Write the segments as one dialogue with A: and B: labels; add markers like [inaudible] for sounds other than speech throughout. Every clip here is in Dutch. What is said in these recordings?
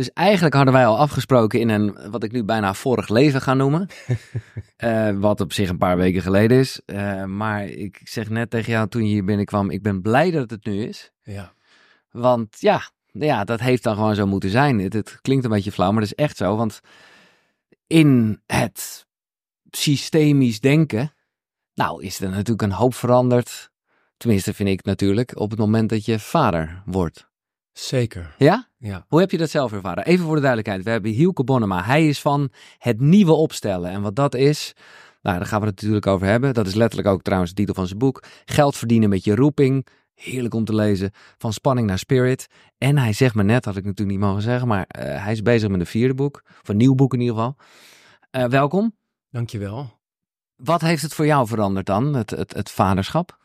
A: Dus eigenlijk hadden wij al afgesproken in een, wat ik nu bijna vorig leven ga noemen. [laughs] Eh, wat op zich een paar weken geleden is. Eh, maar ik zeg net tegen jou toen je hier binnenkwam, ik ben blij dat het nu is.
B: Ja.
A: Want ja, ja, dat heeft dan gewoon zo moeten zijn. Het, het klinkt een beetje flauw, maar dat is echt zo. Want in het systemisch denken, nou is er natuurlijk een hoop veranderd. Tenminste, vind ik natuurlijk, op het moment dat je vader wordt.
B: Zeker.
A: Ja?
B: Ja.
A: Hoe heb je dat zelf ervaren? Even voor de duidelijkheid. We hebben Hielke Bonnema. Hij is van het nieuwe opstellen. En wat dat is, nou, daar gaan we het natuurlijk over hebben. Dat is letterlijk ook trouwens de titel van zijn boek. Geld verdienen met je roeping. Heerlijk om te lezen. Van spanning naar spirit. En hij zegt me net, had ik natuurlijk niet mogen zeggen, maar eh, hij is bezig met een vierde boek. Of een nieuw boek in ieder geval. Eh, welkom.
B: Dankjewel.
A: Wat heeft het voor jou veranderd dan, het, het, het vaderschap?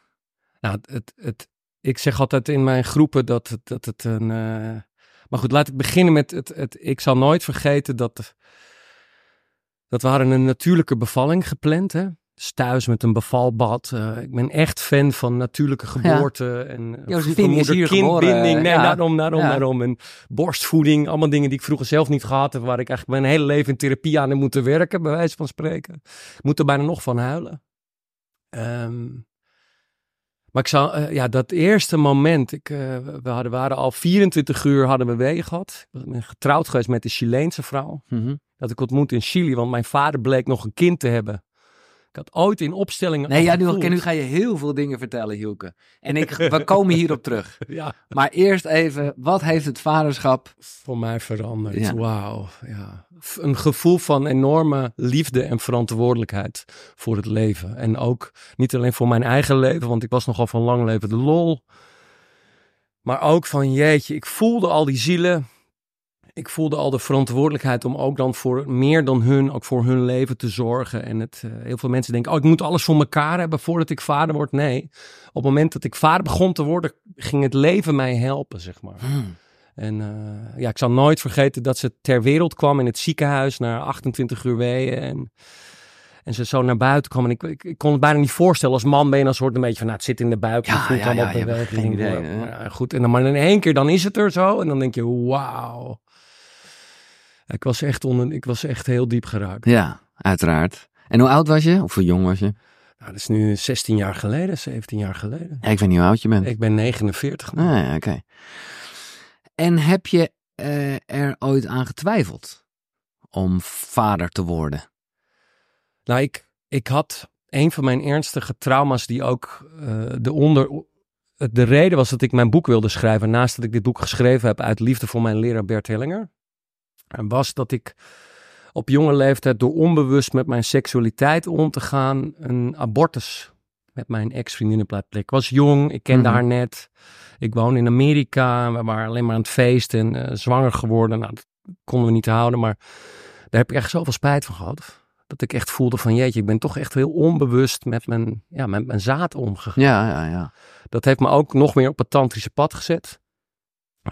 B: Nou, het, het, het, ik zeg altijd in mijn groepen dat het, dat het een. eh, Maar goed, laat ik beginnen met het, het. Ik zal nooit vergeten dat. Dat we hadden een natuurlijke bevalling gepland. Hè? Dus thuis met een bevalbad. Eh, ik ben echt fan van natuurlijke geboorte. En eh,
A: Josephine is hier
B: kindbinding. Nee,
A: ja.
B: daarom, daarom,
A: Ja.
B: daarom. En borstvoeding. Allemaal dingen die ik vroeger zelf niet gehad heb. Waar ik eigenlijk mijn hele leven in therapie aan heb moeten werken. Bij wijze van spreken. Ik moet er bijna nog van huilen. Ehm, maar ik zou, eh, ja, dat eerste moment, ik, eh, we hadden, waren al 24 uur hadden we wegen gehad. Ik ben getrouwd geweest met een Chileense vrouw.
A: Mhm.
B: Dat ik ontmoet in Chili, want mijn vader bleek nog een kind te hebben. Ik had ooit in opstellingen.
A: Nee, ja, nu, nu ga je heel veel dingen vertellen, Hielke. En ik, [laughs] we komen hierop terug.
B: Ja,
A: Maar eerst even, wat heeft het vaderschap?
B: voor mij veranderd.
A: Ja.
B: Wauw, ja. Een gevoel van enorme liefde en verantwoordelijkheid voor het leven. En ook niet alleen voor mijn eigen leven, want ik was nogal van lang leven de lol. Maar ook van jeetje, ik voelde al die zielen. Ik voelde al de verantwoordelijkheid om ook dan voor meer dan hun, ook voor hun leven te zorgen. En het, eh, heel veel mensen denken, oh, ik moet alles voor elkaar hebben voordat ik vader word. Nee, op het moment dat ik vader begon te worden, ging het leven mij helpen, zeg maar.
A: Hmm.
B: En eh, ja, ik zal nooit vergeten dat ze ter wereld kwam in het ziekenhuis na 28 uur weeën. En, en ze zo naar buiten kwam. En ik, ik, ik kon het bijna niet voorstellen. Als man ben je dan soort een beetje van, nou, het zit in de buik.
A: Ja,
B: voelt
A: ja, ja,
B: beweging.
A: geen idee,
B: Maar, ja, goed, en dan maar in één keer, dan is het er zo. En dan denk je, wauw. Ik was echt, onder, ik was echt heel diep geraakt.
A: Ja, uiteraard. En hoe oud was je? Of hoe jong was je?
B: Nou, dat is nu 16 jaar geleden, 17 jaar geleden.
A: Ja, ik weet niet hoe oud je bent.
B: Ik ben 49 nu.
A: Ah, ja, oké. En heb je eh, er ooit aan getwijfeld om vader te worden?
B: Nou, ik, ik had een van mijn ernstige trauma's die ook eh, de onder... De reden was dat ik mijn boek wilde schrijven. Naast dat ik dit boek geschreven heb uit liefde voor mijn leraar Bert Hellinger. En was dat ik op jonge leeftijd door onbewust met mijn seksualiteit om te gaan een abortus met mijn ex-vriendin laten plegen. Ik was jong, ik kende
A: Mhm.
B: haar net. Ik woon in Amerika, we waren alleen maar aan het feesten en eh, zwanger geworden. Nou, dat konden we niet houden, maar daar heb ik echt zoveel spijt van gehad. Dat ik echt voelde van jeetje, ik ben toch echt heel onbewust met mijn, ja, met mijn zaad omgegaan.
A: Ja, ja, ja.
B: Dat heeft me ook nog meer op het tantrische pad gezet.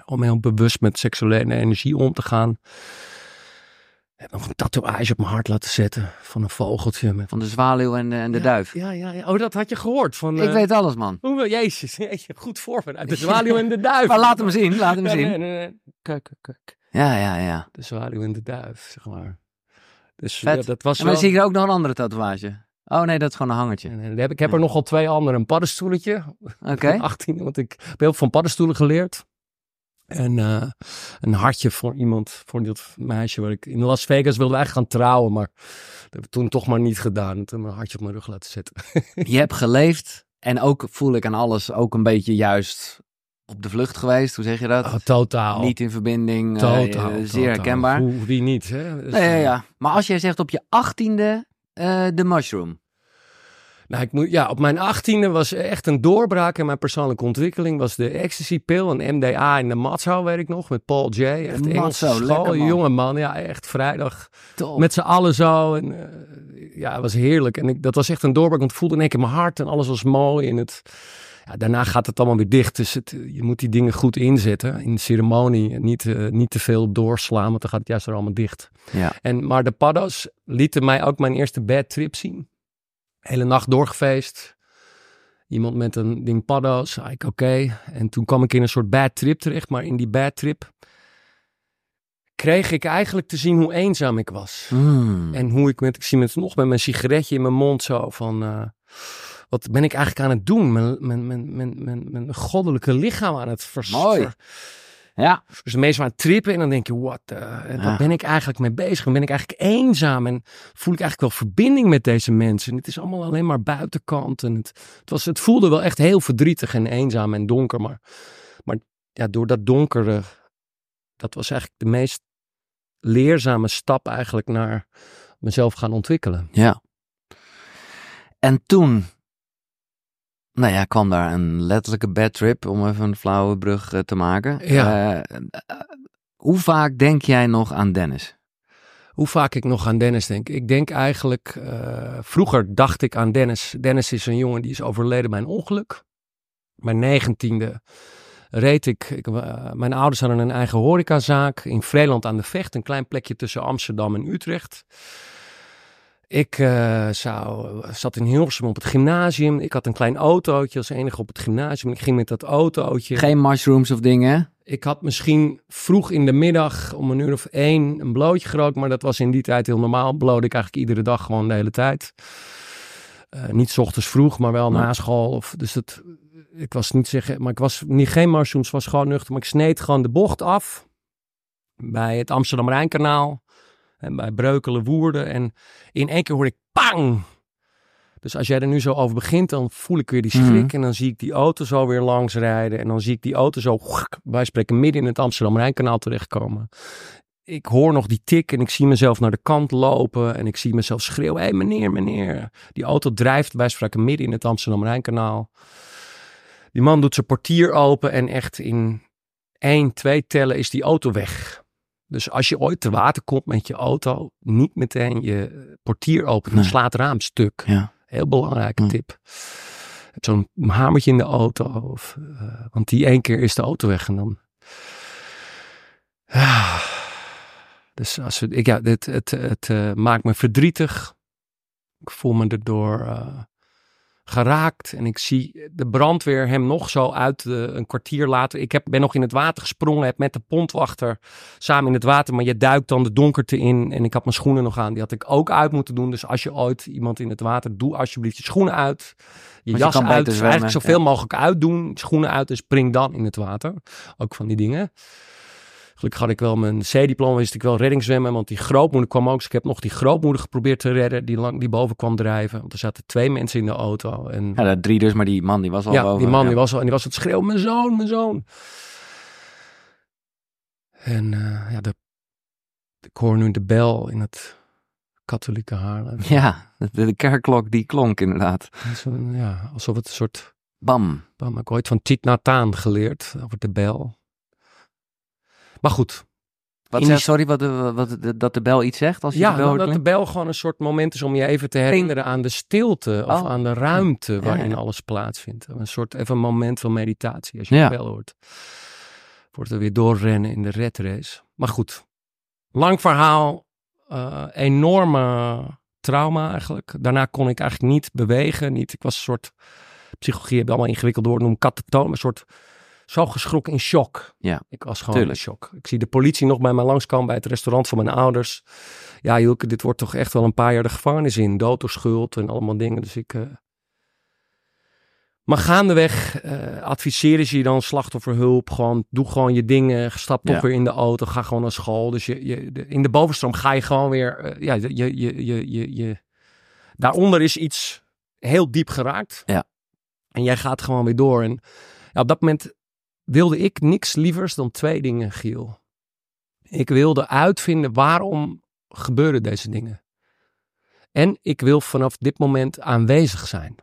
B: Om heel bewust met seksuele energie om te gaan. Ik heb nog een tatoeage op mijn hart laten zetten van een vogeltje. Met...
A: Van de zwaluw en de, en de
B: Ja,
A: duif.
B: Ja, ja, ja. Oh, dat had je gehoord. Van,
A: Ik
B: eh,
A: weet alles, man.
B: Hoe, jezus, [laughs] jeetje, goed voorbereid. De [laughs] zwaluw en de duif.
A: Maar laat hem zien, laat hem
B: Ja,
A: zien.
B: nee, nee, nee. Kijk, kijk, kijk.
A: Ja, ja, ja.
B: De zwaluw en de duif, zeg maar. Dus ja, dat was
A: En
B: wel...
A: zie ik er ook nog een andere tatoeage. Oh nee, dat is gewoon een hangertje.
B: En, heb, ik heb er nogal twee andere. Een paddenstoeletje.
A: Oké. [laughs]
B: 18, want ik heb heel veel van paddenstoelen geleerd. En eh, een hartje voor iemand, voor dat meisje waar ik in Las Vegas wilde eigenlijk gaan trouwen, maar dat heb ik toen toch maar niet gedaan. Toen mijn hartje op mijn rug laten zetten. [laughs]
A: Je hebt geleefd en ook voel ik aan alles ook een beetje juist op de vlucht geweest. Hoe zeg je dat?
B: Oh, totaal.
A: Niet in verbinding. eh,
B: totaal.
A: eh, zeer
B: totaal.
A: herkenbaar.
B: Hoe, wie niet, hè? Dus,
A: Ja, ja, ja. Maar als jij zegt op je achttiende de mushroom.
B: Nou, ik moet, ja, op mijn achttiende was echt een doorbraak in mijn persoonlijke ontwikkeling. Was de ecstasy-pil, een MDA in de Matzo, weet ik nog, met Paul J. Echt
A: lekker,
B: school, jonge man. Ja, echt vrijdag
A: Top.
B: met z'n allen zo. En, eh, ja, het was heerlijk. En ik, dat was echt een doorbraak, want ik voelde in één keer mijn hart en alles was mooi. En het, ja, daarna gaat het allemaal weer dicht. Dus het, je moet die dingen goed inzetten in de ceremonie. En niet, eh, niet te veel doorslaan, want dan gaat het juist weer allemaal dicht.
A: Ja.
B: En, maar de paddo's lieten mij ook mijn eerste bad trip zien. Hele nacht doorgefeest. Iemand met een ding paddo's. Zei ik oké. En toen kwam ik in een soort bad trip terecht. Maar in die bad trip kreeg ik eigenlijk te zien hoe eenzaam ik was.
A: Hmm.
B: En hoe ik met, ik zie met nog met mijn sigaretje in mijn mond zo van, eh, wat ben ik eigenlijk aan het doen? Mijn, mijn, mijn, mijn, mijn, mijn goddelijke lichaam aan het vers...
A: Mooi.
B: ver-
A: Ja,
B: dus meestal aan het trippen en dan denk je, wat,
A: Ja.
B: waar ben ik eigenlijk mee bezig? Ben ik eigenlijk eenzaam en voel ik eigenlijk wel verbinding met deze mensen? En het is allemaal alleen maar buitenkant en het, het, was, het voelde wel echt heel verdrietig en eenzaam en donker. Maar, maar ja, door dat donkere, dat was eigenlijk de meest leerzame stap eigenlijk naar mezelf gaan ontwikkelen.
A: ja. En toen, nou ja, kwam daar een letterlijke bad trip, om even een flauwe brug eh, te maken.
B: Ja.
A: Eh, eh, hoe vaak denk jij nog aan Dennis?
B: Hoe vaak ik nog aan Dennis denk. Ik denk eigenlijk, vroeger dacht ik aan Dennis. Dennis is een jongen die is overleden bij een ongeluk. Mijn negentiende reed ik, ik mijn ouders hadden een eigen horecazaak in Vreeland aan de Vecht. Een klein plekje tussen Amsterdam en Utrecht. Ik eh, zou, zat in Hilversum op het gymnasium. Ik had een klein autootje als enige op het gymnasium. Ik ging met dat autootje.
A: Geen mushrooms of dingen?
B: Ik had misschien vroeg in de middag om een uur of één een blootje gerookt, maar dat was in die tijd heel normaal. Bloot ik eigenlijk iedere dag gewoon de hele tijd. Eh, niet 's ochtends vroeg, maar wel
A: Ja.
B: na school. Of, dus dat, ik was niet zeggen, maar ik was niet geen mushrooms, was gewoon nuchter. Maar ik sneed gewoon de bocht af bij het Amsterdam Rijnkanaal en bij Breukelen Woerden. En in één keer hoor ik pang! Dus als jij er nu zo over begint, dan voel ik weer die schrik.
A: Mhm.
B: En dan zie ik die auto zo weer langs rijden. En dan zie ik die auto zo, wij spreken, midden in het Amsterdam-Rijnkanaal terechtkomen. Ik hoor nog die tik en ik zie mezelf naar de kant lopen. En ik zie mezelf schreeuwen, hé hey, meneer, meneer. Die auto drijft, wij spreken, midden in het Amsterdam-Rijnkanaal. Die man doet zijn portier open en echt in één, twee tellen is die auto weg. Dus als je ooit te water komt met je auto, niet meteen je portier openen.
A: Nee.
B: Slaat het raam stuk.
A: Ja.
B: Heel belangrijke tip. Heb Zo'n hamertje in de auto. Of, eh, want die één keer is de auto weg en dan. Ah. Dus als ik, ja, dit, het, het eh, maakt me verdrietig. Ik voel me erdoor eh, geraakt. En ik zie de brandweer hem nog zo uit een kwartier later. Ik heb, ben nog in het water gesprongen. Heb met de pontwachter samen in het water. Maar je duikt dan de donkerte in. En ik had mijn schoenen nog aan. Die had ik ook uit moeten doen. Dus als je ooit iemand in het water. Doe alsjeblieft je schoenen uit. Je jas uit. Dus eigenlijk zoveel
A: ja.
B: mogelijk uitdoen. Schoenen uit en spring dan in het water. Ook van die dingen. Gelukkig had ik wel mijn C-diploma, wist ik wel reddingszwemmen. Want die grootmoeder kwam ook. Dus ik heb nog die grootmoeder geprobeerd te redden. Die, lang, die boven kwam drijven. Want er zaten twee mensen in de auto. En
A: Ja, dat drie dus, maar die man die was al
B: ja,
A: boven.
B: die man
A: Ja.
B: die was al, en die was het schreeuwen, mijn zoon, mijn zoon. En eh, ja, de, ik hoor nu de bel in het katholieke Haarlem.
A: Ja, de, de kerkklok die klonk inderdaad.
B: Een- ja, alsof het een soort,
A: Bam.
B: heb ik ooit van Tiet Nathan geleerd over de bel. Maar goed,
A: Wat
B: die-
A: sorry, wat, de- wat, de- dat de bel iets zegt als je
B: ja,
A: de
B: dat de bel gewoon een soort moment is om je even te herinneren aan de stilte of
A: Oh.
B: aan de ruimte waarin
A: ja.
B: alles plaatsvindt. Een soort even moment van meditatie als je
A: Ja.
B: de bel hoort. Wordt er weer doorrennen in de red race. Maar goed, lang verhaal, eh, enorme trauma eigenlijk. Daarna kon ik eigenlijk niet bewegen. Niet, ik was een soort, psychologie heb je allemaal ingewikkeld door, noem katatoon, een soort zo geschrokken in shock.
A: Ja,
B: Ik was gewoon
A: tuurlijk.
B: in shock. Ik zie de politie nog bij mij langskomen bij het restaurant van mijn ouders. Ja, Hilke, dit wordt toch echt wel een paar jaar de gevangenis in. Dood door schuld en allemaal dingen. Dus ik... eh, Maar gaandeweg eh adviseren ze je dan slachtofferhulp. Gewoon, doe gewoon je dingen. Stap toch
A: Ja.
B: weer in de auto. Ga gewoon naar school. Dus je, je, de- in de bovenstroom ga je gewoon weer... eh, ja, je, je, je, je, je, je- Daaronder is iets heel diep geraakt.
A: Ja.
B: En jij gaat gewoon weer door. En ja, op dat moment wilde ik niks lievers dan twee dingen, Giel. Ik wilde uitvinden waarom gebeuren deze dingen. En ik wil vanaf dit moment aanwezig zijn.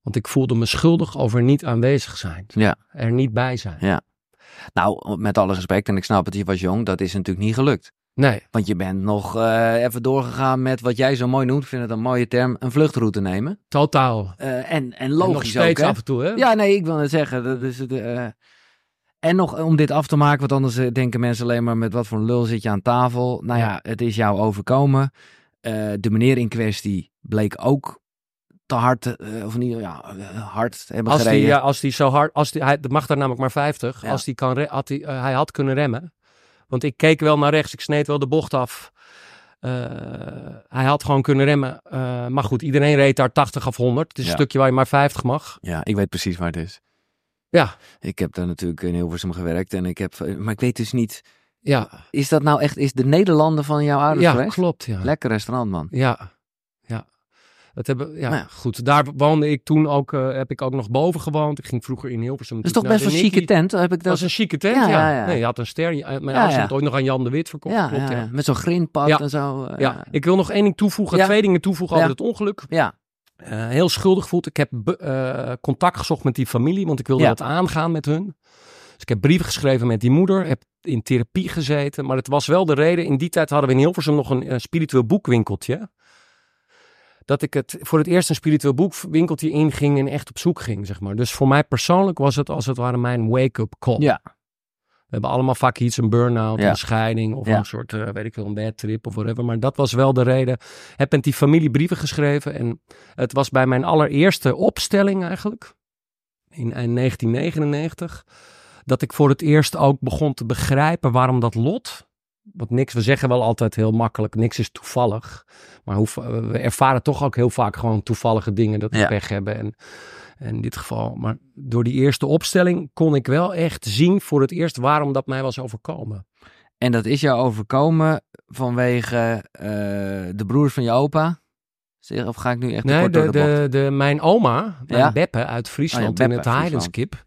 B: Want ik voelde me schuldig over niet aanwezig zijn.
A: Ja.
B: Er niet bij zijn.
A: Ja. Nou, met alle respect, en ik snap het, je was jong, dat is natuurlijk niet gelukt.
B: Nee,
A: Want je bent nog eh, even doorgegaan met wat jij zo mooi noemt, ik vind het een mooie term, een vluchtroute nemen.
B: totaal.
A: Eh, en, en
B: En nog
A: logisch ook,
B: steeds
A: hè?
B: af en toe, hè?
A: Ja, nee, ik wil het zeggen. Dat is het, eh, en nog om dit af te maken, want anders denken mensen alleen maar met wat voor een lul zit je aan tafel. Nou ja, het is jou overkomen. De meneer in kwestie bleek ook te hard, of niet, ja, hard hebben
B: Als
A: gereden.
B: die, ja, als die zo hard, als die, hij dat mag daar namelijk maar 50.
A: Ja.
B: Als die kan, had die, hij had kunnen remmen. Want ik keek wel naar rechts, ik sneed wel de bocht af. Eh, hij had gewoon kunnen remmen. Eh, maar goed, iedereen reed daar 80 of 100. Het is
A: Ja.
B: een stukje waar je maar 50 mag.
A: Ja, ik weet precies waar het is.
B: Ja,
A: Ik heb daar natuurlijk in Hilversum gewerkt en ik heb, maar ik weet dus niet,
B: ja,
A: is dat nou echt, is de Nederlander van jouw ouders
B: ja
A: geweest?
B: klopt. Ja.
A: Lekker restaurant, man.
B: Ja. Dat hebben, ja,
A: Nou ja.
B: goed. Daar woonde ik toen ook, eh, heb ik ook nog boven gewoond. Ik ging vroeger in Hilversum.
A: Dat is toch best
B: de
A: chique tent, heb ik
B: Dat was een chique tent,
A: Ja,
B: ja. Nee, je had een ster. Mijn
A: Ja,
B: ouders ooit nog aan Jan de Wit verkocht.
A: ja,
B: klopt,
A: met zo'n grindpad en zo.
B: Ja, ik wil nog één ding toevoegen, twee dingen toevoegen over het ongeluk.
A: ja,
B: Eh, heel schuldig gevoeld. Ik heb eh, contact gezocht met die familie, want ik wilde dat aangaan met hun. Dus ik heb brieven geschreven met die moeder, heb in therapie gezeten. Maar het was wel de reden, in die tijd hadden we in Hilversum nog een spiritueel boekwinkeltje. Dat ik het voor het eerst een spiritueel boekwinkeltje inging en echt op zoek ging, zeg maar. Dus voor mij persoonlijk was het als het ware mijn wake-up call.
A: ja,
B: We hebben allemaal vaak iets, een burn-out,
A: Ja.
B: een scheiding of
A: Ja.
B: een soort, eh, weet ik veel, een bad trip of whatever. Maar dat was wel de reden. Heb met die familie brieven geschreven en het was bij mijn allereerste opstelling eigenlijk, in, in 1999, dat ik voor het eerst ook begon te begrijpen waarom dat lot, want niks, we zeggen wel altijd heel makkelijk, niks is toevallig. Maar hoe, we ervaren toch ook heel vaak gewoon toevallige dingen, dat we
A: Ja.
B: pech hebben en... En in dit geval, maar door die eerste opstelling kon ik wel echt zien voor het eerst waarom dat mij was overkomen.
A: En dat is jou overkomen vanwege eh, de broers van je opa? Of ga ik nu echt
B: Nee, de,
A: de,
B: de, de, mijn oma, mijn
A: Ja?
B: Beppe uit Friesland
A: Oh ja, Beppe
B: in het Heidenskip,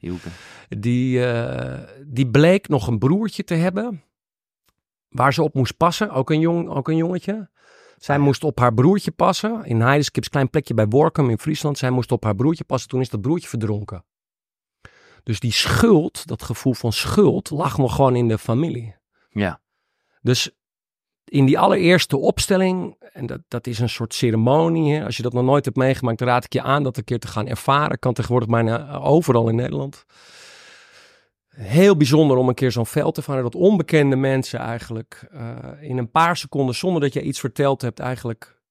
B: die, eh, die bleek nog een broertje te hebben waar ze op moest passen, ook een, jong, ook een jongetje. Zij moest op haar broertje passen. In Heidenskip, klein plekje bij Workum in Friesland. Zij moest op haar broertje passen. Toen is dat broertje verdronken. Dus die schuld, dat gevoel van schuld, lag nog gewoon in de familie.
A: Ja,
B: Dus in die allereerste opstelling, en dat, dat is een soort ceremonie. Hè? Als je dat nog nooit hebt meegemaakt, dan raad ik je aan dat een keer te gaan ervaren. Kan tegenwoordig bijna overal in Nederland. Heel bijzonder om een keer zo'n veld te varen. Dat onbekende mensen eigenlijk eh, in een paar seconden, zonder dat je iets verteld hebt, eigenlijk.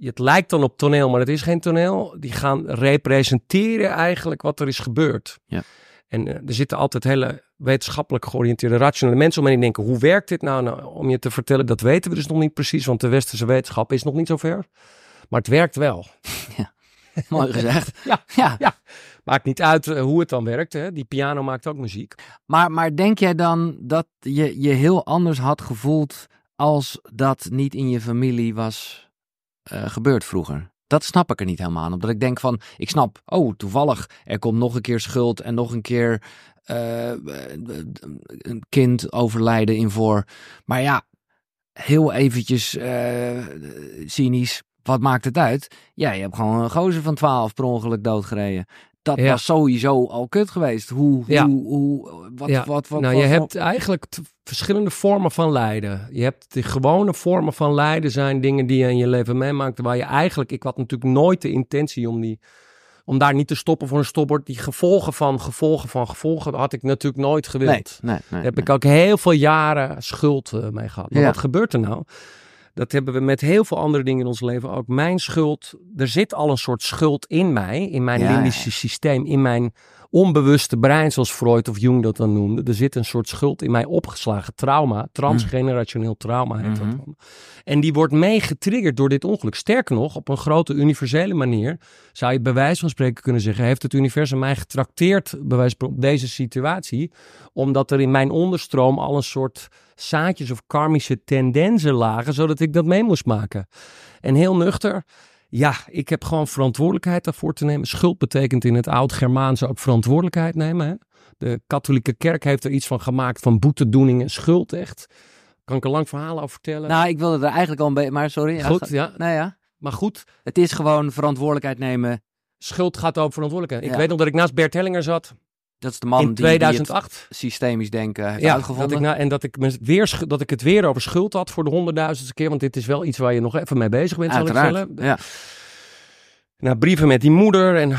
B: Het lijkt dan op toneel, maar het is geen toneel. Die gaan representeren eigenlijk wat er is gebeurd.
A: Ja.
B: En eh, er zitten altijd hele wetenschappelijk georiënteerde, rationele mensen om en die denken, hoe werkt dit nou? nou? Om je te vertellen, dat weten we dus nog niet precies, want de westerse wetenschap is nog niet zo ver. Maar het werkt wel.
A: mooi gezegd. [laughs]
B: Ja.
A: ja.
B: Ja. Maakt niet uit eh, hoe het dan werkt. Hè? Die piano maakt ook muziek.
A: Maar, maar denk jij dan dat je je heel anders had gevoeld als dat niet in je familie was eh, gebeurd vroeger? Dat snap ik er niet helemaal aan. Omdat ik denk van, ik snap, oh toevallig, er komt nog een keer schuld en nog een keer eh, een kind overlijden in voor. Maar ja, heel eventjes eh, cynisch, wat maakt het uit? Ja, je hebt gewoon een gozer van 12 per ongeluk doodgereden. Dat
B: Ja.
A: was sowieso al kut geweest. Hoe,
B: Ja.
A: hoe, hoe wat,
B: Ja.
A: wat, wat,
B: nou,
A: wat-
B: je
A: wat-
B: hebt eigenlijk verschillende vormen van lijden. Je hebt de gewone vormen van lijden zijn dingen die je in je leven meemaakt. Waar je eigenlijk, ik had natuurlijk nooit de intentie om die... Om daar niet te stoppen voor een stopbord. Die gevolgen van gevolgen van gevolgen had ik natuurlijk nooit gewild.
A: Nee, nee, nee.
B: Daar heb ik ook heel veel jaren schuld eh, mee gehad. Maar wat gebeurt er nou? Dat hebben we met heel veel andere dingen in ons leven ook. Mijn schuld, er zit al een soort schuld in mij, in mijn
A: Ja,
B: limbische systeem, in mijn onbewuste brein, zoals Freud of Jung dat dan noemde. Er zit een soort schuld in mij opgeslagen, trauma, transgenerationeel trauma heet dat
A: Mhm.
B: dan. En die wordt meegetriggerd door dit ongeluk. Sterker nog, op een grote universele manier zou je bij wijze van spreken kunnen zeggen, heeft het universum mij getrakteerd bij wijze van op deze situatie, omdat er in mijn onderstroom al een soort zaadjes of karmische tendensen lagen, zodat ik dat mee moest maken. En heel nuchter, ja, ik heb gewoon verantwoordelijkheid daarvoor te nemen. Schuld betekent in het oud-Germaanse ook verantwoordelijkheid nemen. Hè? De katholieke kerk heeft er iets van gemaakt van boetedoening en schuld echt. Kan ik een lang verhaal over vertellen?
A: Nou, ik wilde er eigenlijk al een beetje, maar sorry. ja,
B: Goed, ja.
A: Nou ja,
B: Maar goed,
A: het is gewoon verantwoordelijkheid nemen.
B: schuld gaat over verantwoordelijkheid. Ik
A: Ja.
B: weet nog dat ik naast Bert Hellinger zat
A: Dat is de man
B: in
A: die, die
B: 2008.
A: het systemisch denken heeft
B: ja,
A: uitgevonden.
B: Dat ik, en dat ik, me weer, dat ik het weer over schuld had voor de honderdduizendste keer. Want dit is wel iets waar je nog even mee bezig bent, zal ik
A: Uiteraard,
B: stellen.
A: ja.
B: Nou, brieven met die moeder. En, eh,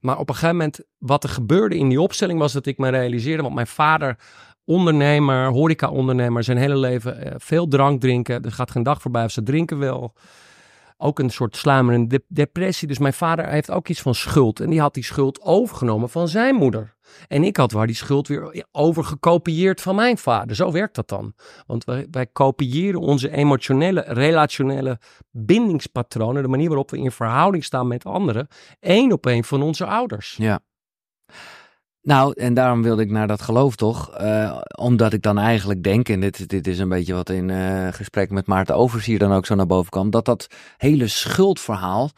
B: maar op een gegeven moment, wat er gebeurde in die opstelling was dat ik me realiseerde. Want mijn vader, ondernemer, horeca-ondernemer, zijn hele leven eh, veel drank drinken. Er gaat geen dag voorbij of ze drinken wel. Ook een soort sluimerende de- depressie. Dus mijn vader heeft ook iets van schuld. En die had die schuld overgenomen van zijn moeder. En ik had waar die schuld weer overgekopieerd van mijn vader. Zo werkt dat dan. Want wij, wij kopiëren onze emotionele, relationele bindingspatronen. De manier waarop we in verhouding staan met anderen. één op één van onze ouders.
A: Ja. Nou, en daarom wilde ik naar dat geloof toch. eh, omdat ik dan eigenlijk denk, en dit, dit is een beetje wat in eh, gesprek met Maarten Overs hier dan ook zo naar boven kwam, dat dat hele schuldverhaal,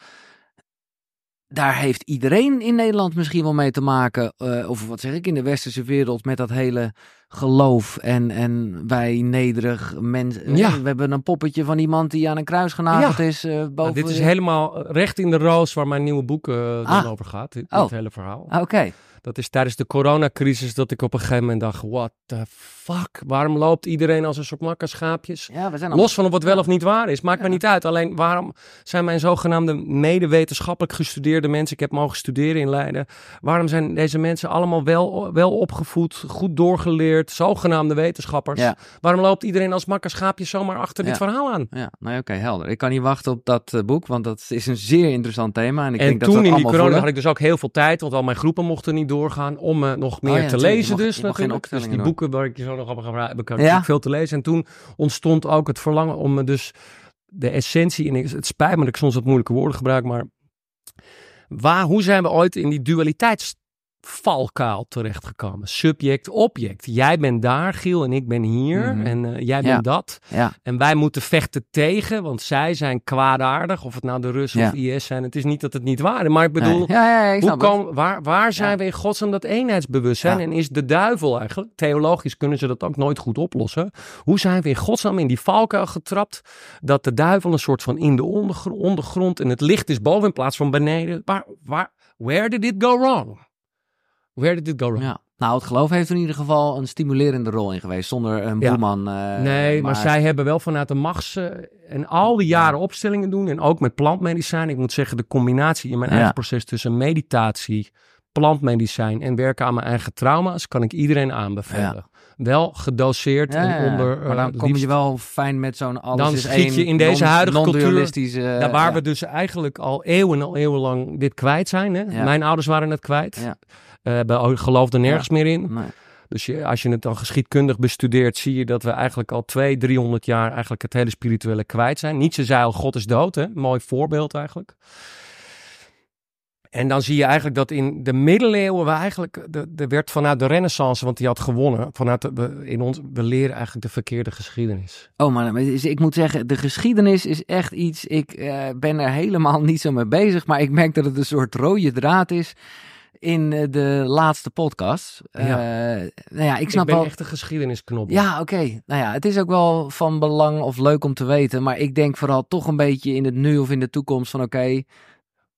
A: daar heeft iedereen in Nederland misschien wel mee te maken. eh, of wat zeg ik, in de westerse wereld met dat hele geloof en, en wij nederig mensen.
B: Ja.
A: We hebben een poppetje van iemand die aan een kruis genageld is eh, boven.
B: Nou, dit is helemaal recht in de roos waar mijn nieuwe boek dan
A: Ah.
B: over gaat. Dit,
A: Oh.
B: hele verhaal.
A: Ah, Oké.
B: Dat is tijdens de coronacrisis dat ik op een gegeven moment dacht, what the fuck? Waarom loopt iedereen als een soort makkerschaapjes?
A: Ja, we zijn
B: Los van of het wel of niet waar is, maakt me niet uit. Alleen waarom zijn mijn zogenaamde medewetenschappelijk gestudeerde mensen, ik heb mogen studeren in Leiden, waarom zijn deze mensen allemaal wel, wel opgevoed, goed doorgeleerd, zogenaamde wetenschappers?
A: Ja.
B: Waarom loopt iedereen als makkerschaapjes zomaar achter dit verhaal aan?
A: Ja, nou ja, oké, helder. Ik kan niet wachten op dat eh, boek, want dat is een zeer interessant thema. En ik
B: en
A: denk dat
B: toen in
A: dat
B: die
A: allemaal
B: corona had ik dus ook heel veel tijd, want al mijn groepen mochten niet doorgaan om eh, nog meer
A: ja,
B: te lezen
A: mag-
B: dus natuurlijk. Dus die
A: doen.
B: boeken waar ik je zo nog op ga heb ik veel te lezen. En toen ontstond ook het verlangen om me dus de essentie, en ik- het spijt me dat ik soms wat moeilijke woorden gebruik, maar waar, hoe zijn we ooit in die dualiteitsvalkuil terechtgekomen? Subject, object. Jij bent daar, Giel, en ik ben hier.
A: Mhm.
B: En eh, jij
A: Ja.
B: bent dat.
A: Ja,
B: En wij moeten vechten tegen, want zij zijn kwaadaardig. Of het nou de Russen
A: Ja.
B: of IS zijn. Het is niet dat het niet waar is. Maar ik bedoel,
A: nee. ik
B: hoe komen, waar, waar zijn we in godsnaam dat eenheidsbewustzijn? En is de duivel eigenlijk, theologisch kunnen ze dat ook nooit goed oplossen. Hoe zijn we in godsnaam in die valkuil getrapt? Dat de duivel een soort van in de ondergrond, ondergrond en het licht is boven in plaats van beneden. Waar, waar, where did it go wrong? Where did it go wrong?
A: Ja. Nou, het geloof heeft er in ieder geval een stimulerende rol in geweest, zonder een
B: Ja.
A: boeman. eh,
B: Nee, maar, zij hebben wel vanuit de machts... eh, en al die jaren opstellingen doen. En ook met plantmedicijn. Ik moet zeggen, de combinatie in mijn eigen proces tussen meditatie, plantmedicijn en werken aan mijn eigen trauma's... kan ik iedereen aanbevelen. Wel gedoseerd
A: Ja, ja,
B: en onder...
A: maar
B: eh,
A: dan kom je wel fijn met zo'n alles
B: Dan
A: is
B: schiet je in deze
A: non-
B: huidige cultuur- Daar waar we dus eigenlijk al eeuwen al eeuwenlang dit kwijt zijn. Hè? Mijn ouders waren het kwijt. Eh, hebben ook- geloofden nergens meer in.
A: Nee.
B: Dus je, als je het dan geschiedkundig bestudeert, zie je dat we eigenlijk al 200, 300 jaar eigenlijk het hele spirituele kwijt zijn. Nietzsche zei al, God is dood, hè? Mooi voorbeeld eigenlijk. En dan zie je eigenlijk dat in de middeleeuwen we eigenlijk, de, de werd vanuit de renaissance, want die had gewonnen, vanuit de, in ons, we leren eigenlijk de verkeerde geschiedenis.
A: Oh, maar ik moet zeggen, de geschiedenis is echt iets. Ik eh, ben er helemaal niet zo mee bezig, maar ik merk dat het een soort rode draad is in eh, de laatste podcast. Eh, nou ja, ik snap
B: ik ben
A: wel.
B: echt een geschiedenisknop.
A: Ja, oké. Nou ja, het is ook wel van belang of leuk om te weten, maar ik denk vooral toch een beetje in het nu of in de toekomst van oké.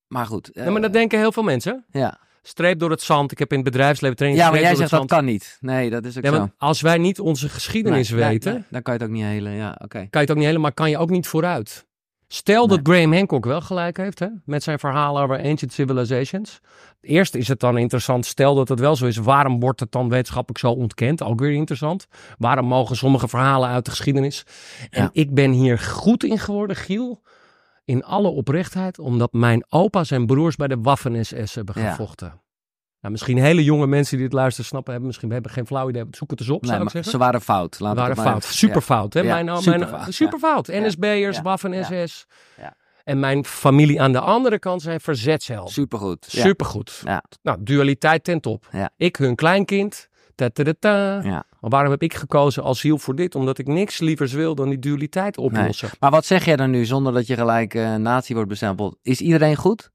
A: maar goed. eh,
B: Ja, maar dat denken heel veel mensen.
A: ja.
B: Streep door het zand. Ik heb in het bedrijfsleven training
A: ja, maar jij zegt dat kan niet. Nee, dat is ook.
B: Ja,
A: zo.
B: als wij niet onze geschiedenis
A: Nee,
B: weten,
A: nee, dan kan je het ook niet helen. Ja, oké.
B: kan je het ook niet helemaal, kan je ook niet vooruit. Stel dat Graham Hancock wel gelijk heeft, hè, met zijn verhalen over ancient civilizations. Eerst is het dan interessant, stel dat het wel zo is, waarom wordt het dan wetenschappelijk zo ontkend? Ook weer interessant. Waarom mogen sommige verhalen uit de geschiedenis? En
A: Ja.
B: ik ben hier goed in geworden, Giel, in alle oprechtheid, omdat mijn opa zijn broers bij de Waffen-SS hebben
A: Ja.
B: Nou, misschien hele jonge mensen die dit luisteren snappen, hebben misschien we hebben geen flauw idee. Zoek het eens op,
A: Nee,
B: zou ik zeggen.
A: ze waren fout. Laat
B: waren fout.
A: even-
B: Super
A: ja.
B: fout. Hè?
A: Ja,
B: mijn, mijn,
A: superfout, ja.
B: super fout.
A: Ja.
B: NSB'ers,
A: Ja.
B: Waffen-SS.
A: Ja.
B: En mijn familie aan de andere kant zijn verzetsheld.
A: Supergoed. Ja.
B: Supergoed.
A: Ja.
B: Nou, dualiteit ten top.
A: Ja.
B: Ik hun kleinkind. Ta-ta-ta-ta.
A: Ja.
B: Maar waarom heb ik gekozen als ziel voor dit? Omdat ik niks lievers wil dan die dualiteit oplossen.
A: Maar wat zeg jij dan nu zonder dat je gelijk eh nazi wordt bestempeld? Is iedereen goed?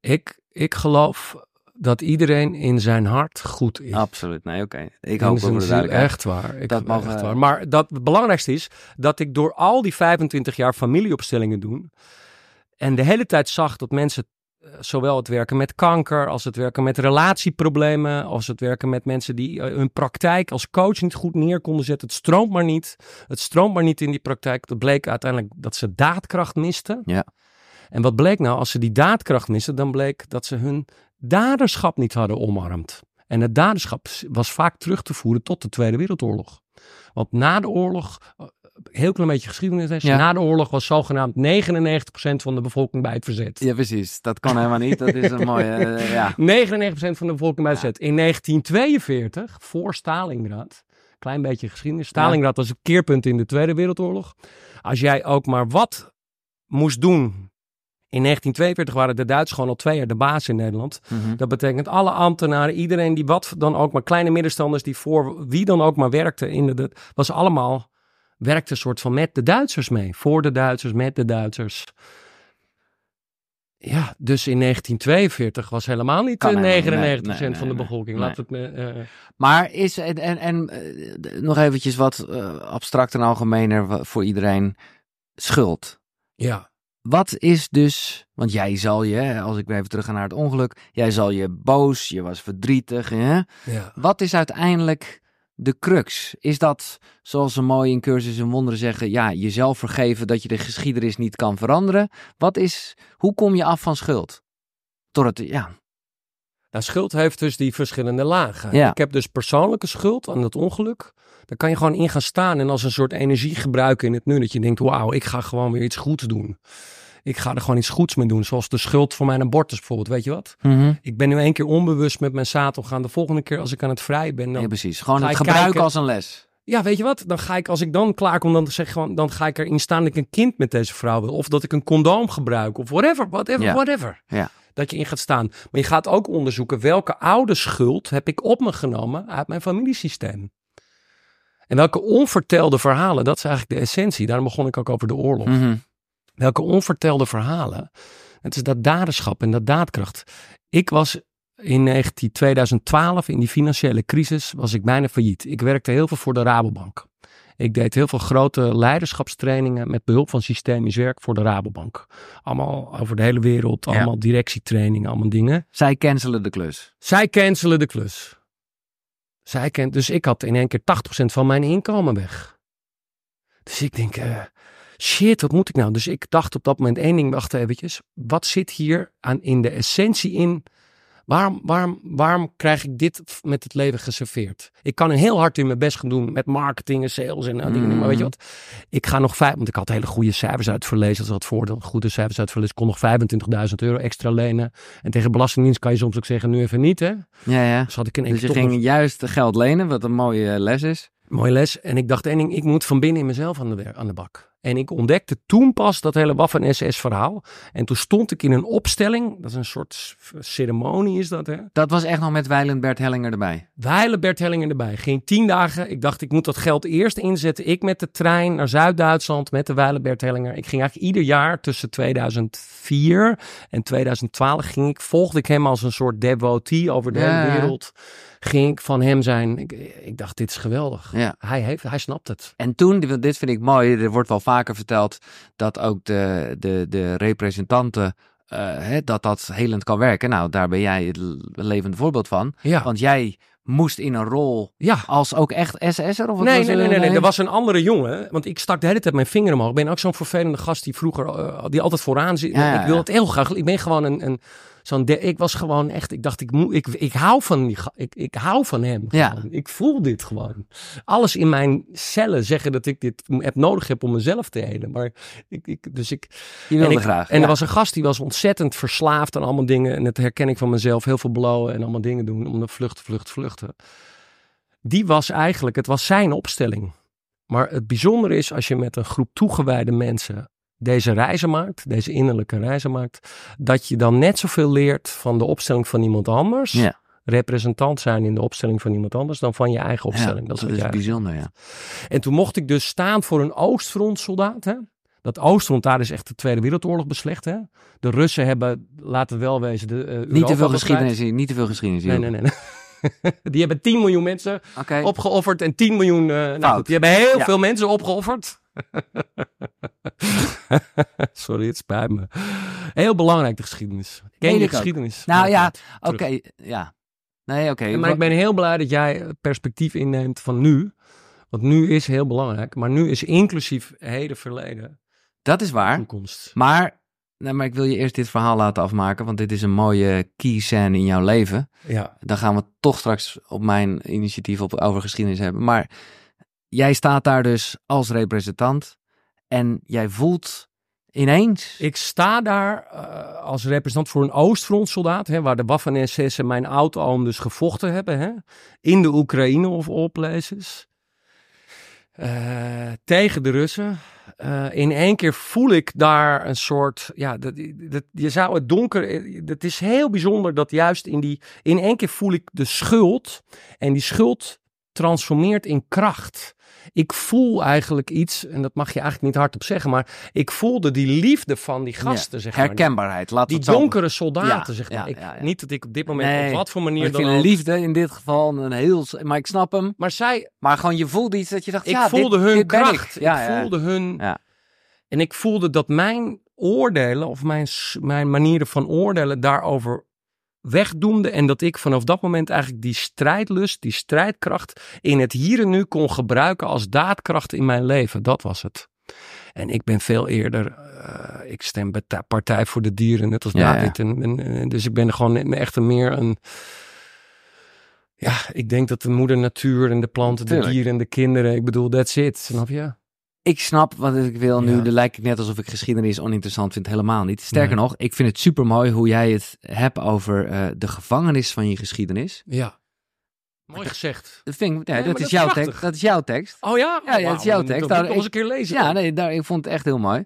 B: Ik, ik geloof dat iedereen in zijn hart goed is.
A: Absoluut. Nee, oké. Ik hoop
B: ziel,
A: duidelijkheid.
B: echt waar. Ik,
A: Dat mag,
B: echt
A: eh,
B: waar. Maar dat, het belangrijkste is dat ik door al die 25 jaar familieopstellingen doen en de hele tijd zag dat mensen eh, zowel het werken met kanker als het werken met relatieproblemen, als het werken met mensen die eh, hun praktijk als coach niet goed neer konden zetten. Het stroomt maar niet. Het stroomt maar niet in die praktijk. Dat bleek uiteindelijk dat ze daadkracht misten.
A: Ja.
B: En wat bleek nou? Als ze die daadkracht misten, dan bleek dat ze hun daderschap niet hadden omarmd. En het daderschap was vaak terug te voeren tot de Tweede Wereldoorlog. Want na de oorlog eh, heel klein beetje geschiedenis.
A: Ja.
B: Na de oorlog was zogenaamd 99% van de bevolking bij het verzet.
A: Ja, precies. Dat kan helemaal niet. Dat is een [laughs] mooie, eh, ja.
B: 99% van de bevolking bij het verzet. In 1942, voor Stalingrad, klein beetje geschiedenis. Stalingrad was een keerpunt in de Tweede Wereldoorlog. Als jij ook maar wat moest doen. In 1942 waren de Duitsers gewoon al twee jaar de baas in Nederland.
A: Mhm.
B: Dat betekent alle ambtenaren, iedereen die wat dan ook maar, kleine middenstanders die voor wie dan ook maar werkte, in de, was allemaal, werkte een soort van met de Duitsers mee. Voor de Duitsers, met de Duitsers. Ja, dus in 1942 was helemaal niet
A: Kan
B: eh, 99%
A: helemaal niet. Nee, nee,
B: van de bevolking. we het me, eh,
A: Maar is, en, en, en eh, nog eventjes wat eh, abstract en algemener voor iedereen, schuld.
B: ja.
A: Wat is dus, want jij zal je, als ik weer even terug ga naar het ongeluk, jij zal je boos, je was verdrietig. Hè?
B: ja.
A: Wat is uiteindelijk de crux? Is dat, zoals ze mooi in Cursus in Wonderen zeggen, ja, jezelf vergeven dat je de geschiedenis niet kan veranderen? Wat is, hoe kom je af van schuld? Door het, ja,
B: Nou, schuld heeft dus die verschillende lagen.
A: Ja.
B: Ik heb dus persoonlijke schuld aan het ongeluk. Daar kan je gewoon in gaan staan en als een soort energie gebruiken in het nu. Dat je denkt, wauw, ik ga gewoon weer iets goeds doen. Ik ga er gewoon iets goeds mee doen. Zoals de schuld voor mijn abortus bijvoorbeeld, weet je wat?
A: Mhm.
B: Ik ben nu één keer onbewust met mijn zaad gaan. De volgende keer als ik aan het vrijen ben, dan...
A: ja precies. Gewoon het gebruiken
B: kijken-
A: als een les.
B: Ja, weet je wat? Dan ga ik, als ik dan klaar kom, dan zeg gewoon, dan ga ik erin staan dat ik een kind met deze vrouw wil. Of dat ik een condoom gebruik. Of whatever, whatever,
A: Ja.
B: whatever.
A: Ja.
B: Dat je in gaat staan. Maar je gaat ook onderzoeken welke oude schuld heb ik op me genomen uit mijn familiesysteem. En welke onvertelde verhalen, dat is eigenlijk de essentie. Daarom begon ik ook over de oorlog.
A: Mhm.
B: Welke onvertelde verhalen. Het is dat daderschap en dat daadkracht. Ik was in 19 2012, in die financiële crisis, was ik bijna failliet. Ik werkte heel veel voor de Rabobank. Ik deed heel veel grote leiderschapstrainingen met behulp van systemisch werk voor de Rabobank. Allemaal over de hele wereld,
A: Ja.
B: allemaal directietrainingen, allemaal dingen.
A: Zij cancelen de klus.
B: Zij cancelen de klus. Dus ik had in één keer 80% van mijn inkomen weg. Dus ik denk, eh, shit, wat moet ik nou? Dus ik dacht op dat moment één ding, wacht eventjes. Wat zit hier aan in de essentie in? Waarom, waarom, waarom krijg ik dit met het leven geserveerd? Ik kan heel hard in mijn best gaan doen met marketing en sales en nou, dingen. Maar weet je wat? Ik ga nog vijf, want ik had hele goede cijfers uit verlezen. Dat is wat voordeel. Goede cijfers uit verlezen. Ik kon nog 25.000 euro extra lenen. En tegen Belastingdienst kan je soms ook zeggen, nu even niet hè.
A: Ja, ja.
B: Dus had ik in
A: Dus je
B: toch
A: ging juist geld lenen, wat een mooie les is.
B: mooie les. En ik dacht één ding, ik moet van binnen in mezelf aan de, aan de bak. En ik ontdekte toen pas dat hele Waffen-SS verhaal. En toen stond ik in een opstelling. Dat is een soort ceremonie is dat hè.
A: Dat was echt nog met Weiland Bert Hellinger erbij.
B: Weile Bert Hellinger erbij. Ging tien dagen. Ik dacht, ik moet dat geld eerst inzetten. Ik met de trein naar Zuid-Duitsland met de Weile Bert Hellinger. Ik ging eigenlijk ieder jaar tussen 2004 en 2012 ging ik, volgde ik hem als een soort devotee over de
A: Ja.
B: hele wereld. Ging ik van hem zijn. Ik, ik dacht, dit is geweldig.
A: Ja.
B: Hij, heeft, hij snapt het.
A: En toen, dit dit vind ik mooi, er wordt wel vaker verteld dat ook de, de, de representanten, eh, hè, dat dat helend kan werken. Nou, daar ben jij het l- levende voorbeeld van.
B: Ja.
A: Want jij moest in een rol
B: ja.
A: als ook echt SS'er? Of wat
B: Nee,
A: was
B: nee, nee, nee, nee. Er was een andere jongen. Want ik stak de hele tijd mijn vinger omhoog. Ik ben ook zo'n vervelende gast die vroeger, eh, die altijd vooraan zit.
A: Ja,
B: ik wil het heel graag. Ik ben gewoon een, een zo'n, ik was gewoon echt, ik dacht, ik moet, ik, ik hou van die, ik, ik hou van hem.
A: Ja.
B: Ik voel dit gewoon. Alles in mijn cellen zeggen dat ik dit heb nodig heb om mezelf te helen. Maar ik, ik dus ik,
A: Je wilde
B: en ik,
A: graag.
B: En
A: ja.
B: er was een gast die was ontzettend verslaafd aan allemaal dingen. En dat herken ik van mezelf. Heel veel blowen en allemaal dingen doen om de vlucht, vlucht, vluchten. Die was eigenlijk, het was zijn opstelling. Maar het bijzondere is als je met een groep toegewijde mensen deze reizen maakt, deze innerlijke reizen maakt, dat je dan net zoveel leert van de opstelling van iemand anders.
A: Ja.
B: Representant zijn in de opstelling van iemand anders dan van je eigen
A: Ja,
B: opstelling. dat is
A: bijzonder, ja.
B: en toen mocht ik dus staan voor een Oostfrontsoldaat. Hè? Dat Oostfront, daar is echt de Tweede Wereldoorlog beslecht. Hè? De Russen hebben, laten we wel wezen, de, eh,
A: Niet te veel geschiedenis hier, niet te veel geschiedenis hier.
B: Nee, nee, nee. nee. [laughs] die hebben 10 miljoen mensen opgeofferd en 10 miljoen... eh, nou goed, die hebben heel
A: Ja.
B: veel mensen opgeofferd. [laughs] Sorry, het spijt me. Heel belangrijk, de geschiedenis. Ken je de geschiedenis?
A: Nou ja, oké. ja. Nee, oké.
B: Maar ik ben heel blij dat jij perspectief inneemt van nu. Want nu is heel belangrijk. Maar nu is inclusief heden, verleden,
A: Dat is waar.
B: toekomst.
A: Maar, nee, maar ik wil je eerst dit verhaal laten afmaken, want dit is een mooie key scène in jouw leven.
B: Ja.
A: Dan gaan we toch straks op mijn initiatief op, over geschiedenis hebben. Maar jij staat daar dus als representant en jij voelt ineens.
B: Ik sta daar uh, als representant voor een Oostfrontsoldaat, hè, waar de Waffen-SS en mijn oud-oom dus gevochten hebben, hè, in de Oekraïne of all places. Uh, tegen de Russen. Uh, in één keer voel ik daar een soort. Ja, dat, dat, je zou het donker. Het is heel bijzonder dat juist in die. In één keer voel ik de schuld. En die schuld transformeert in kracht. Ik voel eigenlijk iets, en dat mag je eigenlijk niet hardop zeggen, maar ik voelde die liefde van die gasten, zeg
A: maar. Herkenbaarheid, laat
B: Die
A: het
B: donkere soldaten, zeg maar. Ik, niet dat ik op dit moment
A: nee,
B: op wat voor manier
A: ik
B: dan
A: vind
B: ook...
A: liefde in dit geval een heel... Maar ik snap hem.
B: Maar zij...
A: Maar gewoon je voelde iets dat je dacht,
B: Ik
A: ja,
B: voelde
A: dit,
B: hun
A: dit
B: kracht.
A: Ik,
B: ik voelde hun... En ik voelde dat mijn oordelen, of mijn, mijn manieren van oordelen daarover wegdoemde. En dat ik vanaf dat moment eigenlijk die strijdlust, die strijdkracht in het hier en nu kon gebruiken als daadkracht in mijn leven. Dat was het. En ik ben veel eerder, eh, ik stem bij Partij voor de Dieren, net als
A: Ja,
B: David. En, en, en dus ik ben gewoon echt meer een... Ja, ik denk dat de moeder natuur en de planten, de dieren en de kinderen, ik bedoel, that's it, snap je?
A: Ik snap wat ik wil nu.
B: Ja.
A: Dan lijkt het net alsof ik geschiedenis oninteressant vind. Helemaal niet. Sterker
B: Nee.
A: nog, ik vind het super mooi hoe jij het hebt over eh, de gevangenis van je geschiedenis.
B: Ja. Mooi gezegd.
A: Dat, vind ik, ja,
B: Nee,
A: dat, is
B: dat
A: jouw
B: prachtig.
A: tekst. dat is jouw tekst.
B: Oh ja?
A: Ja, ja, het is jouw tekst.
B: moet
A: Nou,
B: ik eens een keer lezen.
A: Ja,
B: dan.
A: nee, daar, ik vond het echt heel mooi.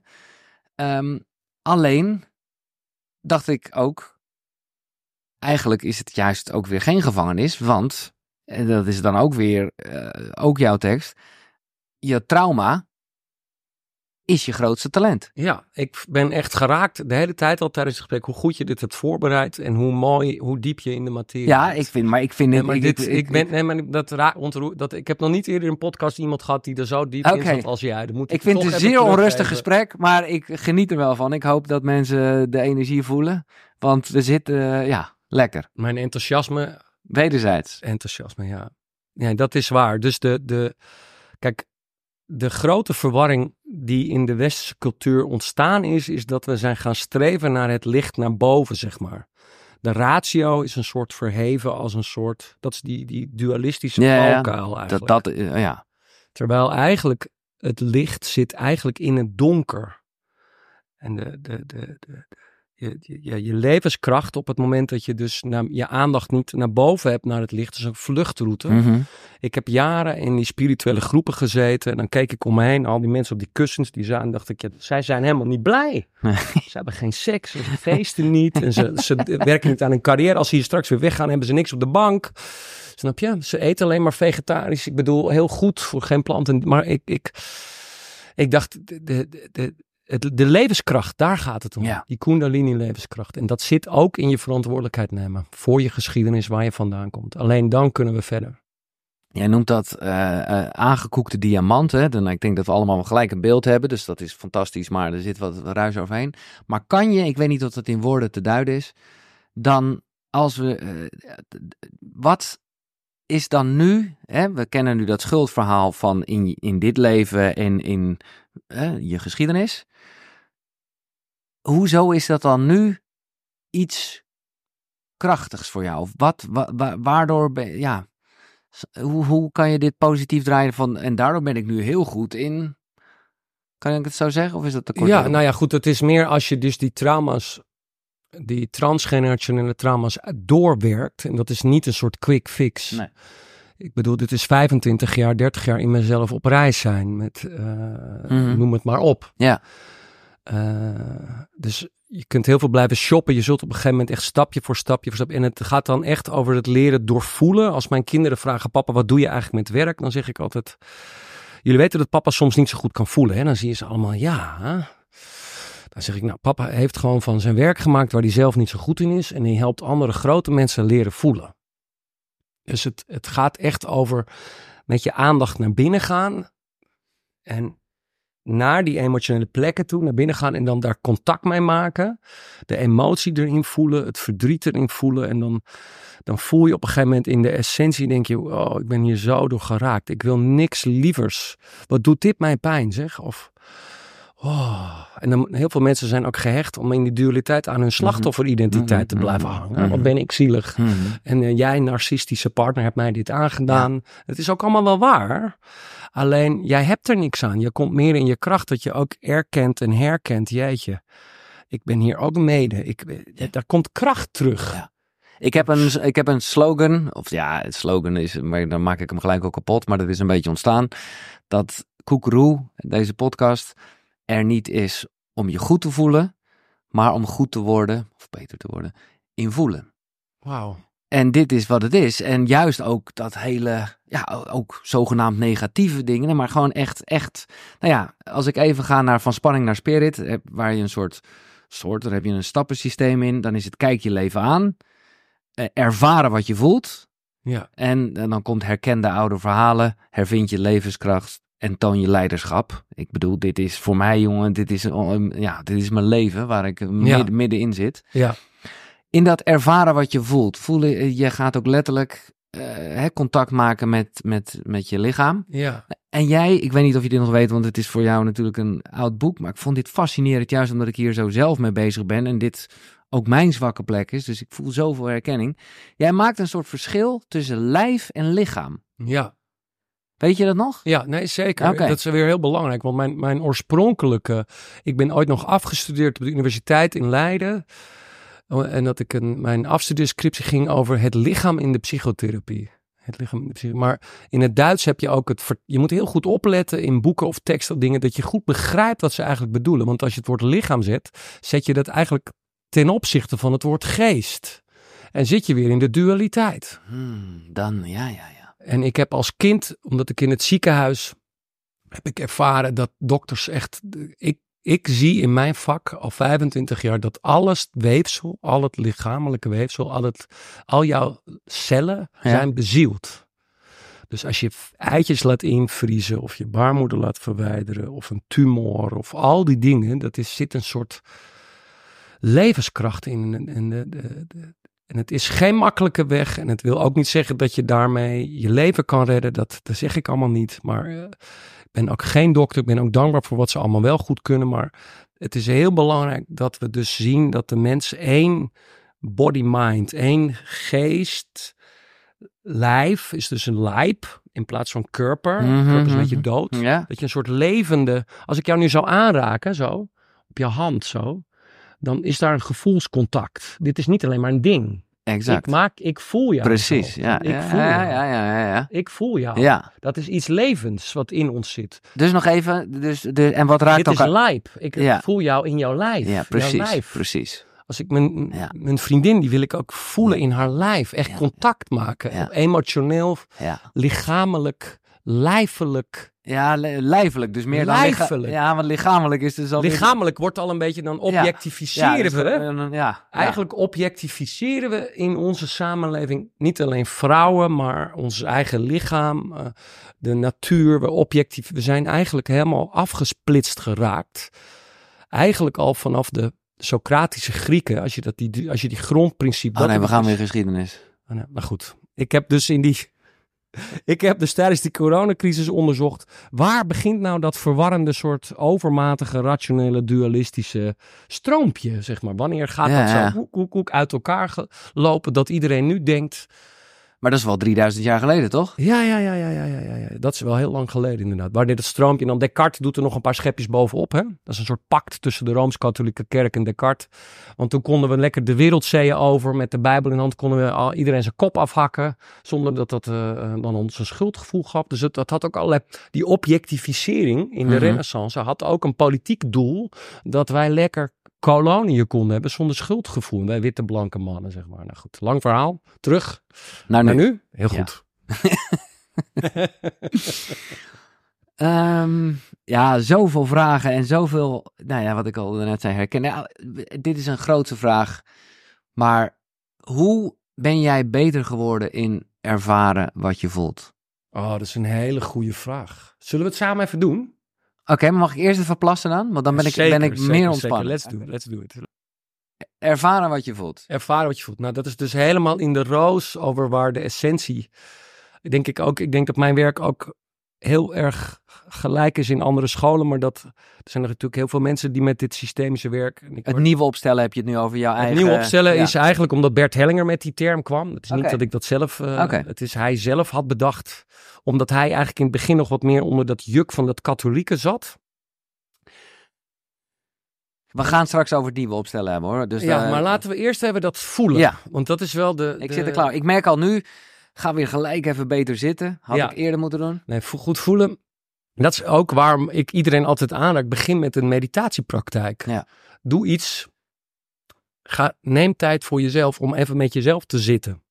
A: Ehm, alleen dacht ik ook, eigenlijk is het juist ook weer geen gevangenis, want, en dat is dan ook weer, eh, ook jouw tekst, je trauma is je grootste talent.
B: Ja, ik ben echt geraakt de hele tijd al tijdens het gesprek hoe goed je dit hebt voorbereid en hoe mooi, hoe diep je in de materie
A: Ja,
B: bent.
A: ik vind, maar ik vind
B: Nee, maar
A: ik,
B: dit,
A: ik-
B: ik,
A: ik-
B: ben, nee, maar dat raakt ontroerd. Dat ik heb nog niet eerder een podcast iemand gehad die er zo diep in zat als jij. Dat moet
A: Ik vind het een zeer onrustig gesprek, maar ik geniet er wel van. Ik hoop dat mensen de energie voelen, want we zitten, eh, ja, lekker.
B: Mijn enthousiasme,
A: Wederzijds.
B: enthousiasme, ja. Ja, dat is waar. Dus de, de, kijk, de grote verwarring die in de westerse cultuur ontstaan is, is dat we zijn gaan streven naar het licht naar boven, zeg maar. De ratio is een soort verheven als een soort, dat is die, die dualistische
A: Ja,
B: valkuil
A: Dat,
B: eigenlijk.
A: dat, eh, ja.
B: Terwijl eigenlijk het licht zit eigenlijk in het donker. En de, de, de, de, je, je, je levenskracht op het moment dat je dus naar, je aandacht niet naar boven hebt naar het licht, is een vluchtroute.
A: Mhm.
B: Ik heb jaren in die spirituele groepen gezeten en dan keek ik om me heen, al die mensen op die kussens die zaten, dacht ik, ja, zij zijn helemaal niet blij.
A: Nee.
B: Ze hebben geen seks, ze feesten niet en ze, ze werken niet aan hun carrière. Als ze hier straks weer weggaan, hebben ze niks op de bank. Snap je? Ze eten alleen maar vegetarisch. Ik bedoel, heel goed voor geen planten. Maar ik, ik, ik dacht, de, de, de, het- de levenskracht, daar gaat het om.
A: Ja.
B: Die Kundalini levenskracht. En dat zit ook in je verantwoordelijkheid nemen. Voor je geschiedenis, waar je vandaan komt. Alleen dan kunnen we verder.
A: Jij noemt dat eh, eh, aangekoekte diamanten. Dan, ik denk dat we allemaal gelijk een beeld hebben. Dus dat is fantastisch, maar er zit wat ruis overheen. Maar kan je, ik weet niet of dat in woorden te duiden is, dan als we. eh, wat is dan nu? Hè, we kennen nu dat schuldverhaal van in, in dit leven en in eh, je geschiedenis. Hoezo is dat dan nu iets krachtigs voor jou? Of wat, wa- wa- waardoor ben ja. Hoe, hoe kan je dit positief draaien van en daardoor ben ik nu heel goed in. Kan ik het zo zeggen of is dat te kort?
B: Ja,
A: door?
B: nou ja, goed. Het is meer als je dus die trauma's, die transgenerationele trauma's doorwerkt. En dat is niet een soort quick fix.
A: Nee.
B: Ik bedoel, dit is 25 jaar, 30 jaar in mezelf op reis zijn. Met, eh,
A: Mhm.
B: noem het maar op.
A: Ja.
B: Eh, dus je kunt heel veel blijven shoppen. Je zult op een gegeven moment echt stapje voor stapje voor stapje. En het gaat dan echt over het leren doorvoelen. Als mijn kinderen vragen, papa, wat doe je eigenlijk met werk? Dan zeg ik altijd, jullie weten dat papa soms niet zo goed kan voelen. Hè? Dan zie je ze allemaal, ja. Dan zeg ik, nou, papa heeft gewoon van zijn werk gemaakt waar hij zelf niet zo goed in is. En hij helpt andere grote mensen leren voelen. Dus het, het gaat echt over met je aandacht naar binnen gaan. En naar die emotionele plekken toe, naar binnen gaan en dan daar contact mee maken. De emotie erin voelen, het verdriet erin voelen. En dan, dan voel je op een gegeven moment in de essentie, denk je, oh, ik ben hier zo door geraakt. Ik wil niks lievers. Wat doet dit mij pijn, zeg? Of Oh, en dan, heel veel mensen zijn ook gehecht om in die dualiteit aan hun slachtofferidentiteit te
A: Mhm,
B: blijven
A: mhm,
B: hangen. Wat
A: mhm.
B: ben ik zielig.
A: Mhm.
B: En eh, jij, narcistische partner, hebt mij dit aangedaan. Het is ook allemaal wel waar. Alleen, jij hebt er niks aan. Je komt meer in je kracht dat je ook erkent en herkent. Jeetje, ik ben hier ook mede. Ik, eh, daar komt kracht terug.
A: Ja. Ik heb, een, ik heb een slogan, of ja, het slogan is, maar dan maak ik hem gelijk ook kapot, maar dat is een beetje ontstaan. Dat Koekeroe, deze podcast, er niet is om je goed te voelen, maar om goed te worden, of beter te worden, in voelen.
B: Wauw.
A: En dit is wat het is. En juist ook dat hele, ja, ook zogenaamd negatieve dingen, maar gewoon echt, echt, nou ja, als ik even ga naar van spanning naar spirit, eh, waar je een soort, soort, daar heb je een stappensysteem in, dan is het kijk je leven aan, eh, ervaren wat je voelt,
B: Ja.
A: en, en dan komt herkende oude verhalen, hervind je levenskracht en toon je leiderschap. Ik bedoel, dit is voor mij, jongen, dit is, eh, ja, dit is mijn leven waar ik midden, middenin zit.
B: Ja.
A: In dat ervaren wat je voelt, voelen, eh, je gaat ook letterlijk eh, contact maken met, met, met je lichaam.
B: Ja.
A: En jij, ik weet niet of je dit nog weet, want het is voor jou natuurlijk een oud boek, maar ik vond dit fascinerend, juist omdat ik hier zo zelf mee bezig ben en dit ook mijn zwakke plek is. Dus ik voel zoveel herkenning. Jij maakt een soort verschil tussen lijf en lichaam.
B: Ja.
A: Weet je dat nog?
B: Ja, nee, zeker. Dat is weer heel belangrijk. Want mijn, mijn oorspronkelijke... Ik ben ooit nog afgestudeerd op de universiteit in Leiden. Oh, En dat ik een, mijn afstudeerscriptie ging over het lichaam in de psychotherapie. Het lichaam in de psycho- Maar in het Duits heb je ook het... Je moet heel goed opletten in boeken of teksten of dingen... dat je goed begrijpt wat ze eigenlijk bedoelen. Want als je het woord lichaam zet... zet je dat eigenlijk ten opzichte van het woord geest. En zit je weer in de dualiteit.
A: Hmm, dan, ja, ja, ja.
B: En ik heb als kind, omdat ik in het ziekenhuis heb ik ervaren dat dokters echt. Ik, ik zie in mijn vak al 25 jaar dat alles weefsel, al het lichamelijke weefsel, al, het, al jouw cellen
A: Ja.
B: zijn bezield. Dus als je eitjes laat invriezen of je baarmoeder laat verwijderen of een tumor of al die dingen, dat is, zit een soort levenskracht in. En, de, de, de- en het is geen makkelijke weg. En het wil ook niet zeggen dat je daarmee je leven kan redden. Dat, dat zeg ik allemaal niet. Maar eh, ik ben ook geen dokter. Ik ben ook dankbaar voor wat ze allemaal wel goed kunnen. Maar het is heel belangrijk dat we dus zien dat de mens één body-mind, één geest, lijf is dus een lijp in plaats van körper.
A: Mhm,
B: Körper is een beetje
A: mhm.
B: dood.
A: Ja,
B: Dat je een soort levende. Als ik jou nu zou aanraken, zo, op je hand zo, dan is daar een gevoelscontact. Dit is niet alleen maar een ding.
A: exact.
B: Ik maak, ik voel jou.
A: Precies, ja.
B: Ik
A: ja,
B: voel
A: ja,
B: jou.
A: ja, ja, ja, ja.
B: Ik voel jou.
A: Ja,
B: Dat is iets levens wat in ons zit.
A: dus nog even, dus, de, en wat raakt
B: Dit is
A: elkaar?
B: lijp. Ik voel jou in jouw lijf.
A: Ja,
B: Jouw
A: precies,
B: lijf.
A: precies.
B: Als ik mijn, mijn vriendin, die wil ik ook voelen in haar lijf. Echt contact maken. Emotioneel,
A: Ja,
B: lichamelijk, lijfelijk.
A: Ja li- lijfelijk, dus meer dan
B: Lijfelijk.
A: Ja, want lichamelijk is dus al...
B: Lichamelijk wordt al een beetje, dan
A: Ja,
B: objectificeren
A: dus
B: we. hè?
A: gewoon, eh, Ja,
B: Eigenlijk objectificeren we in onze samenleving niet alleen vrouwen, maar ons eigen lichaam, eh, de natuur. We, objectief, we zijn eigenlijk helemaal afgesplitst geraakt. Eigenlijk al vanaf de Socratische Grieken, als je, dat die, als je die grondprincipe...
A: Oh nee, we gaan weer geschiedenis.
B: Oh, nee, maar goed, ik heb dus in die... [laughs] Ik heb dus tijdens die coronacrisis onderzocht, waar begint nou dat verwarrende soort overmatige, rationele, dualistische stroompje, zeg maar. Wanneer gaat
A: Ja,
B: dat zo
A: ja.
B: koek, koek, koek uit elkaar lopen, dat iedereen nu denkt,
A: Maar dat is wel 3000 jaar geleden, toch?
B: ja, ja, ja, ja, ja, ja, ja, dat is wel heel lang geleden inderdaad. Wanneer dat stroompje, dan Descartes doet er nog een paar schepjes bovenop, hè. Dat is een soort pact tussen de Rooms-Katholieke Kerk en Descartes. Want toen konden we lekker de wereldzeeën over, met de Bijbel in hand, konden we al, iedereen zijn kop afhakken, zonder dat dat eh, eh, dan ons een schuldgevoel gaf. Dus het, dat had ook allerlei, die objectificering in de
A: Mhm.
B: renaissance had ook een politiek doel, dat wij lekker koloniën konden hebben zonder schuldgevoel. Wij witte blanke mannen, zeg maar. Nou goed, lang verhaal. Terug naar
A: nu.
B: nu. Heel
A: Ja.
B: goed. [laughs]
A: Ehm, ja, zoveel vragen en zoveel, nou ja, wat ik al net zei, herkennen. Ja, dit is een grootste vraag. Maar hoe ben jij beter geworden in ervaren wat je voelt?
B: Oh, dat is een hele goede vraag. Zullen we het samen even doen?
A: Oké, maar mag ik eerst even plassen dan? Want dan ben ik,
B: Zeker,
A: ben ik
B: zeker,
A: meer ontspannen.
B: Let's do it, let's do it.
A: Ervaren wat je voelt.
B: Ervaren wat je voelt. Nou, dat is dus helemaal in de roos over waar de essentie... Denk ik ook, ik denk dat mijn werk ook heel erg gelijk is in andere scholen. Maar dat, er zijn er natuurlijk heel veel mensen die met dit systemische werk...
A: Het
B: word-
A: nieuwe opstellen heb je het nu over jouw
B: het
A: eigen...
B: nieuwe opstellen
A: ja.
B: is eigenlijk omdat Bert Hellinger met die term kwam. Het is niet dat ik dat zelf... eh. Het is hij zelf had bedacht. Omdat hij eigenlijk in het begin nog wat meer onder dat juk van dat katholieke zat.
A: We gaan straks over het nieuwe opstellen hebben hoor. Dus
B: ja,
A: eh,
B: maar laten we eerst hebben dat voelen.
A: Ja.
B: Want dat is wel de...
A: Ik
B: de-
A: zit er klaar. Ik merk al nu, ga weer gelijk even beter zitten. Had
B: Ja.
A: ik eerder moeten doen.
B: Nee, goed voelen. Dat is ook waarom ik iedereen altijd aanraak. Begin met een meditatiepraktijk.
A: Ja.
B: Doe iets. Ga, neem tijd voor jezelf om even met jezelf te zitten.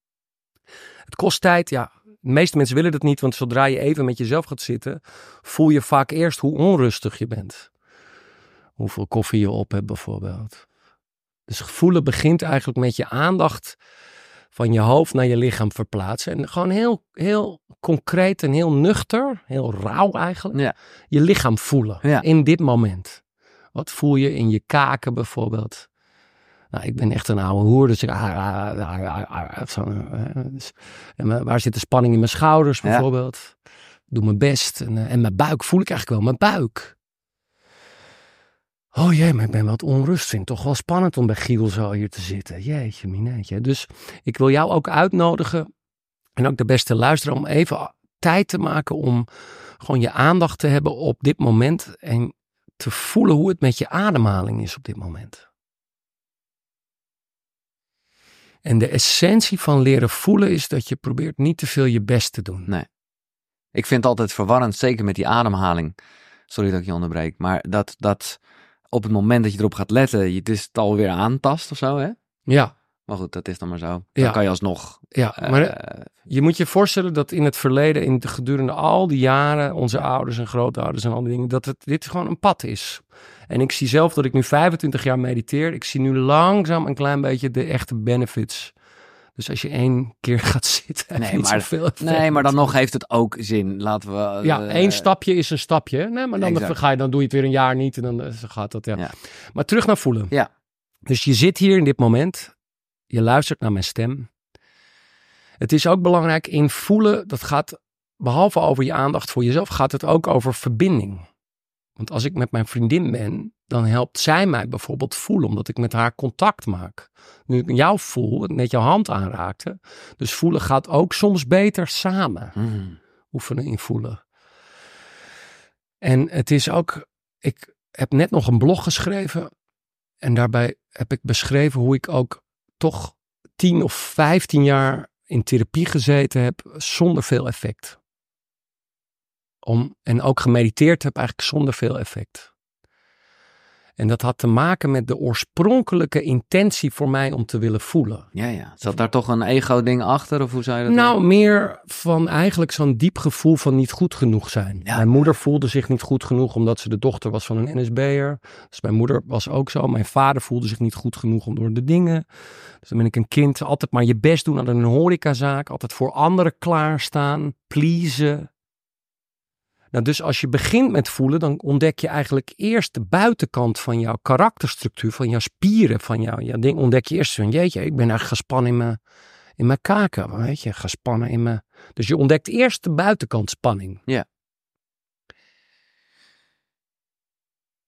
B: Het kost tijd, ja. De meeste mensen willen dat niet, want zodra je even met jezelf gaat zitten, voel je vaak eerst hoe onrustig je bent. Hoeveel koffie je op hebt bijvoorbeeld. Dus voelen begint eigenlijk met je aandacht van je hoofd naar je lichaam verplaatsen. En gewoon heel, heel concreet en heel nuchter, heel rauw eigenlijk,
A: Ja.
B: je lichaam voelen
A: Ja.
B: in dit moment. Wat voel je in je kaken bijvoorbeeld? Nou, ik ben echt een oude hoer, dus ik... zo, en wa- waar zit de spanning in mijn schouders
A: Ja.
B: bijvoorbeeld? Doe mijn best. En, eh, en mijn buik voel ik eigenlijk wel, mijn buik. Oh jee, maar ik ben wat onrust. Vind toch wel spannend om bij Giel zo hier te zitten. Jeetje, mineetje. Dus ik wil jou ook uitnodigen, en ook de beste luisteraar, om even tijd te maken om gewoon je aandacht te hebben op dit moment. En te voelen hoe het met je ademhaling is op dit moment. En de essentie van leren voelen is dat je probeert niet te veel je best te doen.
A: Nee. Ik vind het altijd verwarrend, zeker met die ademhaling. Sorry dat ik je onderbreek. Maar dat, dat op het moment dat je erop gaat letten, je het alweer aantast of zo, hè?
B: Ja,
A: Maar goed, dat is dan maar zo. Dan
B: Ja.
A: kan je alsnog...
B: ja.
A: eh,
B: maar je moet je voorstellen dat in het verleden, in de, gedurende al die jaren, onze ouders en grootouders en al die dingen, dat het, dit gewoon een pad is. En ik zie zelf dat ik nu 25 jaar mediteer. Ik zie nu langzaam een klein beetje de echte benefits. Dus als je één keer [laughs] gaat zitten,
A: Nee, maar-
B: zoveel
A: nee, maar dan nog heeft het ook zin. Laten we... eh,
B: Ja, één stapje is een stapje. Nee, maar dan, ga je, dan doe je het weer een jaar niet en dan eh, gaat dat. Ja.
A: Ja.
B: Maar terug naar voelen.
A: Ja.
B: Dus je zit hier in dit moment. Je luistert naar mijn stem. Het is ook belangrijk in voelen. Dat gaat, behalve over je aandacht voor jezelf, gaat het ook over verbinding. Want als ik met mijn vriendin ben, dan helpt zij mij bijvoorbeeld voelen, omdat ik met haar contact maak. Nu ik jou voel, net jouw hand aanraakte. Dus voelen gaat ook soms beter samen
A: Hmm.
B: oefenen in voelen. En het is ook, ik heb net nog een blog geschreven en daarbij heb ik beschreven hoe ik ook toch 10 of 15 jaar in therapie gezeten heb zonder veel effect. Om, en ook gemediteerd heb eigenlijk zonder veel effect. En dat had te maken met de oorspronkelijke intentie voor mij om te willen voelen.
A: Ja, ja. Zat daar toch een ego-ding achter? Of hoe zou je dat
B: Nou, meer van eigenlijk zo'n diep gevoel van niet goed genoeg zijn.
A: Ja.
B: Mijn moeder voelde zich niet goed genoeg omdat ze de dochter was van een NSB'er. Dus mijn moeder was ook zo. Mijn vader voelde zich niet goed genoeg om door de dingen. Dus dan ben ik een kind, altijd maar je best doen aan een horecazaak. Altijd voor anderen klaarstaan, pleasen. Nou, dus als je begint met voelen, dan ontdek je eigenlijk eerst de buitenkant van jouw karakterstructuur, van jouw spieren, van jouw, jouw ding. Ontdek je eerst van, jeetje, ik ben eigenlijk gespannen in mijn, in mijn kaken, weet je, gespannen in mijn... Dus je ontdekt eerst de buitenkant spanning.
A: Ja.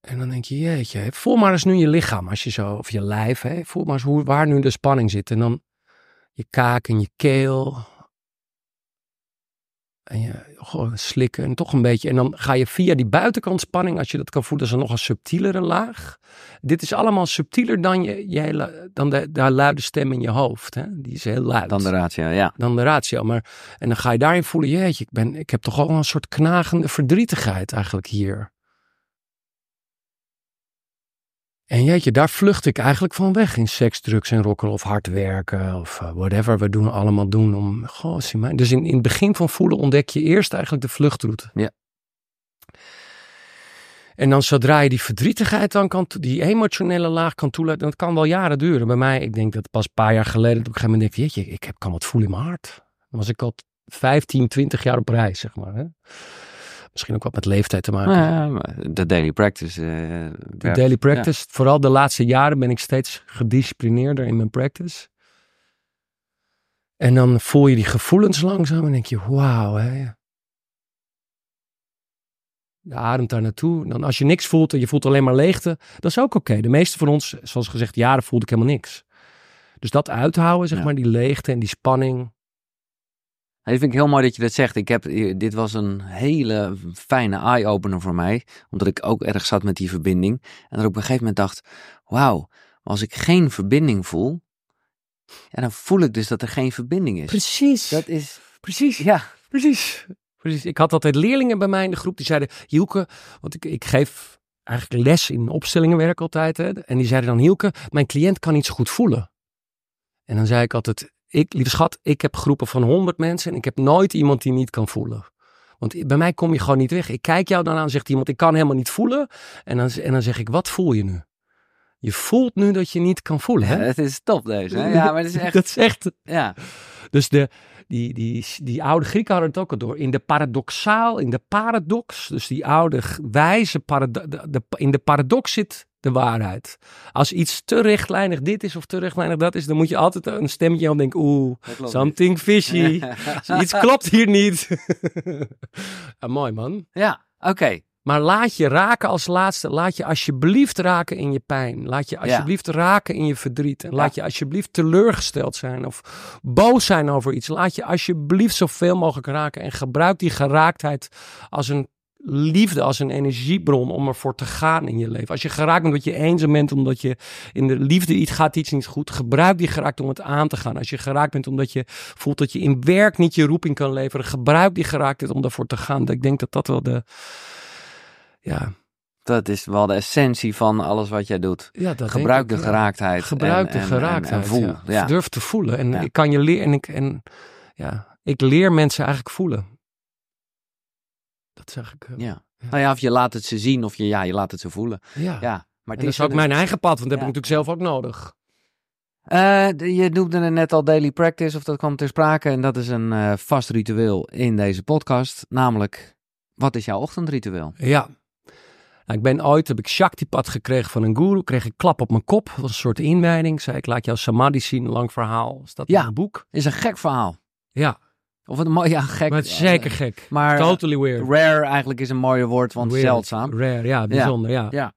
B: En dan denk je, jeetje, voel maar eens nu je lichaam, als je zo, of je lijf, hè, voel maar eens hoe, waar nu de spanning zit. En dan je kaak en je keel. En je gewoon slikken en toch een beetje. En dan ga je via die buitenkant spanning, als je dat kan voelen, is er nog een subtielere laag. Dit is allemaal subtieler dan, je, je hele, dan de, de luide stem in je hoofd. Hè? Die is heel luid.
A: Dan de ratio, ja.
B: dan de ratio. Maar, en dan ga je daarin voelen, jeetje, ik, ben, ik heb toch al een soort knagende verdrietigheid eigenlijk hier. En jeetje, daar vlucht ik eigenlijk van weg in seks, drugs en rocken of hard werken of eh, whatever we doen allemaal doen om, goh, zie maar. Dus in, in het begin van voelen ontdek je eerst eigenlijk de vluchtroute.
A: Ja.
B: En dan zodra je die verdrietigheid dan kan, die emotionele laag kan toelaten, dat kan wel jaren duren. Bij mij, ik denk dat pas een paar jaar geleden, dat ik op een gegeven moment denk, jeetje, ik heb, kan wat voelen in mijn hart. Dan was ik al 15, 20 jaar op reis, zeg maar. Hè? Misschien ook wat met leeftijd te maken.
A: Ja, de daily practice. eh,
B: De daily practice. Vooral de laatste jaren ben ik steeds gedisciplineerder in mijn practice. En dan voel je die gevoelens langzaam en denk je, wauw. Hè. Je ademt daar naartoe. Dan als je niks voelt en je voelt alleen maar leegte, dat is ook oké. De meeste van ons, zoals gezegd, jaren voelde ik helemaal niks. Dus dat uithouden, zeg
A: Ja.
B: maar, die leegte en die spanning.
A: Dat vind ik heel mooi dat je dat zegt. Ik heb, dit was een hele fijne eye-opener voor mij. Omdat ik ook erg zat met die verbinding. En dat ik op een gegeven moment dacht, wauw, als ik geen verbinding voel, ja, dan voel ik dus dat er geen verbinding is.
B: Precies.
A: Dat is,
B: Precies.
A: ja,
B: Precies. Precies. Ik had altijd leerlingen bij mij in de groep die zeiden: Hielke, want ik, ik geef eigenlijk les in opstellingenwerk altijd. Hè, en die zeiden dan: Hielke, mijn cliënt kan niet zo goed voelen. En dan zei ik altijd: ik, lieve schat, ik heb groepen van 100 mensen en ik heb nooit iemand die niet kan voelen. Want bij mij kom je gewoon niet weg. Ik kijk jou dan aan, zegt iemand: Ik kan helemaal niet voelen. En dan, en dan zeg ik: Wat voel je nu? Je voelt nu dat je niet kan voelen. Hè?
A: het is top deze. Hè? [laughs] Ja, maar het is echt,
B: Dat is echt
A: ja,
B: dus de, die, die, die oude Grieken hadden het ook al door. In de paradoxaal, in de paradox, dus die oude wijze, parado- de, de- in de paradox zit de waarheid. Als iets te rechtlijnig dit is of te rechtlijnig dat is, dan moet je altijd een stemmetje aan denken, oeh, something fishy. [laughs] iets klopt hier niet. ja, [laughs] mooi man.
A: Ja, oké.
B: Maar laat je raken als laatste. Laat je alsjeblieft raken in je pijn. Laat je alsjeblieft raken in je verdriet. En laat je alsjeblieft teleurgesteld zijn of boos zijn over iets. Laat je alsjeblieft zoveel mogelijk raken. En gebruik die geraaktheid als een liefde, als een energiebron om ervoor te gaan in je leven. Als je geraakt bent omdat je eenzaam bent, omdat je in de liefde iets gaat iets niet goed. Gebruik die geraakt om het aan te gaan. Als je geraakt bent omdat je voelt dat je in werk niet je roeping kan leveren. Gebruik die geraaktheid om daarvoor te gaan. Ik denk dat dat wel de... Ja,
A: Dat is wel de essentie van alles wat jij doet.
B: Ja, dat
A: Gebruik de
B: ik,
A: geraaktheid.
B: Gebruik
A: en-
B: de geraaktheid.
A: En, en voel.
B: ja.
A: Ja.
B: Durf te voelen. En ik kan je leren. En ik, en, ja, ik leer mensen eigenlijk voelen. Dat zeg ik.
A: Ja. Nou ja, of je laat het ze zien of je, ja, je laat het ze voelen.
B: ja.
A: Ja, maar
B: dat
A: is
B: is ook mijn eigen pad, want dat heb ik natuurlijk zelf ook nodig.
A: Eh, je noemde het net al daily practice, of dat kwam ter sprake. En dat is een eh, vast ritueel in deze podcast. Namelijk, wat is jouw ochtendritueel?
B: Ja. Nou, ik ben ooit, heb ik Shakti-pad gekregen van een guru. Kreeg ik klap op mijn kop. Dat was een soort inwijding. Zei ik, laat jou samadhi zien. Lang verhaal.
A: Ja.
B: in een boek.
A: Is een gek verhaal.
B: Ja,
A: Of een mooi, [laughs] ja, gek.
B: maar het is zeker gek.
A: Maar
B: Totally weird.
A: rare eigenlijk is een mooier woord, want
B: Weird.
A: zeldzaam.
B: Rare, ja, bijzonder, ja.
A: Ja.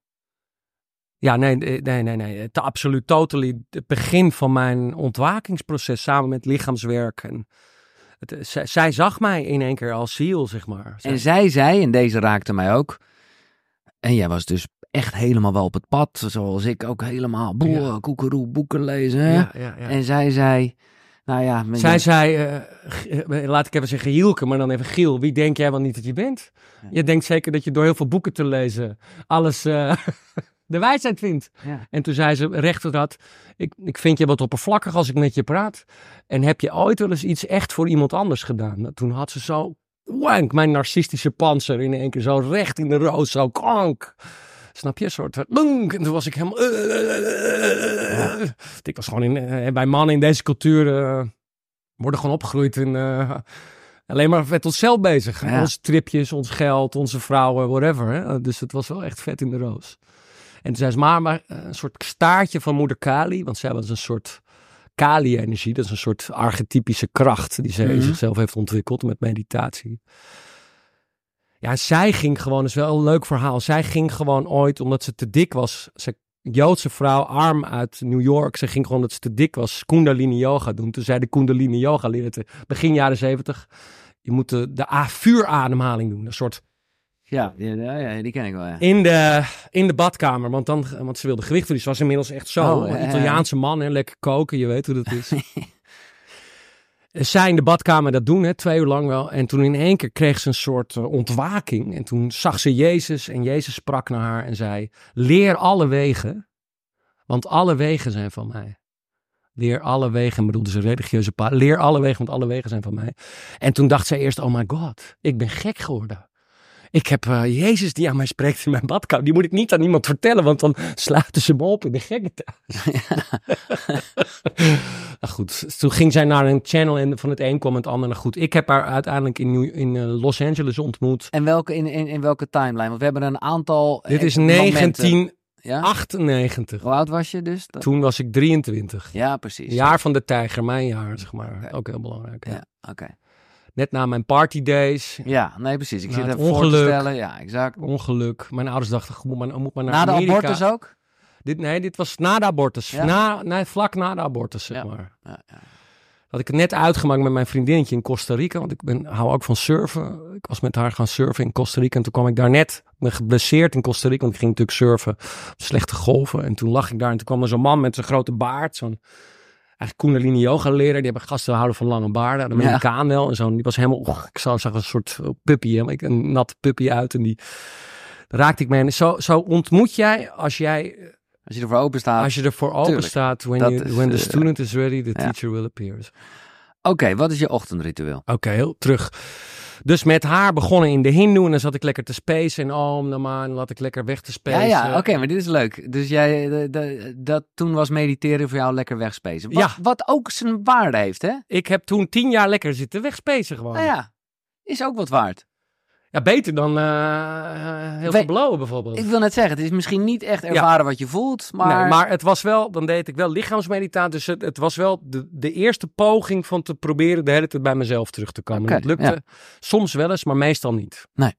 B: Ja, nee, eh, nee, nee, nee. Het absoluut totally het begin van mijn ontwakingsproces samen met lichaamswerk. En het, eh, zij, zij zag mij in één keer als ziel, zeg maar. Zij-
A: En zij zei, en deze raakte mij ook. En jij was dus echt helemaal wel op het pad, zoals ik ook helemaal. Boe,
B: Ja.
A: koekeroe, boeken lezen.
B: ja.
A: En zij zei, nou ja.
B: Zij zei, eh, G- eh, laat ik even zeggen Hielke, maar dan even Giel. Wie denk jij wel niet dat je bent?
A: Ja.
B: Je denkt zeker dat je door heel veel boeken te lezen alles eh, [laughs] de wijsheid vindt.
A: Ja.
B: En toen zei ze recht tot dat, ik, ik vind je wat oppervlakkig als ik met je praat. En heb je ooit wel eens iets echt voor iemand anders gedaan? Nou, toen had ze zo, wank, mijn narcistische panzer in één keer zo recht in de roos, zo klank. Snap je? Een soort, eh. En toen was ik helemaal... eh, Ik was gewoon in, eh, bij mannen in deze cultuur eh, worden gewoon opgegroeid in... eh, alleen maar met onszelf bezig.
A: Ja.
B: Onze tripjes, ons geld, onze vrouwen, whatever. Hè? Dus het was wel echt vet in de roos. En toen zei ze, maar, maar eh, een soort staartje van moeder Kali. Want zij was een soort Kali-energie. Dat is een soort archetypische kracht die zij in
A: Mhm.
B: zichzelf heeft ontwikkeld met meditatie. Ja, zij ging gewoon, dat is wel een leuk verhaal. Zij ging gewoon ooit, omdat ze te dik was. Ze, Joodse vrouw, arm uit New York. Ze ging gewoon, dat ze te dik was, Kundalini yoga doen. Toen zei de Kundalini yoga leren begin jaren zeventig. Je moet de, de a- vuurademhaling doen. Een soort
A: Ja, ja, ja, die ken ik wel. Ja.
B: in de, in de badkamer. Want, dan, want ze wilde gewicht verliezen. Ze was inmiddels echt zo.
A: Oh,
B: een. Italiaanse man, hè, lekker koken. Je weet hoe dat is. [laughs] Zij in de badkamer dat doen, hè, twee uur lang wel. En toen in één keer kreeg ze een soort eh, ontwaking. En toen zag ze Jezus. En Jezus sprak naar haar en zei: Leer alle wegen, want alle wegen zijn van mij. Leer alle wegen, bedoelde ze religieuze. Leer alle wegen, want alle wegen zijn van mij. En toen dacht zij eerst: Oh my god, ik ben gek geworden. Ik heb eh, Jezus die aan mij spreekt in mijn badkamer. Die moet ik niet aan iemand vertellen, want dan sluiten ze me op in de gekke thuis. [laughs] [laughs] nou goed, toen ging zij naar een channel en van het een kwam het ander. Nou goed, ik heb haar uiteindelijk in, New- in eh, Los Angeles ontmoet.
A: En welke, in, in, in welke timeline? Want we hebben een aantal.
B: Dit
A: eh,
B: is
A: momenten.
B: 1998.
A: Ja? Hoe oud was je dus? Dat-
B: Toen was ik 23.
A: Ja, precies.
B: Jaar van de tijger, mijn jaar, zeg maar. Ook heel belangrijk. Ja.
A: Ja, oké.
B: Net na mijn party days.
A: Ja, nee, precies. Ik zit
B: het
A: even voor te
B: ongeluk.
A: stellen. Ja, exact.
B: Ongeluk. Mijn ouders dachten, "Goh, moet maar, moet maar naar
A: Na de
B: Amerika.
A: abortus ook?
B: Dit, nee, dit was na de abortus.
A: Ja.
B: Na, nee, vlak na de abortus, zeg
A: Ja.
B: maar.
A: Ja, ja.
B: Had ik het net uitgemaakt met mijn vriendinnetje in Costa Rica. Want ik ben, hou ook van surfen. Ik was met haar gaan surfen in Costa Rica. En toen kwam ik daar net, ik ben geblesseerd in Costa Rica. Want ik ging natuurlijk surfen op slechte golven. En toen lag ik daar. En toen kwam er zo'n man met zo'n grote baard. Zo'n eigenlijk Kundalini yoga leraar. Die hebben gasten houden van lange baarden. Een
A: Ja.
B: Amerikaan wel. En zo'n, die was helemaal, och, ik zag, zag een soort puppy. hè, ik- Een natte puppy uit. En die raakte ik mee. En zo, zo ontmoet jij, als jij
A: Als je ervoor open staat.
B: als je ervoor open staat, when,
A: Dat
B: you,
A: is,
B: when the
A: eh,
B: student is ready, the
A: ja.
B: teacher will appear.
A: Oké, wat is je ochtendritueel?
B: Oké, heel terug. Dus met haar begonnen in de hindoe en dan zat ik lekker te spacen en om de maan, laat ik lekker weg te
A: Ja,
B: spacen.
A: ja, oké, maar dit is leuk. Dus jij, de, de- dat toen was mediteren voor jou lekker wegspezen. Wat,
B: Ja.
A: wat ook zijn waarde heeft, hè?
B: Ik heb toen tien jaar lekker zitten wegspacen gewoon.
A: Nou ja, is ook wat waard.
B: Ja, beter dan eh, heel
A: We-
B: veel blowen bijvoorbeeld.
A: Ik wil net zeggen, het is misschien niet echt ervaren wat je voelt, maar...
B: Nee, maar het was wel, dan deed ik wel lichaamsmeditatie. Dus het, het was wel de, de eerste poging van te proberen de hele tijd bij mezelf terug te komen.
A: Oké,
B: het lukte
A: ja.
B: soms wel eens, maar meestal niet.
A: Nee.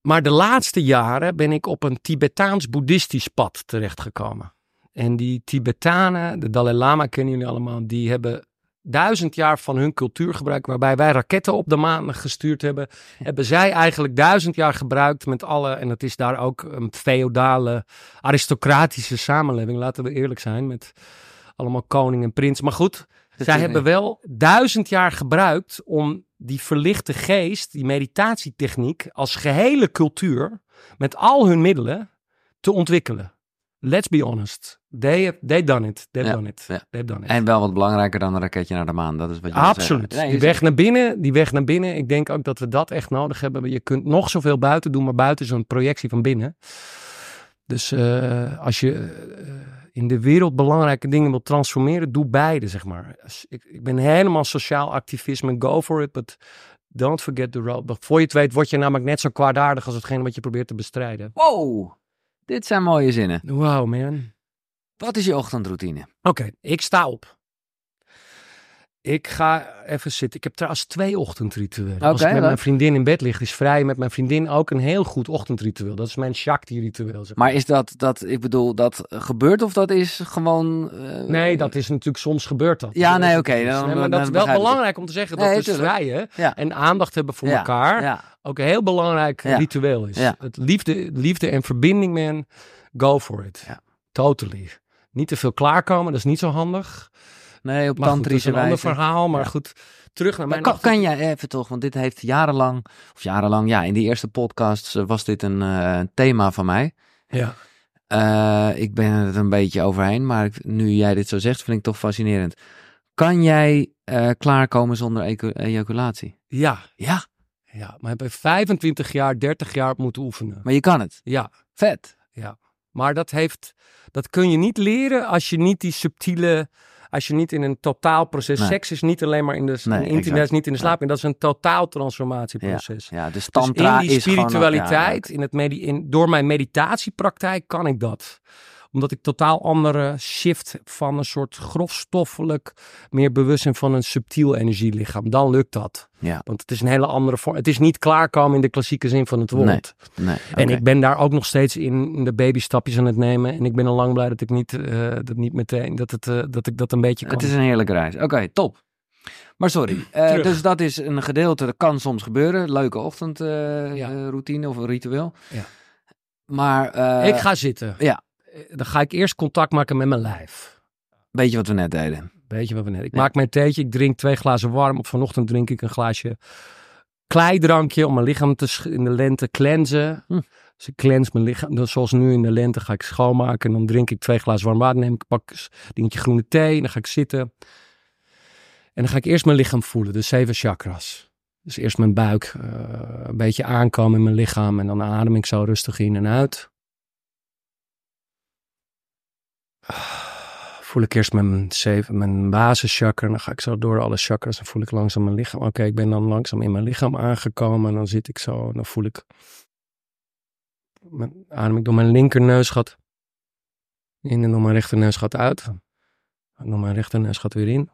B: Maar de laatste jaren ben ik op een Tibetaans-boeddhistisch pad terechtgekomen. En die Tibetanen, de Dalai Lama kennen jullie allemaal, die hebben duizend jaar van hun cultuur gebruikt, waarbij wij raketten op de maan gestuurd hebben, [laughs] hebben zij eigenlijk duizend jaar gebruikt met alle, en het is daar ook een feodale, aristocratische samenleving, laten we eerlijk zijn, met allemaal koning en prins. Maar goed,
A: Dat
B: zij hebben wel duizend jaar gebruikt om die verlichte geest, die meditatietechniek, als gehele cultuur, met al hun middelen, te ontwikkelen. Let's be honest. They have they done it. They've
A: Ja,
B: done it.
A: ja.
B: They've done it.
A: En wel wat belangrijker dan een raketje naar de maan. Dat is wat je
B: Absoluut.
A: Nee,
B: die weg naar binnen, die weg naar binnen. Ik denk ook dat we dat echt nodig hebben. Je kunt nog zoveel buiten doen, maar buiten is een projectie van binnen. Dus eh, als je eh, in de wereld belangrijke dingen wil transformeren, doe beide, zeg maar. Ik, ik ben helemaal sociaal activisme, go for it, but don't forget the road. Voor je het weet, word je namelijk net zo kwaadaardig als hetgeen wat je probeert te bestrijden.
A: Wow, dit zijn mooie zinnen.
B: Wow, man.
A: Wat is je ochtendroutine?
B: Oké, ik sta op. Ik ga even zitten. Ik heb trouwens twee ochtendrituelen. Als ik met mijn vriendin in bed lig, is vrij met mijn vriendin ook een heel goed ochtendritueel. Dat is mijn Shakti-ritueel. zeg
A: Maar is dat, dat, ik bedoel, dat gebeurt of dat is gewoon... eh,
B: Nee, dat is natuurlijk soms gebeurt dat.
A: Ja, nee, oké,
B: nee, maar
A: dan
B: dat is wel
A: ik
B: belangrijk om te zeggen dat
A: Nee,
B: dus vrijen
A: Ja.
B: en aandacht hebben voor
A: Ja,
B: elkaar
A: Ja,
B: ook een heel belangrijk ritueel is. Het liefde, liefde en verbinding, man, go for it. Totally. Niet te veel klaarkomen, dat is niet zo handig.
A: Nee, op
B: Maar goed, dat is
A: tantrische
B: een ander
A: wijze.
B: verhaal. Maar
A: Ja.
B: goed, terug naar mijn
A: kan, kan jij even toch, want dit heeft jarenlang, of jarenlang, ja, in die eerste podcasts eh, was dit een eh, thema van mij.
B: Ja.
A: Eh, ik ben er een beetje overheen, maar ik- nu jij dit zo zegt, vind ik toch fascinerend. Kan jij klaarkomen zonder ejaculatie?
B: Ja,
A: Ja,
B: ja, maar heb ik 25 jaar, 30 jaar moeten oefenen.
A: maar je kan het.
B: Ja,
A: Vet.
B: maar dat heeft, dat kun je niet leren als je niet die subtiele, als je niet in een totaalproces,
A: Nee.
B: seks is niet alleen maar in de,
A: Nee,
B: internet, is niet in de slaap, dat is een totaal transformatieproces.
A: Ja, dus
B: Dus
A: tantra
B: in die
A: is gewoon...
B: spiritualiteit,
A: ja,
B: in het medi in, door mijn meditatiepraktijk kan ik dat. Omdat ik totaal andere shift van een soort grofstoffelijk, meer bewustzijn van een subtiel energielichaam. Dan lukt dat.
A: Ja.
B: Want het is een hele andere vorm. Het is niet klaarkomen in de klassieke zin van het woord.
A: Nee, nee,
B: En ik ben daar ook nog steeds in de babystapjes aan het nemen. En ik ben al lang blij dat ik niet, eh, dat niet meteen, dat, het, eh, dat ik dat een beetje kan.
A: Het is een heerlijke reis. Oké, top. Maar sorry, eh, dus dat is een gedeelte, dat kan soms gebeuren. Leuke
B: Ja.
A: ochtendroutine of een ritueel.
B: Ja.
A: Maar, eh,
B: ik ga zitten.
A: ja.
B: Eh, Dan ga ik eerst contact maken met mijn lijf.
A: weet je wat we net deden?
B: Weet je wat we net? Ik
A: Ja.
B: maak mijn theetje, ik drink twee glazen warm. Of vanochtend drink ik een glaasje kleidrankje om mijn lichaam te in de lente cleansen.
A: Hm.
B: Dus ik cleanse mijn lichaam. Dus zoals nu in de lente ga ik schoonmaken. En dan drink ik twee glazen warm water. Neem ik pak een dingetje groene thee. En dan ga ik zitten. En dan ga ik eerst mijn lichaam voelen. De zeven chakras. Dus eerst mijn buik eh, een beetje aankomen in mijn lichaam. En dan adem ik zo rustig in en uit. Voel ik eerst mijn, zeven, mijn basischakra. Dan ga ik zo door alle chakras. Dan voel ik langzaam mijn lichaam. Oké, ik ben dan langzaam in mijn lichaam aangekomen. En dan zit ik zo. En dan voel ik. Mijn, adem ik door mijn linkerneusgat in en door mijn rechterneusgat uit. En door mijn rechterneusgat weer in.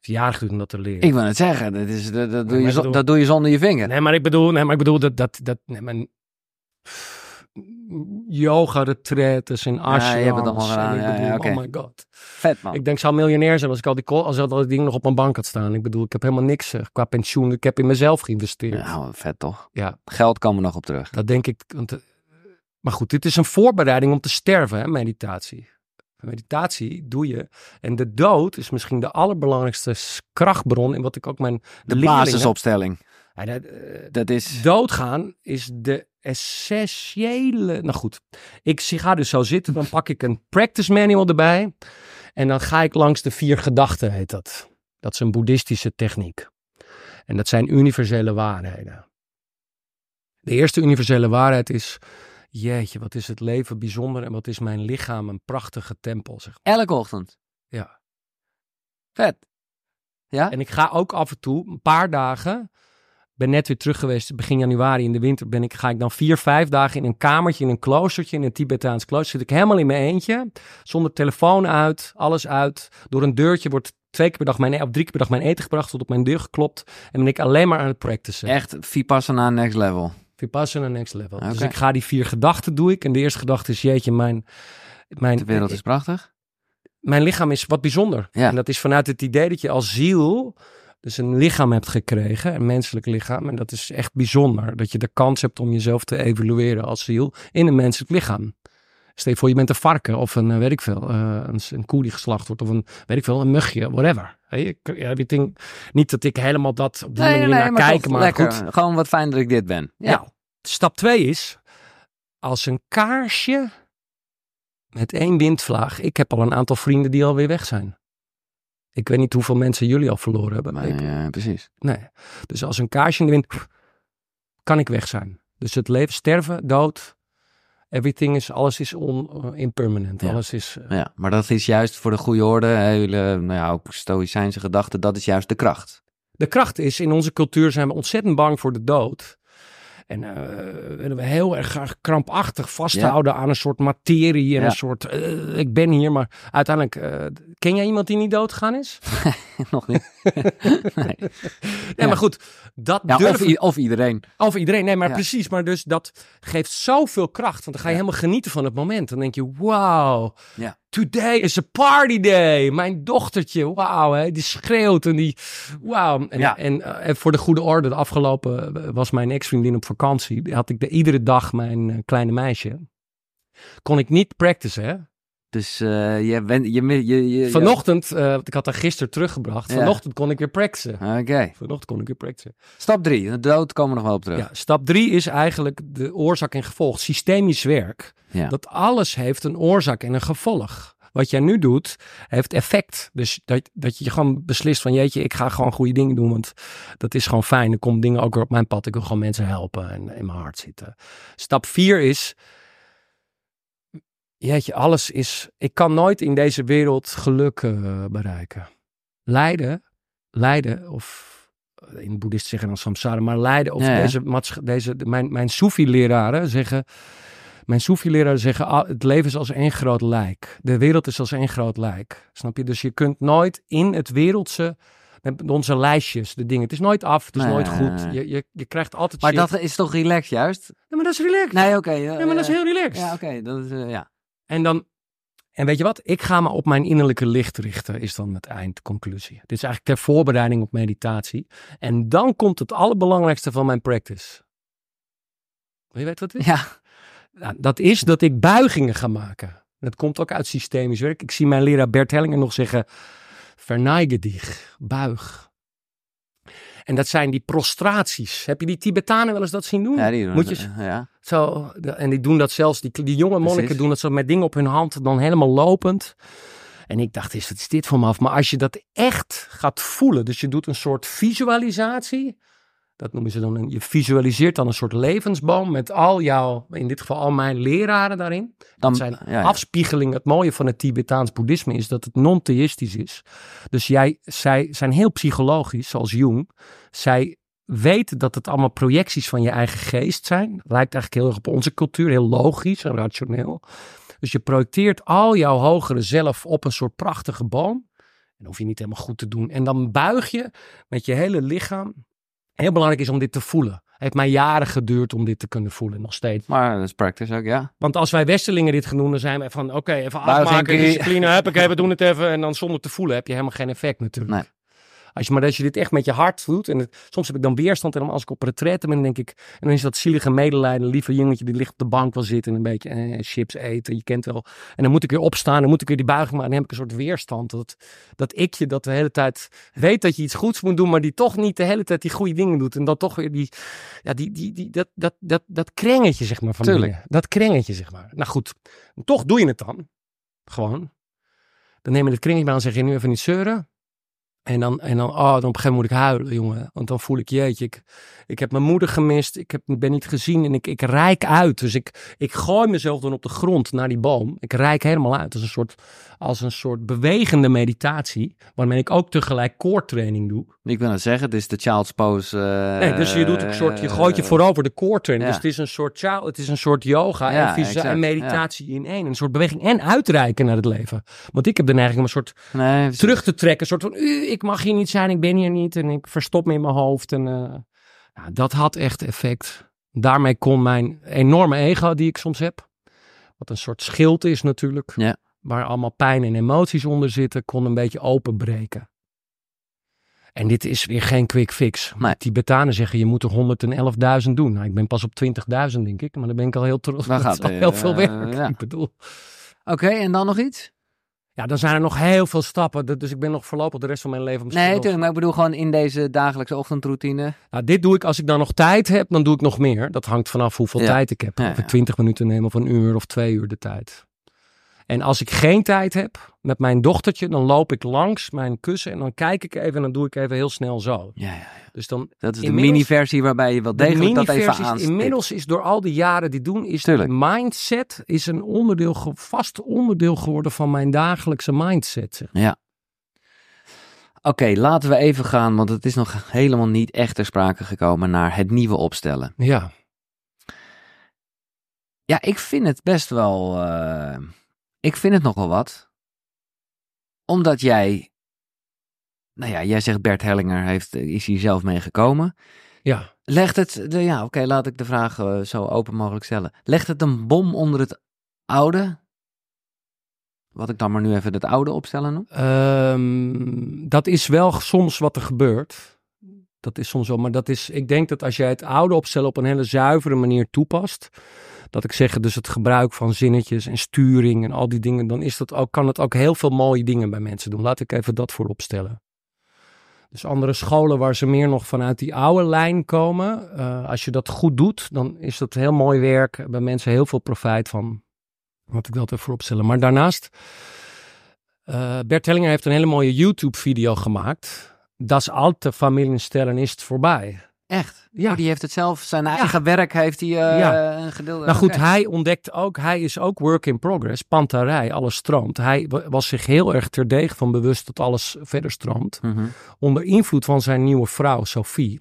B: Jaren geduurd om dat te leren.
A: Ik wil het zeggen, dat, is, dat, dat, doe je
B: bedoel-
A: dat doe je zonder je vinger.
B: Nee, maar ik bedoel, nee, maar ik bedoel dat, dat, dat nee, yoga retretes en ashrams. en ik
A: ja.
B: Oh my god.
A: Vet man.
B: Ik denk, ik zou miljonair zijn als ik al die, als al die dingen nog op mijn bank had staan. Ik bedoel, ik heb helemaal niks eh, qua pensioen. Ik heb in mezelf geïnvesteerd.
A: Nou, vet toch?
B: Ja.
A: Geld komen we nog op terug.
B: Dat denk ik. Want, eh, maar goed, dit is een voorbereiding om te sterven, hè, meditatie. Meditatie doe je. En de dood is misschien de allerbelangrijkste krachtbron in wat ik ook mijn
A: De basisopstelling.
B: Ja, dat, eh,
A: Dat is...
B: doodgaan is de essentiële. Nou goed, ik zie- ga dus zo zitten, dan pak ik een practice manual erbij. En dan ga ik langs de vier gedachten, heet dat. Dat is een boeddhistische techniek. En dat zijn universele waarheden. De eerste universele waarheid is. Jeetje, wat is het leven bijzonder en wat is mijn lichaam een prachtige tempel. Zeg.
A: Elke ochtend.
B: Ja.
A: Vet. Ja?
B: En ik ga ook af en toe, een paar dagen, ben net weer terug geweest, begin januari in de winter, ben ik, ga ik dan vier, vijf dagen in een kamertje, in een kloostertje, in een Tibetaans klooster. Zit ik helemaal in mijn eentje, zonder telefoon uit, alles uit. Door een deurtje wordt twee keer per dag mijn, of drie keer per dag mijn eten gebracht, tot op mijn deur geklopt. En ben ik alleen maar aan het practicen.
A: Echt Vipassana next level.
B: Vipassana next level. Dus ik ga die vier gedachten doe ik. En de eerste gedachte is, jeetje, mijn... mijn
A: De wereld is prachtig.
B: mijn lichaam is wat bijzonder.
A: Ja.
B: En dat is vanuit het idee dat je als ziel dus een lichaam hebt gekregen, een menselijk lichaam. En dat is echt bijzonder. Dat je de kans hebt om jezelf te evalueren als ziel in een menselijk lichaam. Stel je voor, je bent een varken of een, eh, weet ik veel, eh, een, een koe die geslacht wordt of een, weet ik veel, een mugje, whatever. Hey, niet dat ik helemaal dat op die manier naar kijk, maar
A: lekker.
B: goed.
A: Gewoon wat fijn dat ik dit ben. Ja.
B: Ja. Stap 2 is, als een kaarsje met één windvlaag. Ik heb al een aantal vrienden die alweer weg zijn. Ik weet niet hoeveel mensen jullie al verloren hebben.
A: Maar,
B: Ik-
A: ja, precies.
B: nee. Dus als een kaarsje in de wind, kan ik weg zijn. Dus het leven, sterven, dood, everything is, alles is on, eh, impermanent.
A: Ja.
B: Alles is, eh,
A: Ja, maar dat is juist voor de goede orde, hele, nou ja, ook stoïcijnse gedachten, dat is juist de kracht.
B: De kracht is, in onze cultuur zijn we ontzettend bang voor de dood. En eh, willen we heel erg graag krampachtig vasthouden aan een soort materie en
A: Ja.
B: een soort, eh, ik ben hier, maar uiteindelijk, eh, ken jij iemand die niet doodgegaan is? [laughs]
A: Nog niet. [laughs] nee.
B: Nee,
A: Ja.
B: maar goed, dat
A: Ja, of,
B: durven,
A: i- of iedereen.
B: iedereen, nee, maar
A: Ja.
B: precies, maar dus dat geeft zoveel kracht, want dan ga je helemaal genieten van het moment. Dan denk je, wauw,
A: Ja.
B: today is a party day. Mijn dochtertje, wauw, die schreeuwt en die, wauw. En, eh, en voor de goede orde, de afgelopen eh, was mijn ex-vriendin op vakantie. Had ik de, iedere dag mijn eh, kleine meisje. Kon ik niet practicen, hè.
A: Dus eh, je bent, je, je, je,
B: Vanochtend, eh, want ik had haar gisteren teruggebracht.
A: Ja.
B: Vanochtend kon ik weer practicen.
A: Oké.
B: Vanochtend kon ik weer practicen.
A: Stap drie, de dood komen we nog wel op terug.
B: Ja, stap drie is eigenlijk de oorzaak en gevolg. Systemisch werk.
A: Ja.
B: Dat alles heeft een oorzaak en een gevolg. Wat jij nu doet, heeft effect. Dus dat, dat je gewoon beslist van jeetje, ik ga gewoon goede dingen doen. Want dat is gewoon fijn. Er komen dingen ook weer op mijn pad. Ik wil gewoon mensen helpen en in mijn hart zitten. Stap vier is, jeetje, alles is... Ik kan nooit in deze wereld geluk eh, bereiken. Lijden, lijden of... In het boeddhist zeggen dan samsara, maar lijden of
A: Ja, ja.
B: deze, deze mijn, mijn Soefi-leraren zeggen mijn Soefi-leraren zeggen, ah, het leven is als één groot lijk. De wereld is als één groot lijk. Snap je? Dus je kunt nooit in het wereldse, met onze lijstjes, de dingen. Het is nooit af, het is
A: Nee,
B: nooit goed. Je, je, je krijgt altijd
A: Maar
B: shit.
A: dat is toch relaxed juist?
B: Ja, maar dat is relaxed.
A: Nee, oké.
B: ja, maar dat is heel relaxed.
A: Ja, oké. dat is, eh, ja.
B: En dan, en weet je wat? Ik ga me op mijn innerlijke licht richten, is dan het eindconclusie. Dit is eigenlijk ter voorbereiding op meditatie. En dan komt het allerbelangrijkste van mijn practice. Wil je weten wat het is?
A: Ja.
B: Nou, dat is dat ik buigingen ga maken. Dat komt ook uit systemisch werk. Ik zie mijn leraar Bert Hellinger nog zeggen, verneige dich, buig. En dat zijn die prostraties. Heb je die Tibetanen wel eens dat zien doen?
A: Ja, die doen
B: Moet je-
A: eh, ja.
B: Zo, en die doen dat zelfs, die, die jonge monniken
A: Precies.
B: doen dat zo met dingen op hun hand, dan helemaal lopend. En ik dacht, is, wat is dit voor me af? Maar als je dat echt gaat voelen, dus je doet een soort visualisatie, dat noemen ze dan, een, je visualiseert dan een soort levensboom met al jouw, in dit geval al mijn leraren daarin.
A: Dan,
B: Dat zijn
A: ja, ja.
B: afspiegelingen. Het mooie van het Tibetaans boeddhisme is dat het non-theïstisch is. Dus jij, zij zijn heel psychologisch, zoals Jung. Zij weten dat het allemaal projecties van je eigen geest zijn. Lijkt eigenlijk heel erg op onze cultuur, heel logisch en rationeel. Dus je projecteert al jouw hogere zelf op een soort prachtige boom. En hoef je niet helemaal goed te doen. En dan buig je met je hele lichaam. Heel belangrijk is om dit te voelen. Het heeft mij jaren geduurd om dit te kunnen voelen, nog steeds.
A: Maar dat is practice ook, ja.
B: Want als wij Westerlingen dit gaan doen, dan zijn we van, oké, even
A: Buiging,
B: afmaken, discipline, huppakee, we doen het even. En dan zonder te voelen heb je helemaal geen effect natuurlijk.
A: Nee.
B: Als je, maar als je dit echt met je hart doet, en het- soms heb ik dan weerstand, en dan als ik op retraite ben, denk ik, en dan is dat zielige medelijden, lieve jongetje die ligt op de bank wel zitten en een beetje eh, chips eten, je kent wel. En dan moet ik weer opstaan, dan moet ik weer die buiging maken, en dan heb ik een soort weerstand. Dat, dat ikje dat de hele tijd weet dat je iets goeds moet doen, maar die toch niet de hele tijd die goede dingen doet. En dan toch weer die, ja, die, die, die, dat, dat, dat, dat krengetje, zeg maar, van
A: Tuurlijk.
B: binnen. Dat krengetje, zeg maar. Nou goed, toch doe je het dan. Gewoon. Dan neem je het kringetje bij en zeg je nu even niet zeuren. En dan, en dan, oh, dan op een gegeven moment moet ik huilen, jongen. Want dan voel ik, jeetje, ik, ik heb mijn moeder gemist. Ik heb, ben niet gezien en ik, ik rijk uit. Dus ik, ik gooi mezelf dan op de grond naar die boom. Ik rijk helemaal uit. Als een soort, als een soort bewegende meditatie. Waarmee ik ook tegelijk koortraining doe.
A: Ik wil het zeggen, het is de child's pose. eh,
B: Nee, dus je doet ook een soort, je gooit je voorover de core training.
A: ja.
B: Dus het is een soort child, het is een soort yoga
A: Ja,
B: en, visa- en meditatie in één. Een soort beweging en uitreiken naar het leven. Want ik heb de neiging om een soort
A: Nee,
B: terug te trekken. Een soort van, "Uh, ik mag hier niet zijn, ik ben hier niet. En ik verstop me in mijn hoofd. En eh, nou, dat had echt effect. Daarmee kon mijn enorme ego die ik soms heb. Wat een soort schild is natuurlijk.
A: Ja.
B: Waar allemaal pijn en emoties onder zitten. Kon een beetje openbreken. En dit is weer geen quick fix.
A: Nee.
B: De Tibetanen zeggen je moet er 111.000 doen. Nou, ik ben pas op 20.000 denk ik. Maar dan ben ik al heel trots. [laughs] Dat
A: gaat
B: al heel
A: eh,
B: veel werk.
A: ja.
B: Ik bedoel.
A: Oké, en dan nog iets?
B: Ja, dan zijn er nog heel veel stappen. Dus ik ben nog voorlopig de rest van mijn leven misschien
A: Nee, tuurlijk, maar ik bedoel gewoon in deze dagelijkse ochtendroutine.
B: Nou, dit doe ik als ik dan nog tijd heb, dan doe ik nog meer. Dat hangt vanaf hoeveel
A: Ja.
B: tijd ik heb.
A: Ja,
B: of ik. 20 minuten neem of een uur of twee uur de tijd. En als ik geen tijd heb met mijn dochtertje, dan loop ik langs mijn kussen en dan kijk ik even en dan doe ik even heel snel zo.
A: Ja, ja, ja.
B: Dus dan
A: Dat is de mini-versie waarbij je wel
B: de
A: degelijk dat even aanstipt.
B: inmiddels is door al die jaren die doen, is de mindset is een onderdeel, vast onderdeel geworden van mijn dagelijkse mindset. zeg.
A: Ja. Oké, laten we even gaan, want het is nog helemaal niet echt ter sprake gekomen naar het nieuwe opstellen.
B: Ja,
A: Ja, ik vind het best wel. eh, ik vind het nogal wat. Omdat jij. Nou ja, jij zegt Bert Hellinger heeft, is hier zelf mee gekomen.
B: ja.
A: Legt het. De, ja, oké, laat ik de vraag eh, zo open mogelijk stellen. Legt het een bom onder het oude? Wat ik dan maar nu even het oude opstellen noem?
B: Ehm, dat is wel soms wat er gebeurt. Dat is soms wel, maar dat is, ik denk dat als jij het oude opstellen op een hele zuivere manier toepast, dat ik zeg, dus het gebruik van zinnetjes en sturing en al die dingen, dan is dat ook, kan het ook heel veel mooie dingen bij mensen doen. Laat ik even dat voorop stellen. Dus andere scholen waar ze meer nog vanuit die oude lijn komen, eh, als je dat goed doet, dan is dat heel mooi werk. Bij mensen heel veel profijt van. Laat ik dat even voorop stellen. Maar daarnaast, eh, Bert Hellinger heeft een hele mooie YouTube-video gemaakt. Das alte Familienstellen is voorbij.
A: Echt?
B: Ja.
A: Oh, die heeft het zelf, zijn eigen werk heeft hij eh,
B: Ja.
A: een gedeelte.
B: Nou goed, hij ontdekt ook, hij is ook work in progress, pantarij, alles stroomt. Hij wa- was zich heel erg terdege van bewust dat alles verder stroomt.
A: Mhm.
B: Onder invloed van zijn nieuwe vrouw, Sophie.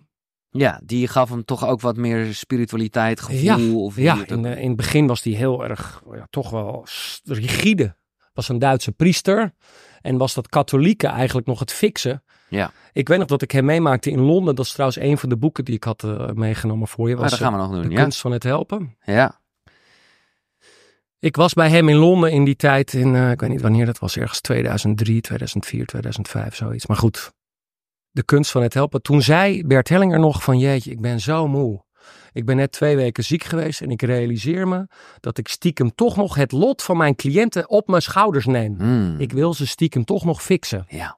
A: Ja, die gaf hem toch ook wat meer spiritualiteit, gevoel. of hoe je
B: Ja, in, het begin was hij heel erg, ja, toch wel rigide. Was een Duitse priester. En was dat katholieke eigenlijk nog het fixen.
A: Ja.
B: Ik weet nog dat ik hem meemaakte in Londen. Dat is trouwens een van de boeken die ik had eh, meegenomen voor je.
A: Maar
B: Was,
A: dat gaan we
B: eh,
A: nog
B: De
A: doen, ja.
B: kunst van het helpen.
A: Ja.
B: Ik was bij hem in Londen in die tijd, in, eh, ik weet niet wanneer dat was, ergens 2003, 2004, 2005, zoiets. Maar goed, de kunst van het helpen. Toen zei Bert Hellinger nog van, jeetje, ik ben zo moe. Ik ben net twee weken ziek geweest en ik realiseer me dat ik stiekem toch nog het lot van mijn cliënten op mijn schouders neem.
A: Hmm.
B: Ik wil ze stiekem toch nog fixen.
A: Ja.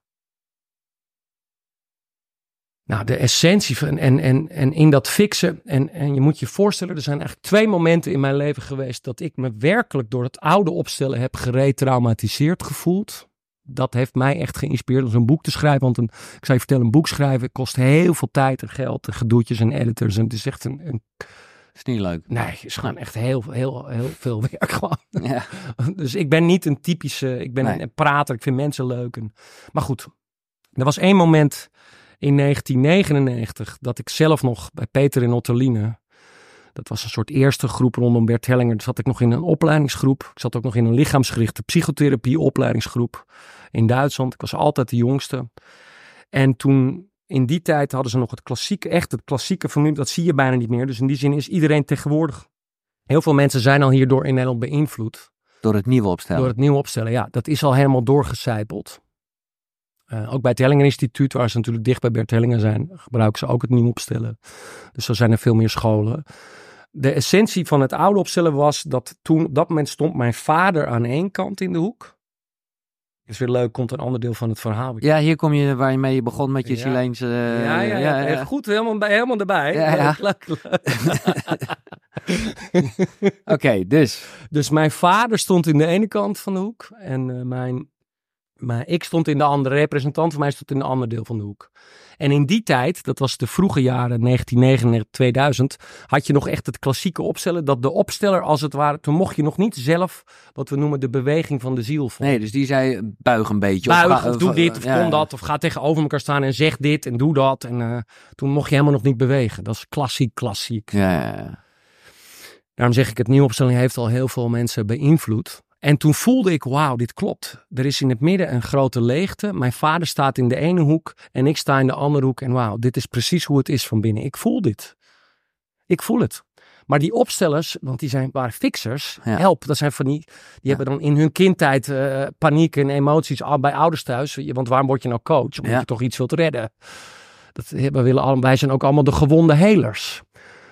B: Nou, de essentie van en, en, en in dat fixen. En, en je moet je voorstellen, er zijn eigenlijk twee momenten in mijn leven geweest dat ik me werkelijk door het oude opstellen heb geretraumatiseerd gevoeld. Dat heeft mij echt geïnspireerd om zo'n boek te schrijven. Want een, ik zou je vertellen, een boek schrijven kost heel veel tijd en geld en gedoetjes en editors. En het is echt een, een
A: Is niet leuk.
B: nee, het is gewoon echt heel, heel, heel veel werk gewoon. [laughs]
A: Ja. [laughs]
B: Dus ik ben niet een typische, ik ben
A: Nee.
B: een prater, ik vind mensen leuk. En, maar goed, er was één moment in 1999 dat ik zelf nog bij Peter in Otterline, Dat was een soort eerste groep rondom Bert Hellinger. Zat ik nog in een opleidingsgroep. Ik zat ook nog in een lichaamsgerichte psychotherapie opleidingsgroep in Duitsland. Ik was altijd de jongste. En toen, in die tijd hadden ze nog het klassieke, echt het klassieke familie. Dat zie je bijna niet meer. Dus in die zin is iedereen tegenwoordig. Heel veel mensen zijn al hierdoor in Nederland beïnvloed.
A: Door het nieuwe opstellen.
B: Door het nieuwe opstellen, ja. Dat is al helemaal doorgecijpeld. Uh, ook bij het Hellinger Instituut, waar ze natuurlijk dicht bij Bert Hellinger zijn, gebruiken ze ook het nieuw opstellen. Dus zo zijn er veel meer scholen. De essentie van het oude opstellen was dat toen op dat moment stond mijn vader aan één kant in de hoek. Is weer leuk, komt een ander deel van het verhaal.
A: Ja, hier kom je waar je mee begon met je ja. Chileense... Uh,
B: ja, ja, ja, ja, Goed, helemaal, bij, helemaal erbij.
A: Ja, ja. [laughs] [laughs] Oké, okay, dus.
B: Dus mijn vader stond in de ene kant van de hoek en uh, mijn maar ik stond in de andere, representant van mij stond in een ander deel van de hoek. En in die tijd, dat was de vroege jaren 1999, 2000, had je nog echt het klassieke opstellen. Dat de opsteller als het ware, toen mocht je nog niet zelf wat we noemen de beweging van de ziel.
A: Nee, dus die zei buig een beetje.
B: Buig, of, ga, of doe dit, of ja, kom dat, of ga tegenover elkaar staan en zeg dit en doe dat. En uh, toen mocht je helemaal nog niet bewegen. Dat is klassiek, klassiek.
A: Ja.
B: Daarom zeg ik, het nieuwe opstelling heeft al heel veel mensen beïnvloed. En toen voelde ik, wauw, dit klopt. Er is in het midden een grote leegte. Mijn vader staat in de ene hoek en ik sta in de andere hoek. En wauw, dit is precies hoe het is van binnen. Ik voel dit. Ik voel het. Maar die opstellers, want die zijn, waren fixers, ja. help, dat zijn van die, die ja. hebben dan in hun kindtijd uh, paniek en emoties al bij ouders thuis. Want waarom word je nou coach? Omdat ja. je toch iets wilt redden. Dat, we willen allemaal, wij zijn ook allemaal de gewonde helers.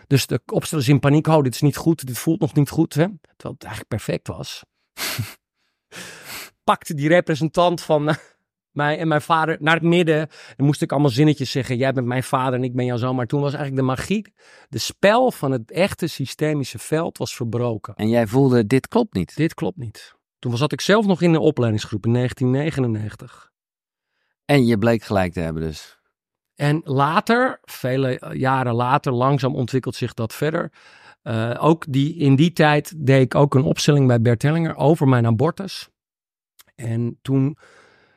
B: Dus de opstellers in paniek, oh, dit is niet goed, dit voelt nog niet goed. Hè? Terwijl het eigenlijk perfect was. [laughs] pakte die representant van [laughs] mij en mijn vader naar het midden. En moest ik allemaal zinnetjes zeggen. Jij bent mijn vader en ik ben jouw zoon. Maar toen was eigenlijk de magie, de spel van het echte systemische veld was verbroken.
A: En jij voelde, dit klopt niet.
B: Dit klopt niet. Toen zat ik zelf nog in de opleidingsgroep in 1999.
A: En je bleek gelijk te hebben dus.
B: En later, vele jaren later, langzaam ontwikkelt zich dat verder. Uh, ook die, in die tijd deed ik ook een opstelling bij Bert Hellinger over mijn abortus. En toen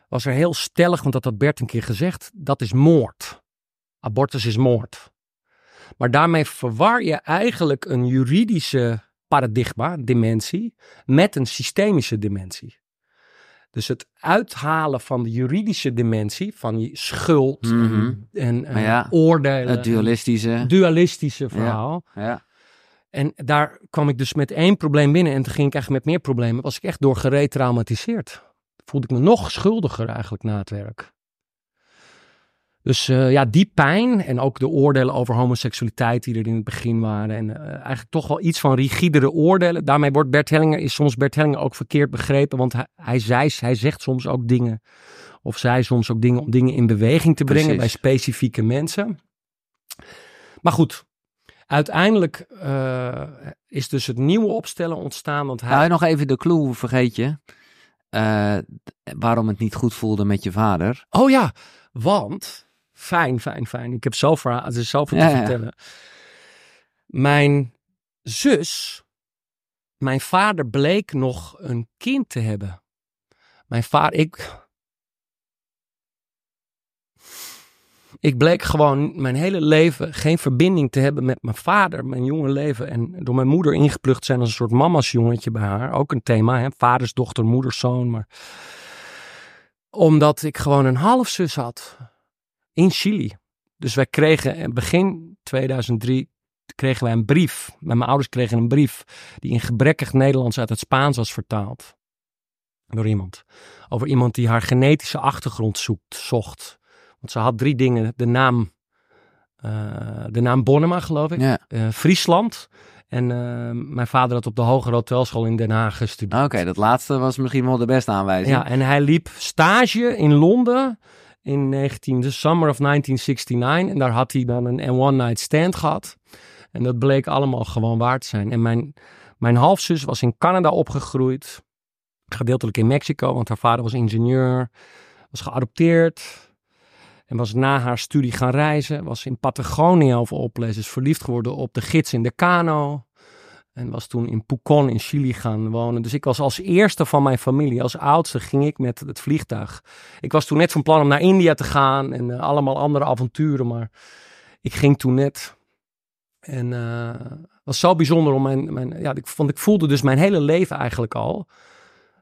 B: was er heel stellig, want dat had Bert een keer gezegd, dat is moord. Abortus is moord. Maar daarmee verwar je eigenlijk een juridische paradigma, dimensie, met een systemische dimensie. Dus het uithalen van de juridische dimensie, van je schuld mm -hmm. en, en ja, oordelen.
A: Het dualistische.
B: dualistische verhaal.
A: Ja, ja.
B: En daar kwam ik dus met één probleem binnen. En toen ging ik eigenlijk met meer problemen. Was ik echt door geretraumatiseerd. Voelde ik me nog schuldiger eigenlijk na het werk. Dus uh, ja, die pijn en ook de oordelen over homoseksualiteit die er in het begin waren. En uh, eigenlijk toch wel iets van rigidere oordelen. Daarmee wordt Bert Hellinger, is soms Bert Hellinger ook verkeerd begrepen. Want hij, hij, zei, hij zegt soms ook dingen, of zij soms ook dingen om dingen in beweging te brengen Precies. bij specifieke mensen. Maar goed, Uiteindelijk uh, is dus het nieuwe opstellen ontstaan. Want hij...
A: Nou, nog even de clue, vergeet je. Uh, waarom het niet goed voelde met je vader.
B: Oh ja, want... Fijn, fijn, fijn. Ik heb zoveel, het is zoveel ja, te vertellen. Ja. Mijn zus, mijn vader bleek nog een kind te hebben. Mijn vader, ik, Ik bleek gewoon mijn hele leven geen verbinding te hebben met mijn vader, mijn jonge leven. En door mijn moeder ingeplucht zijn als een soort mama's jongetje bij haar. Ook een thema, hè? vaders, dochter, moeders, zoon. Maar omdat ik gewoon een halfzus had in Chili. Dus wij kregen begin 2003 kregen wij een brief. Mijn ouders kregen een brief die in gebrekkig Nederlands uit het Spaans was vertaald. Door iemand. Over iemand die haar genetische achtergrond zoekt, zocht. Want ze had drie dingen. De naam, uh, de naam Bonnema, geloof ik.
A: Ja.
B: Uh, Friesland. En uh, mijn vader had op de Hogere Hotelschool in Den Haag gestudeerd.
A: Oké, okay, dat laatste was misschien wel de beste aanwijzing.
B: Ja, en hij liep stage in Londen in 19, de summer of 1969. En daar had hij dan een one-night stand gehad. En dat bleek allemaal gewoon waar te zijn. En mijn, mijn halfzus was in Canada opgegroeid. Gedeeltelijk in Mexico, want haar vader was ingenieur. Was geadopteerd. En was na haar studie gaan reizen. Was in Patagonië over oplezen. Is verliefd geworden op de gids in de kano. En was toen in Pucón in Chili gaan wonen. Dus ik was als eerste van mijn familie, als oudste, ging ik met het vliegtuig. Ik was toen net van plan om naar India te gaan en uh, allemaal andere avonturen. Maar ik ging toen net En uh, was zo bijzonder om mijn, mijn ja, ik, ik voelde dus mijn hele leven eigenlijk al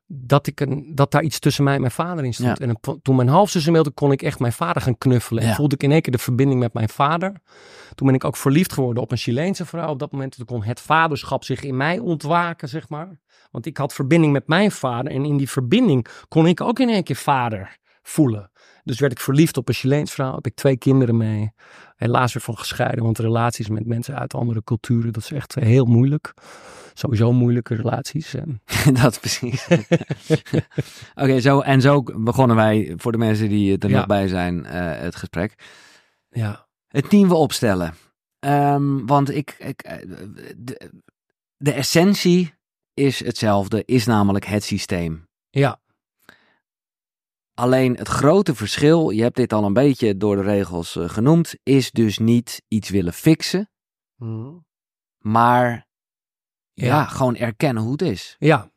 B: dat, ik een, dat daar iets tussen mij en mijn vader in stond. En toen mijn halfzus mailde, kon ik echt mijn vader gaan knuffelen. En voelde ik in één keer de verbinding met mijn vader. Toen ben ik ook verliefd geworden op een Chileense vrouw. Op dat moment toen kon het vaderschap zich in mij ontwaken, zeg maar. Want ik had verbinding met mijn vader. En in die verbinding kon ik ook in één keer vader voelen. Dus werd ik verliefd op een Chileense vrouw. Heb ik twee kinderen mee. Helaas weer van gescheiden. Want relaties met mensen uit andere culturen, dat is echt heel moeilijk. Sowieso moeilijke relaties. [laughs]
A: dat precies. [laughs] Oké, zo en zo begonnen wij, voor de mensen die er nog bij zijn, uh, het gesprek.
B: Ja.
A: Het team we opstellen. Um, want ik, ik eh, de, de essentie is hetzelfde, is namelijk het systeem.
B: Ja.
A: Alleen het grote verschil, je hebt dit al een beetje door de regels uh, genoemd, is dus niet iets willen fixen,
B: mm.
A: maar ja. ja. gewoon erkennen hoe het is.
B: Ja,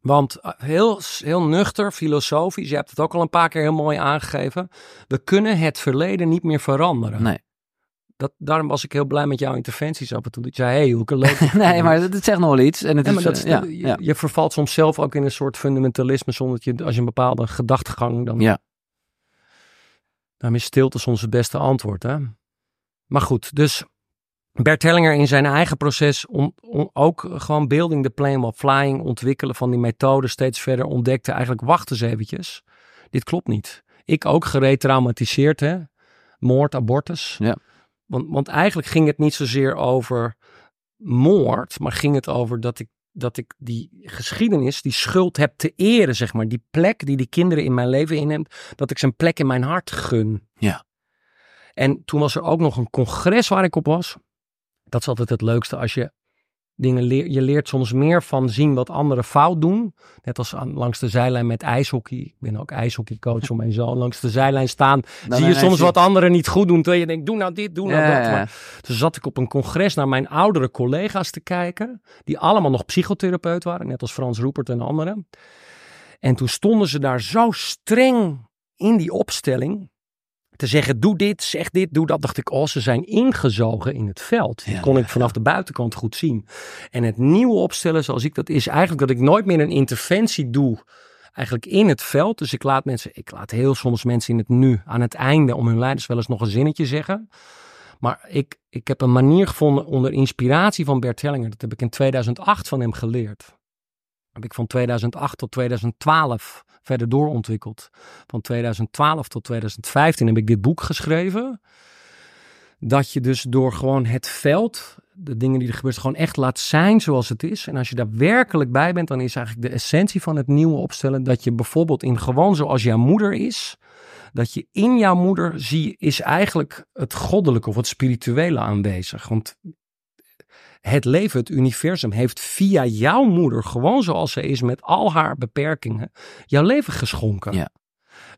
B: want uh, heel, heel nuchter, filosofisch, je hebt het ook al een paar keer heel mooi aangegeven, we kunnen het verleden niet meer veranderen.
A: Nee
B: dat, daarom was ik heel blij met jouw interventies af en toe. Dat je zei, hey, hoe kan leuk. [laughs]
A: nee, maar dat, zegt nog wel iets. En het is,
B: dat, ja, je, je, vervalt soms zelf ook in een soort fundamentalisme zonder dat je, als je een bepaalde gedachtegang dan...
A: Ja.
B: Daarmee is stilte soms het beste antwoord, hè. Maar goed, dus Bert Hellinger in zijn eigen proces om, om ook gewoon building the plane while flying, ontwikkelen van die methode steeds verder ontdekte eigenlijk, wacht eens eventjes, dit klopt niet. Ik ook geretraumatiseerd, hè. Moord, abortus.
A: Ja.
B: Want, want eigenlijk ging het niet zozeer over moord, maar ging het over dat ik, dat ik die geschiedenis, die schuld heb te eren, zeg maar. Die plek die die kinderen in mijn leven inneemt, dat ik ze een plek in mijn hart gun.
A: Ja.
B: En toen was er ook nog een congres waar ik op was. Dat is altijd het leukste als je dingen leert. Je leert soms meer van zien wat anderen fout doen. Net als aan, langs de zijlijn met ijshockey. Ik ben ook ijshockeycoach voor mijn zoon. Langs de zijlijn staan [laughs] zie je soms wat anderen niet goed doen. Terwijl je denkt, doe nou dit, doe nou dat. Maar, toen zat ik op een congres naar mijn oudere collega's te kijken. Die allemaal nog psychotherapeut waren. Net als Frans Roepert en anderen. En toen stonden ze daar zo streng in die opstelling te zeggen, doe dit, zeg dit, doe dat, dacht ik, oh, ze zijn ingezogen in het veld. Dat kon ik vanaf de buitenkant goed zien. En het nieuwe opstellen, zoals ik dat is, eigenlijk dat ik nooit meer een interventie doe, eigenlijk in het veld. Dus ik laat mensen, ik laat heel soms mensen in het nu, aan het einde, om hun leiders wel eens nog een zinnetje zeggen. Maar ik, ik heb een manier gevonden onder inspiratie van Bert Hellinger. Dat heb ik in 2008 van hem geleerd. Heb ik van 2008 tot 2012 verder doorontwikkeld. Van 2012 tot 2015 heb ik dit boek geschreven. Dat je dus door gewoon het veld, de dingen die er gebeuren, gewoon echt laat zijn zoals het is. En als je daar werkelijk bij bent, dan is eigenlijk de essentie van het nieuwe opstellen dat je bijvoorbeeld in gewoon zoals jouw moeder is, dat je in jouw moeder zie, is eigenlijk het goddelijke of het spirituele aanwezig. Want het leven, het universum, heeft via jouw moeder, gewoon zoals ze is, met al haar beperkingen, jouw leven geschonken.
A: Ja.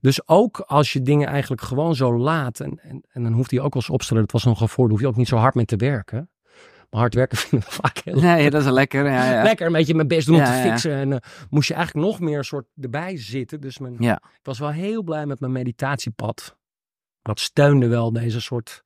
B: Dus ook als je dingen eigenlijk gewoon zo laat, en, en, en dan hoeft hij ook wel eens opstellen, dat was nog een voordeel, hoef je ook niet zo hard mee te werken. Maar hard werken [laughs] vinden we vaak heel
A: Nee, dat is lekker. Ja, ja.
B: Lekker, een beetje mijn best doen om te fixen. En uh, moest je eigenlijk nog meer soort erbij zitten. Dus mijn, ik was wel heel blij met mijn meditatiepad. Dat steunde wel deze soort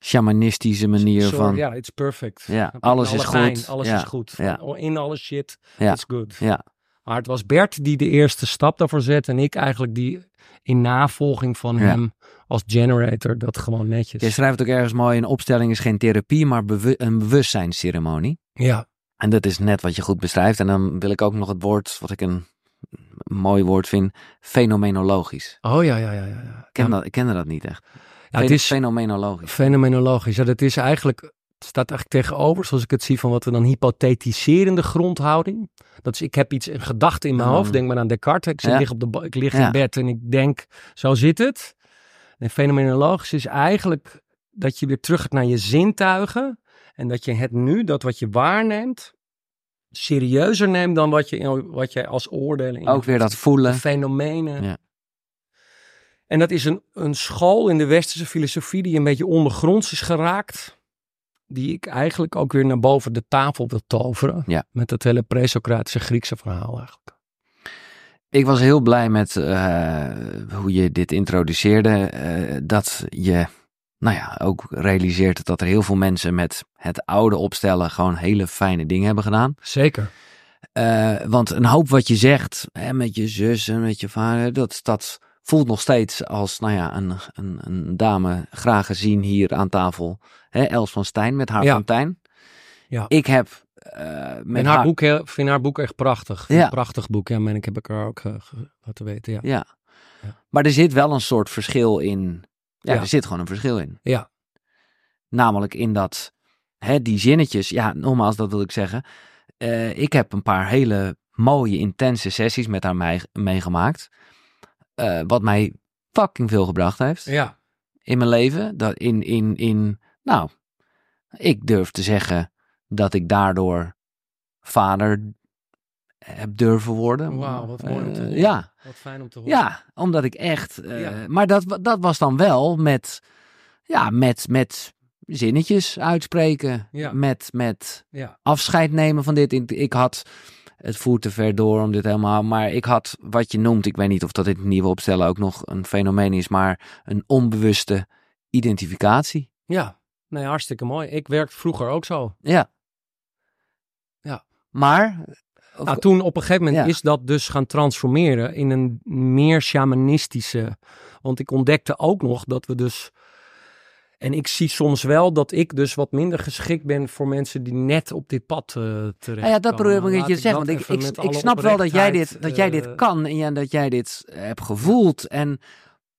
A: shamanistische manier van.
B: Ja, it's perfect.
A: Ja, alles is goed.
B: alles is goed. In alle shit,
A: ja.
B: it's good.
A: Ja.
B: Maar het was Bert die de eerste stap daarvoor zette en ik eigenlijk die in navolging van hem als generator dat gewoon netjes.
A: Je schrijft ook ergens mooi, een opstelling is geen therapie, maar een bewustzijnsceremonie.
B: Ja.
A: En dat is net wat je goed beschrijft. En dan wil ik ook nog het woord, wat ik een mooi woord vind, fenomenologisch.
B: Oh ja, ja, ja. ja. Ik,
A: ken dat, ik kende dat niet echt.
B: Ja, het is
A: fenomenologisch.
B: Fenomenologisch. Ja, dat is eigenlijk, het staat eigenlijk tegenover, zoals ik het zie, van wat we dan hypothetiserende grondhouding. Dat is, ik heb iets, een gedachte in mijn hoofd, denk maar aan Descartes. Ik, lig, op de, ik lig in bed en ik denk, zo zit het. En fenomenologisch is eigenlijk dat je weer terug gaat naar je zintuigen. En dat je het nu, dat wat je waarneemt, serieuzer neemt dan wat, je, wat jij als oordelen.
A: Ook weer dat voelen.
B: Fenomenen. Ja. En dat is een, een school in de westerse filosofie die een beetje ondergronds is geraakt. Die ik eigenlijk ook weer naar boven de tafel wil toveren.
A: Ja.
B: Met dat hele presocratische Griekse verhaal eigenlijk.
A: Ik was heel blij met uh, hoe je dit introduceerde. Uh, dat je nou ja, ook realiseert dat er heel veel mensen met het oude opstellen gewoon hele fijne dingen hebben gedaan.
B: Zeker.
A: Uh, want een hoop wat je zegt hè, met je zus en met je vader, dat, dat voelt nog steeds als nou ja, een, een, een dame graag gezien hier aan tafel. Hè, Els van Stijn met haar
B: Ja.
A: fontein.
B: Ja.
A: Ik heb eh, met
B: en haar, boek, heel- vind haar boek echt prachtig.
A: Ja.
B: Een prachtig boek. Ja, men, ik heb ik haar ook eh, laten weten. Ja.
A: Ja.
B: Ja.
A: Maar er zit wel een soort verschil in. Ja,
B: Ja.
A: er zit gewoon een verschil in.
B: Ja.
A: Namelijk in dat, hè, die zinnetjes, ja, nogmaals, dat wil ik zeggen. Eh, ik heb een paar hele mooie, intense sessies met haar mee- Eh, wat mij fucking veel gebracht heeft
B: ja.
A: in mijn leven. Dat in, in, in, nou, ik durf te zeggen dat ik daardoor vader heb durven worden.
B: Wauw, wat mooi om te
A: Eh. Ja,
B: Wat fijn om te horen.
A: ja, omdat ik echt. eh,
B: Ja.
A: Maar dat, dat was dan wel met. Ja, met, met zinnetjes uitspreken.
B: Ja.
A: Met, met
B: Ja.
A: afscheid nemen van dit. Ik had. Het voert te ver door om dit helemaal. Maar ik had wat je noemt. Ik weet niet of dat in het nieuwe opstellen ook nog een fenomeen is. Maar een onbewuste identificatie.
B: Ja. Nee, hartstikke mooi. Ik werkte vroeger ook zo.
A: Ja.
B: Ja.
A: Maar. of-
B: Nou, toen op een gegeven moment
A: Ja.
B: is dat dus gaan transformeren in een meer shamanistische. Want ik ontdekte ook nog dat we dus. En ik zie soms wel dat ik dus wat minder geschikt ben voor mensen die net op dit pad eh terecht
A: Nou ja, dat probeer ik beetje te zeggen. Want ik, ik, snap wel dat jij, dit, dat jij dit
B: eh,
A: kan en ja, dat jij dit hebt gevoeld. En,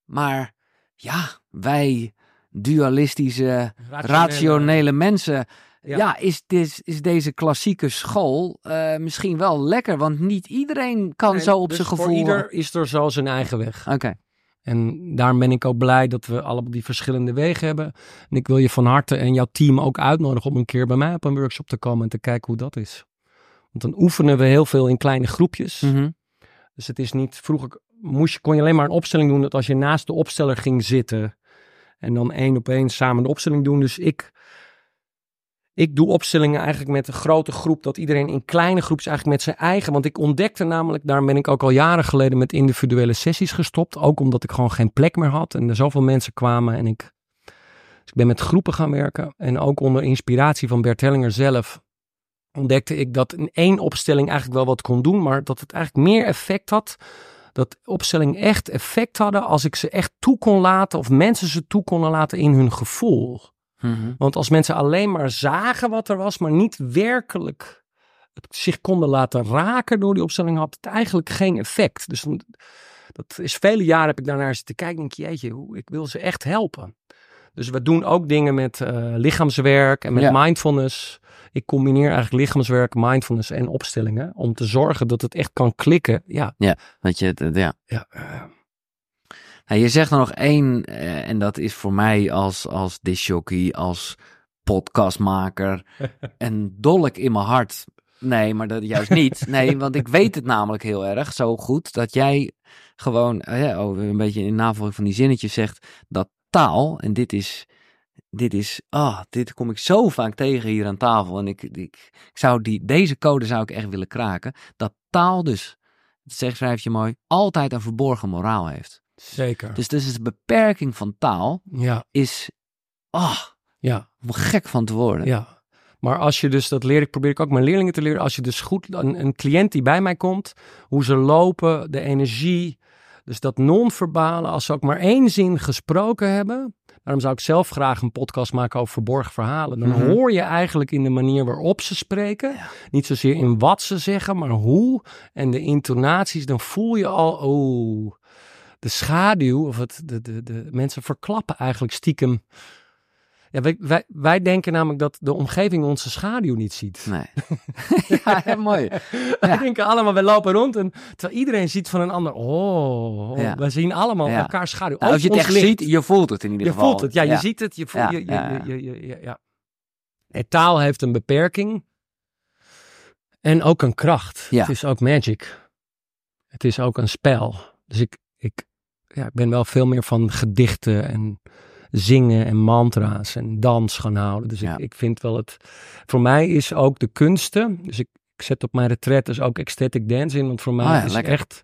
A: maar ja, wij dualistische, rationele mensen. Ja,
B: Ja.
A: is, dit, is deze klassieke school eh, misschien wel lekker. Want niet iedereen kan
B: Nee,
A: zo op
B: dus
A: zijn
B: Voor
A: gevoel.
B: ieder is er zo zijn eigen weg.
A: Oké,
B: En daarom ben ik ook blij dat we allemaal die verschillende wegen hebben. En ik wil je van harte en jouw team ook uitnodigen om een keer bij mij op een workshop te komen en te kijken hoe dat is. Want dan oefenen we heel veel in kleine groepjes.
A: Mhm.
B: Dus het is niet, vroeger moest je, kon je alleen maar een opstelling doen dat als je naast de opsteller ging zitten. En dan één op één samen de opstelling doen. Dus ik, ik doe opstellingen eigenlijk met een grote groep. Dat iedereen in kleine groepjes eigenlijk met zijn eigen. Want ik ontdekte namelijk, daar ben ik ook al jaren geleden met individuele sessies gestopt. Ook omdat ik gewoon geen plek meer had. En er zoveel mensen kwamen. En ik, dus ik ben met groepen gaan werken. En ook onder inspiratie van Bert Hellinger zelf ontdekte ik dat in één opstelling eigenlijk wel wat kon doen, maar dat het eigenlijk meer effect had. Dat opstellingen echt effect hadden als ik ze echt toe kon laten, of mensen ze toe konden laten in hun gevoel.
A: Mhm.
B: Want als mensen alleen maar zagen wat er was, maar niet werkelijk het zich konden laten raken door die opstelling, had het eigenlijk geen effect. Dus dat is vele jaren heb ik daarnaar zitten kijken. en Denk je, jeetje, ik wil ze echt helpen. Dus we doen ook dingen met eh, lichaamswerk en met
A: Ja.
B: mindfulness. Ik combineer eigenlijk lichaamswerk, mindfulness en opstellingen. Om te zorgen dat het echt kan klikken. Ja,
A: Dat je, het- ja.
B: ja, eh,
A: Nou, je zegt er nog één, eh, en dat is voor mij als, als disjockey, als podcastmaker, [laughs] een dolk in mijn hart. Nee, maar dat juist niet. [laughs] Nee, want ik weet het namelijk heel erg zo goed dat jij gewoon, eh, ja, oh, een beetje in navolging van die zinnetjes zegt, dat taal, en dit is, dit is, ah, dit kom ik zo vaak tegen hier aan tafel. En ik, ik, ik zou die, deze code zou ik echt willen kraken. Dat taal dus, dat zegt, schrijf je mooi, altijd een verborgen moraal heeft.
B: Zeker.
A: Dus, dus de beperking van taal
B: ja,
A: is, ah,
B: ja.
A: om gek van te worden.
B: Ja, maar als je dus, dat leer ik, probeer ik ook mijn leerlingen te leren. Als je dus goed, een, een cliënt die bij mij komt, hoe ze lopen, de energie, dus dat non-verbale, als ze ook maar één zin gesproken hebben. Daarom zou ik zelf graag een podcast maken over verborgen verhalen. Dan
A: Mhm.
B: hoor je eigenlijk in de manier waarop ze spreken. Niet zozeer in wat ze zeggen, maar hoe. En de intonaties, dan voel je al, oh, de schaduw, of het, de, de, de mensen verklappen eigenlijk stiekem. Ja, wij, wij, wij denken namelijk dat de omgeving onze schaduw niet ziet.
A: Nee. [laughs] ja, ja, mooi.
B: Wij denken allemaal, we lopen rond en terwijl iedereen ziet van een ander. Oh, oh
A: Ja.
B: wij zien allemaal
A: Ja.
B: elkaar schaduw.
A: Nou, als je het echt
B: licht.
A: ziet, je voelt het in ieder
B: je
A: geval.
B: voelt het. Ja, je ziet het. Je voelt,
A: Ja,
B: je, je, je, je, je-. En taal heeft een beperking en ook een kracht.
A: Ja.
B: Het is ook magic. Het is ook een spel. Dus ik, ik, ja, ik ben wel veel meer van gedichten en zingen en mantra's en dans gaan houden. Dus
A: Ja.
B: ik, ik vind wel het... Voor mij is ook de kunsten... Dus ik, ik zet op mijn retret dus ook ecstatic dance in. Want voor mij
A: Oh ja,
B: is
A: lekker.
B: echt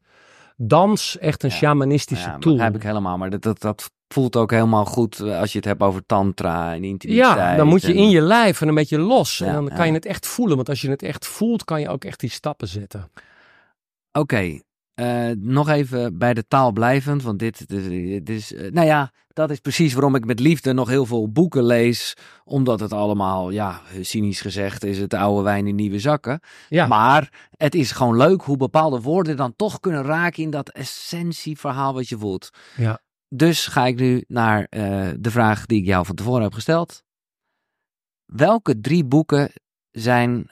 B: dans echt een
A: Ja.
B: shamanistische
A: Ja,
B: tool.
A: heb ik helemaal. Maar dat, dat, dat voelt ook helemaal goed eh, als je het hebt over tantra en intimiteit.
B: Ja, dan moet je
A: en-
B: in je lijf en een beetje los. En dan kan je het echt voelen. Want als je het echt voelt, kan je ook echt die stappen zetten.
A: Oké, eh, nog even bij de taal blijvend, want dit, dit, dit is, eh, nou ja, dat is precies waarom ik met liefde nog heel veel boeken lees, omdat het allemaal, ja, cynisch gezegd, is het oude wijn in nieuwe zakken.
B: Ja,
A: Maar het is gewoon leuk hoe bepaalde woorden dan toch kunnen raken in dat essentieverhaal wat je voelt.
B: Ja.
A: Dus ga ik nu naar eh, de vraag die ik jou van tevoren heb gesteld. Welke drie boeken zijn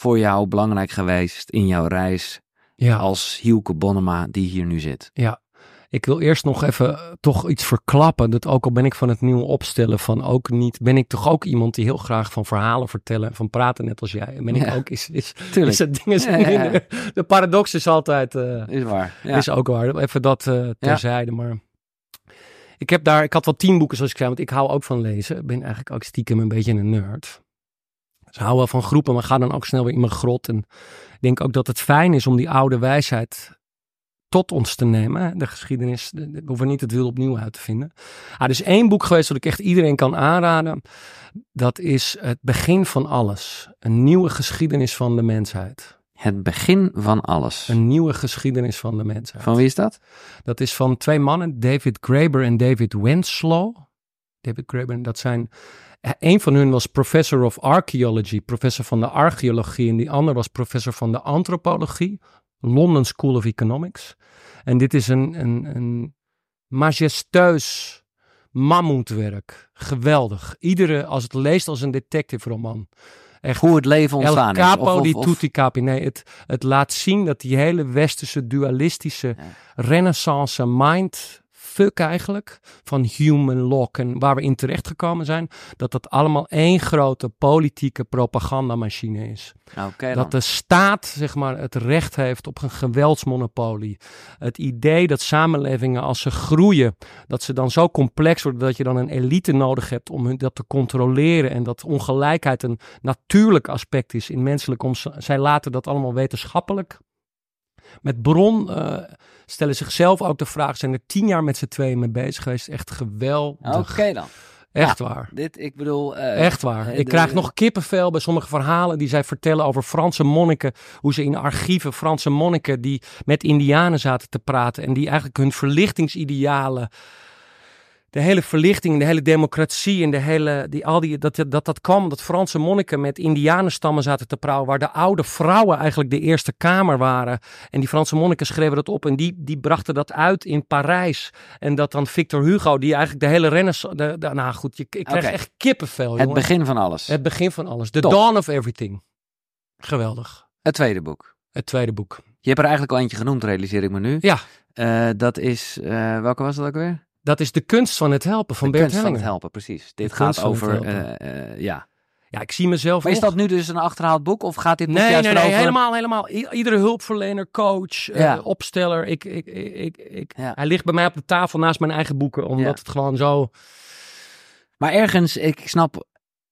A: voor jou belangrijk geweest in jouw reis
B: ja.
A: als Hielke Bonnema die hier nu zit?
B: Ik wil eerst nog even eh, toch iets verklappen. Dat ook al ben ik van het nieuwe opstellen van ook niet, ben ik toch ook iemand die heel graag van verhalen vertellen en van praten, net als jij. En ben ik
A: Ja.
B: ook, is, is, [laughs]
A: Tuurlijk,
B: is het ding is
A: Ja, ja, ja.
B: minder. [laughs] De paradox is altijd, eh,
A: is waar. Ja.
B: is ook waar. Even dat eh, terzijde, maar ik heb daar, ik had wel tien boeken zoals ik zei, want ik hou ook van lezen. Ik ben eigenlijk ook stiekem een beetje een nerd. Dus ik hou wel van groepen, maar ga dan ook snel weer in mijn grot. En ik denk ook dat het fijn is om die oude wijsheid tot ons te nemen. De geschiedenis, de- de- we hoeven niet het wiel opnieuw uit te vinden. Ah, er is één boek geweest dat ik echt iedereen kan aanraden. Dat is Het Begin van Alles. Een nieuwe geschiedenis van de mensheid.
A: Het begin van alles.
B: Een nieuwe geschiedenis van de mensheid.
A: Van wie is dat?
B: Dat is van twee mannen, David Graeber en David Winslow. David Graeber, dat zijn. Een van hun was professor of archaeology, professor van de archeologie. En die ander was professor van de antropologie, London School of Economics. En dit is een, een, een majestueus mammoetwerk. Geweldig. Iedere, als het leest als een detective roman. Echt
A: Hoe het leven
B: El
A: ontstaan is.
B: capo
A: Of- of-
B: di
A: of-
B: tutti capi. Nee, het, het laat zien dat die hele westerse dualistische renaissance mind fuck eigenlijk van human lock en waar we in terecht gekomen zijn, dat dat allemaal één grote politieke propagandamachine is. Dat de staat zeg maar het recht heeft op een geweldsmonopolie. Het idee dat samenlevingen als ze groeien, dat ze dan zo complex worden dat je dan een elite nodig hebt om hun dat te controleren en dat ongelijkheid een natuurlijk aspect is in menselijk om zij laten dat allemaal wetenschappelijk. Met bron eh, stellen zichzelf ook de vraag: zijn er tien jaar met z'n tweeën mee bezig geweest? Echt geweldig.
A: Oké dan.
B: Echt waar.
A: Dit, ik bedoel... eh,
B: Echt waar.
A: eh,
B: Ik
A: de-
B: krijg nog kippenvel bij sommige verhalen die zij vertellen over Franse monniken. Hoe ze in archieven Franse monniken die met indianen zaten te praten. En die eigenlijk hun verlichtingsidealen. De hele verlichting, de hele democratie en de hele, die, al die, dat, dat dat kwam dat Franse monniken met indianenstammen zaten te praten. Waar de oude vrouwen eigenlijk de eerste kamer waren. En die Franse monniken schreven dat op en die, die brachten dat uit in Parijs. En dat dan Victor Hugo, die eigenlijk de hele renaissance... Nou goed, je, ik krijg echt kippenvel,
A: Het begin van alles.
B: Het begin van alles. The
A: Top.
B: Dawn of Everything. Geweldig.
A: Het tweede boek.
B: Het tweede boek.
A: Je hebt er eigenlijk al eentje genoemd, realiseer ik me nu.
B: Ja.
A: Eh, dat is, eh, welke was dat ook weer?
B: Dat is de kunst van het helpen van
A: de
B: Bert
A: kunst van het
B: Hellinger.
A: helpen, precies. Dit
B: De
A: gaat over, eh, eh, ja.
B: Ja, ik zie mezelf
A: Maar is
B: nog-
A: dat nu dus een achterhaald boek? Of gaat dit boek
B: Nee,
A: juist
B: nee, nee, helemaal, helemaal. I- iedere hulpverlener, coach, eh, opsteller. Ik, ik, ik, ik, ik-
A: Ja.
B: Hij ligt bij mij op de tafel naast mijn eigen boeken. Omdat
A: Ja.
B: het gewoon zo...
A: Maar ergens, ik snap,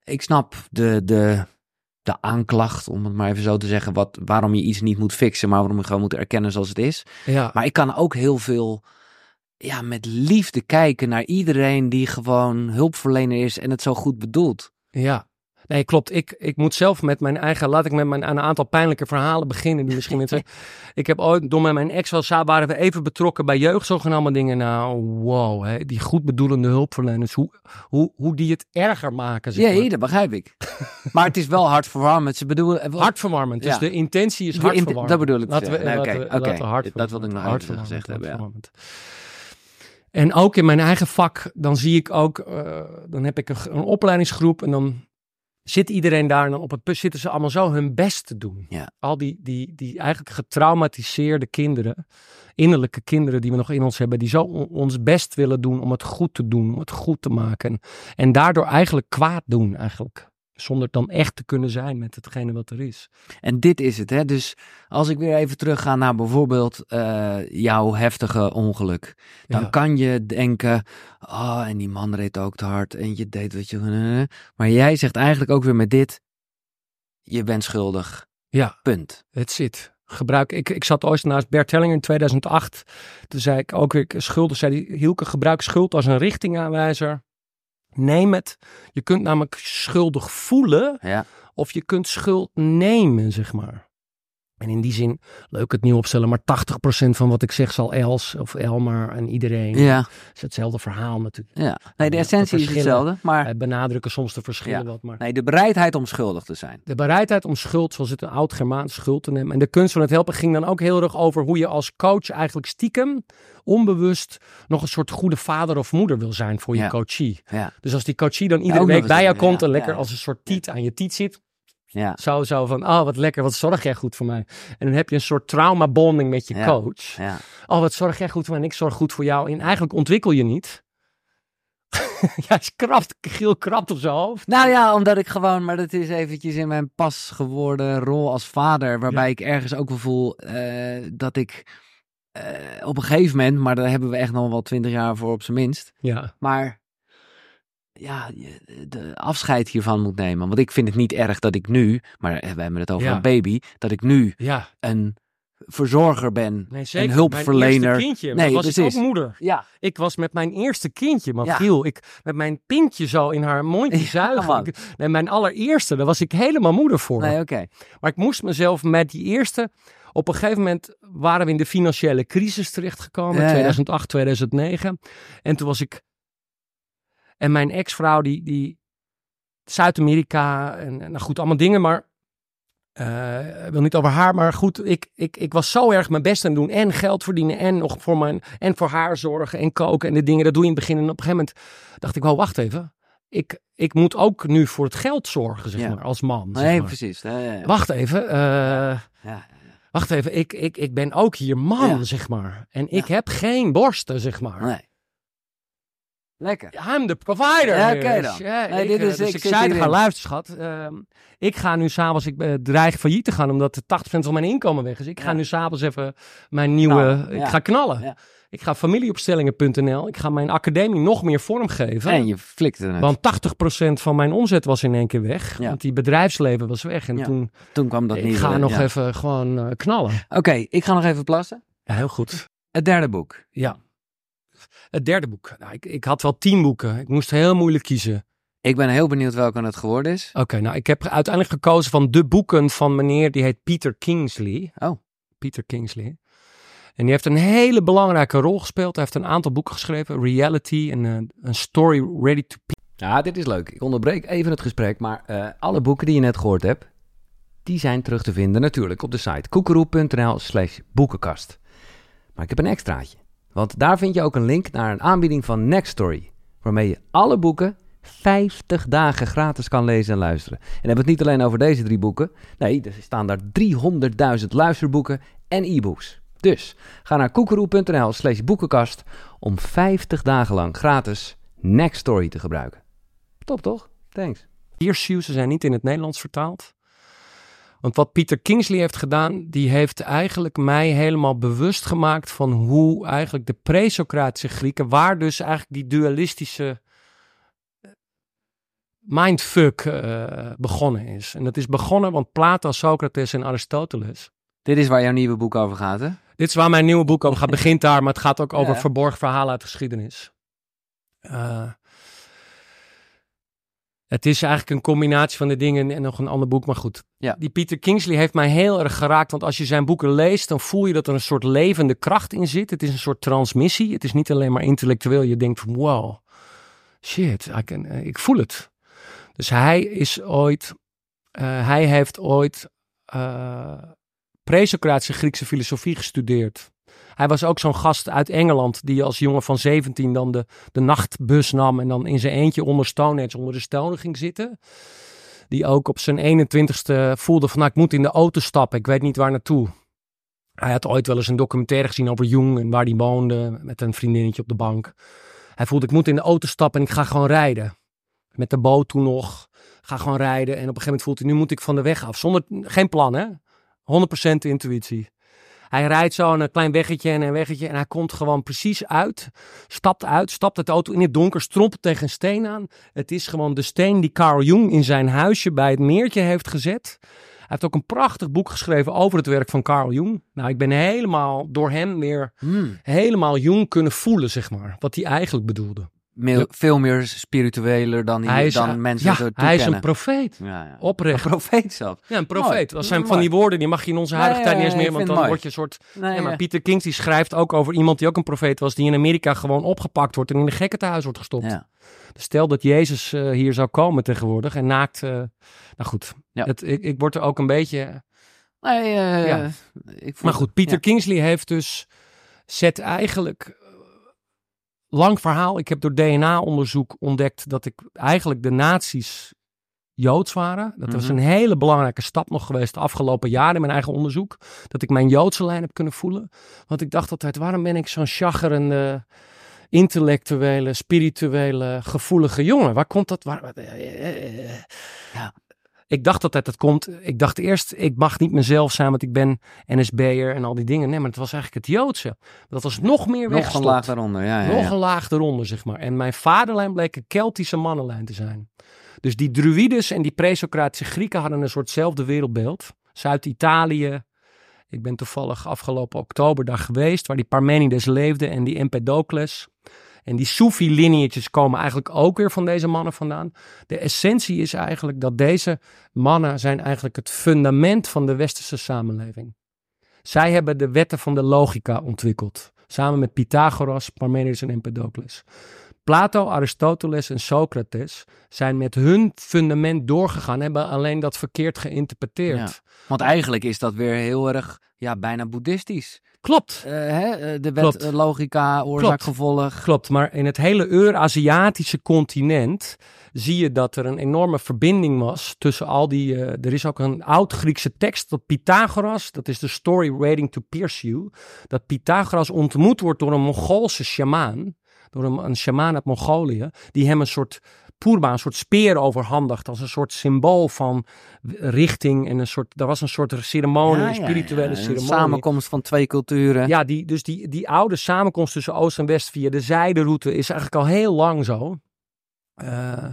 A: ik snap de, de, de aanklacht, om het maar even zo te zeggen, wat, waarom je iets niet moet fixen, maar waarom je gewoon moet erkennen zoals het is.
B: Ja,
A: Maar ik kan ook heel veel ja, met liefde kijken naar iedereen die gewoon hulpverlener is en het zo goed bedoelt.
B: ja. Nee, klopt. Ik, ik moet zelf met mijn eigen... Laat ik met mijn, een aantal pijnlijke verhalen beginnen. Die misschien mensen... [laughs] ik heb ooit, door met mijn ex wel sa- waren we even betrokken bij jeugdzorg en allemaal dingen. Nou, wow. Hè, die goed bedoelende hulpverleners. Hoe, hoe, hoe die het erger maken. Zeg
A: Ja, dat begrijp ik. [laughs] maar het is wel hartverwarmend. Ze bedoelen... eh,
B: Hartverwarmend. Dus
A: Ja.
B: de intentie is hartverwarmend.
A: dat bedoel ik te
B: Laten we.
A: Nee,
B: laten we- laten
A: Dat wilde ik nog
B: hartverwarmend,
A: gezegd hebben, ja.
B: En ook in mijn eigen vak, dan zie ik ook, eh, dan heb ik een, een opleidingsgroep en dan zit iedereen daar en dan op het punt zitten ze allemaal zo hun best te doen.
A: Ja.
B: Al die, die, die eigenlijk getraumatiseerde kinderen, innerlijke kinderen die we nog in ons hebben, die zo on- ons best willen doen om het goed te doen, om het goed te maken. En, en daardoor eigenlijk kwaad doen eigenlijk. Zonder dan echt te kunnen zijn met hetgene wat er is.
A: En dit is het, hè. Dus als ik weer even terugga naar bijvoorbeeld eh, jouw heftige ongeluk. Dan
B: Ja.
A: kan je denken, oh, en die man reed ook te hard en je deed wat je... Maar jij zegt eigenlijk ook weer met dit, je bent schuldig.
B: Ja.
A: Punt.
B: Het zit. gebruik. Ik, ik zat ooit naast Bert Hellinger in 2008. Toen zei ik ook weer schuldig. Zei die, Hielke, gebruik schuld als een richtingaanwijzer. Neem het. Je kunt namelijk schuldig voelen.
A: Ja.
B: Of je kunt schuld nemen, zeg maar. En in die zin, leuk het nieuw opstellen, maar 80% van wat ik zeg zal Els of Elmar en iedereen.
A: Ja.
B: is hetzelfde verhaal natuurlijk.
A: ja. Nee, de essentie
B: de
A: is hetzelfde. Maar
B: benadrukken soms de verschillen
A: Ja.
B: wat, maar...
A: nee, de bereidheid om schuldig te zijn.
B: De bereidheid om schuld, zoals het een oud-Germaans schuld te nemen. En de kunst van het helpen ging dan ook heel erg over hoe je als coach eigenlijk stiekem, onbewust, nog een soort goede vader of moeder wil zijn voor je
A: Ja.
B: coachie.
A: Ja.
B: Dus als die coachie dan iedere week bij jou komt en lekker als een soort tiet aan je tiet zit.
A: Ja.
B: Zo, zo van, oh wat lekker, wat zorg jij goed voor mij. En dan heb je een soort trauma bonding met je
A: Ja.
B: coach.
A: Ja.
B: Oh, wat zorg jij goed voor mij en ik zorg goed voor jou. En eigenlijk ontwikkel je niet. [laughs] ja, is krapt, Giel krapt op zijn hoofd.
A: Nou ja, omdat ik gewoon, maar dat is eventjes in mijn pas geworden rol als vader, waarbij ik ergens ook wel voel eh, dat ik eh, op een gegeven moment, maar daar hebben we echt nog wel twintig jaar voor op zijn minst,
B: Ja,
A: maar ja, de afscheid hiervan moet nemen. Want ik vind het niet erg dat ik nu, maar we hebben het over
B: Ja.
A: een baby, dat ik nu
B: ja.
A: een verzorger ben,
B: Nee, zeker.
A: een hulpverlener.
B: Mijn eerste kindje,
A: Nee,
B: was
A: precies.
B: ik ook moeder.
A: Ja,
B: Ik was met mijn eerste kindje, maar
A: Ja.
B: Giel, ik met mijn pintje zo in haar mondje [laughs] zuigen. Ik- nee, mijn allereerste, daar was ik helemaal moeder voor.
A: nee, oké.
B: Maar ik moest mezelf met die eerste. Op een gegeven moment waren we in de financiële crisis terechtgekomen,
A: Ja, ja.
B: 2008, 2009. En toen was ik. En mijn ex-vrouw, die, die Zuid-Amerika en, en nou goed, allemaal dingen, maar. eh, ik wil niet over haar, maar goed, ik, ik, ik was zo erg mijn best aan het doen. En geld verdienen en nog voor mijn. En voor haar zorgen en koken en de dingen. Dat doe je in het begin. En op een gegeven moment dacht ik, wel, wacht even. Ik, ik moet ook nu voor het geld zorgen, zeg
A: Ja.
B: maar, als man. zeg
A: Nee,
B: maar.
A: precies. Ja, ja.
B: Wacht even. eh,
A: Ja.
B: Wacht even, ik, ik, ik ben ook hier man, zeg maar. En ik heb geen borsten, zeg maar.
A: Nee. Lekker.
B: I'm the provider.
A: Ja, oké dan.
B: Ja,
A: Nee,
B: ik,
A: dit
B: eh,
A: is-
B: dus
A: ik
B: ik, zei tegen haar, luister schat, ehm, ik ga nu s'avonds, ik eh, dreig failliet te gaan, omdat de 80% van mijn inkomen weg is. Ik ga nu s'avonds even mijn nieuwe, ik ga knallen. Ik ga familieopstellingen.nl, ik ga mijn academie nog meer vormgeven.
A: En je flikte het.
B: Want 80% van mijn omzet was in één keer weg.
A: Ja.
B: Want die bedrijfsleven was weg. En toen,
A: Toen kwam dat
B: ik
A: niet.
B: ga
A: weer,
B: nog even gewoon eh, knallen.
A: Oké, ik ga nog even plassen.
B: Ja, heel goed.
A: Het derde boek.
B: Ja. Het derde boek. Nou, ik, ik had wel tien boeken. Ik moest heel moeilijk kiezen.
A: Ik ben heel benieuwd welke het geworden is.
B: Oké, nou, ik heb uiteindelijk gekozen van de boeken van meneer die heet Peter Kingsley.
A: Oh.
B: Peter Kingsley. En die heeft een hele belangrijke rol gespeeld. Hij heeft een aantal boeken geschreven. Reality en eh, een story ready to
A: Ja, dit is leuk. Ik onderbreek even het gesprek, maar eh, alle boeken die je net gehoord hebt, die zijn terug te vinden natuurlijk op de site koekeroe.nl slash boekenkast. Maar ik heb een extraatje, want daar vind je ook een link naar een aanbieding van Nextory, waarmee je alle boeken 50 dagen gratis kan lezen en luisteren. En dan hebben het niet alleen over deze drie boeken, nee, er staan daar 300.000 luisterboeken en e-books. Dus ga naar koekeroe.nl slash boekenkast om 50 dagen lang gratis Nextory te gebruiken. Top toch? Thanks.
B: Ze zijn niet in het Nederlands vertaald. Want wat Peter Kingsley heeft gedaan, die heeft eigenlijk mij helemaal bewust gemaakt van hoe eigenlijk de pre-Socratische Grieken, waar dus eigenlijk die dualistische eh, mindfuck eh, begonnen is. En dat is begonnen, want Plato, Socrates en Aristoteles.
A: Dit is waar jouw nieuwe boek over gaat, hè?
B: Dit is waar mijn nieuwe boek over gaat. Begint daar, maar het gaat ook over
A: Ja.
B: verborgen verhalen uit de geschiedenis. Eh, het is eigenlijk een combinatie van de dingen en nog een ander boek, maar goed.
A: Ja.
B: Die Peter Kingsley heeft mij heel erg geraakt, want als je zijn boeken leest, dan voel je dat er een soort levende kracht in zit. Het is een soort transmissie. Het is niet alleen maar intellectueel. Je denkt van wow, shit, can- eh, ik voel het. Dus hij is ooit, eh, hij heeft ooit eh pre-Socratische Griekse filosofie gestudeerd. Hij was ook zo'n gast uit Engeland die als jongen van 17 dan de, de nachtbus nam en dan in zijn eentje onder Stonehenge onder de stonen ging zitten. Die ook op zijn 21ste voelde van nou, ik moet in de auto stappen, ik weet niet waar naartoe. Hij had ooit wel eens een documentaire gezien over Jung en waar hij woonde met een vriendinnetje op de bank. Hij voelde ik moet in de auto stappen en ik ga gewoon rijden. Met de boot toen nog. Ga gewoon rijden en op een gegeven moment voelt hij nu moet ik van de weg af. Zonder, geen plan hè. 100% intuïtie. Hij rijdt zo een klein weggetje en een weggetje en hij komt gewoon precies uit. Stapt uit, stapt het auto in het donker, strompelt tegen een steen aan. Het is gewoon de steen die Carl Jung in zijn huisje bij het meertje heeft gezet. heeft ook een prachtig boek geschreven over het werk van Carl Jung. Nou, ik ben helemaal door hem weer
A: Hmm.
B: helemaal Jung kunnen voelen, zeg maar. Wat hij eigenlijk bedoelde.
A: Veel meer spiritueler dan, die,
B: Hij is,
A: dan mensen
B: ja, hij is een profeet.
A: ja, ja.
B: Oprecht.
A: Een profeet zelf.
B: Ja, een profeet. Dat zijn
A: Mooi.
B: van die woorden, die mag je in onze huidige
A: Nee,
B: tijd niet eens meer, want dan word je een soort...
A: Nee,
B: Ja, maar. Pieter Kings die schrijft ook over iemand die ook een profeet was, die in Amerika gewoon opgepakt wordt en in een gekkentehuis wordt gestopt. Dus Stel dat Jezus eh, hier zou komen tegenwoordig en naakt... eh, nou goed, het, ik, ik word er ook een beetje...
A: Nee, eh, ik voel-
B: Maar goed, Pieter. Kingsley heeft dus... Zet eigenlijk... Lang verhaal. Ik heb door DNA-onderzoek ontdekt dat ik eigenlijk de nazi's Joods waren. Dat was
A: Mhm.
B: een hele belangrijke stap nog geweest de afgelopen jaren in mijn eigen onderzoek. Dat ik mijn Joodse lijn heb kunnen voelen. Want ik dacht altijd, waarom ben ik zo'n chaggerende, intellectuele, spirituele, gevoelige jongen? Waar komt dat? Waar,
A: Ja.
B: Ik dacht altijd, dat komt... Ik dacht eerst, ik mag niet mezelf zijn, want ik ben NSB'er en al die dingen. Nee, maar het was eigenlijk het Joodse. Dat was nog meer
A: Nog een laag daaronder, ja. ja,
B: Nog
A: ja.
B: een laag eronder, zeg maar. En mijn vaderlijn bleek een Keltische mannenlijn te zijn. Dus die druides en die presocratische Grieken hadden een soortzelfde wereldbeeld. Zuid-Italië. Ik ben toevallig afgelopen oktober daar geweest, waar die Parmenides leefde en die Empedocles. En die Soefi-lineages komen eigenlijk ook weer van deze mannen vandaan. De essentie is eigenlijk dat deze mannen zijn eigenlijk het fundament van de westerse samenleving. Zij hebben de wetten van de logica ontwikkeld. Samen met Pythagoras, Parmenides en Empedocles. Plato, Aristoteles en Socrates zijn met hun fundament doorgegaan, hebben alleen dat verkeerd geïnterpreteerd.
A: Want eigenlijk is dat weer heel erg, ja, bijna boeddhistisch.
B: Klopt,
A: Eh, hè? eh, De wet,
B: Klopt.
A: eh, logica, oorzaak,
B: Klopt.
A: gevolg.
B: klopt. Maar in het hele Eurasiatische continent zie je dat er een enorme verbinding was tussen al die... er is ook een oud-Griekse tekst dat Pythagoras, dat is de story waiting to pierce you, dat Pythagoras ontmoet wordt door een Mongoolse sjamaan, door een, een sjamaan uit Mongolië, die hem een soort poerba, een soort speer overhandigt als een soort symbool van richting en een soort, daar was een soort ceremonie,
A: Ja,
B: een spirituele
A: ja.
B: ceremonie.
A: Een samenkomst van twee culturen.
B: Ja, die, dus die, die oude samenkomst tussen Oost en West via de zijderoute is eigenlijk al heel lang zo. Eh,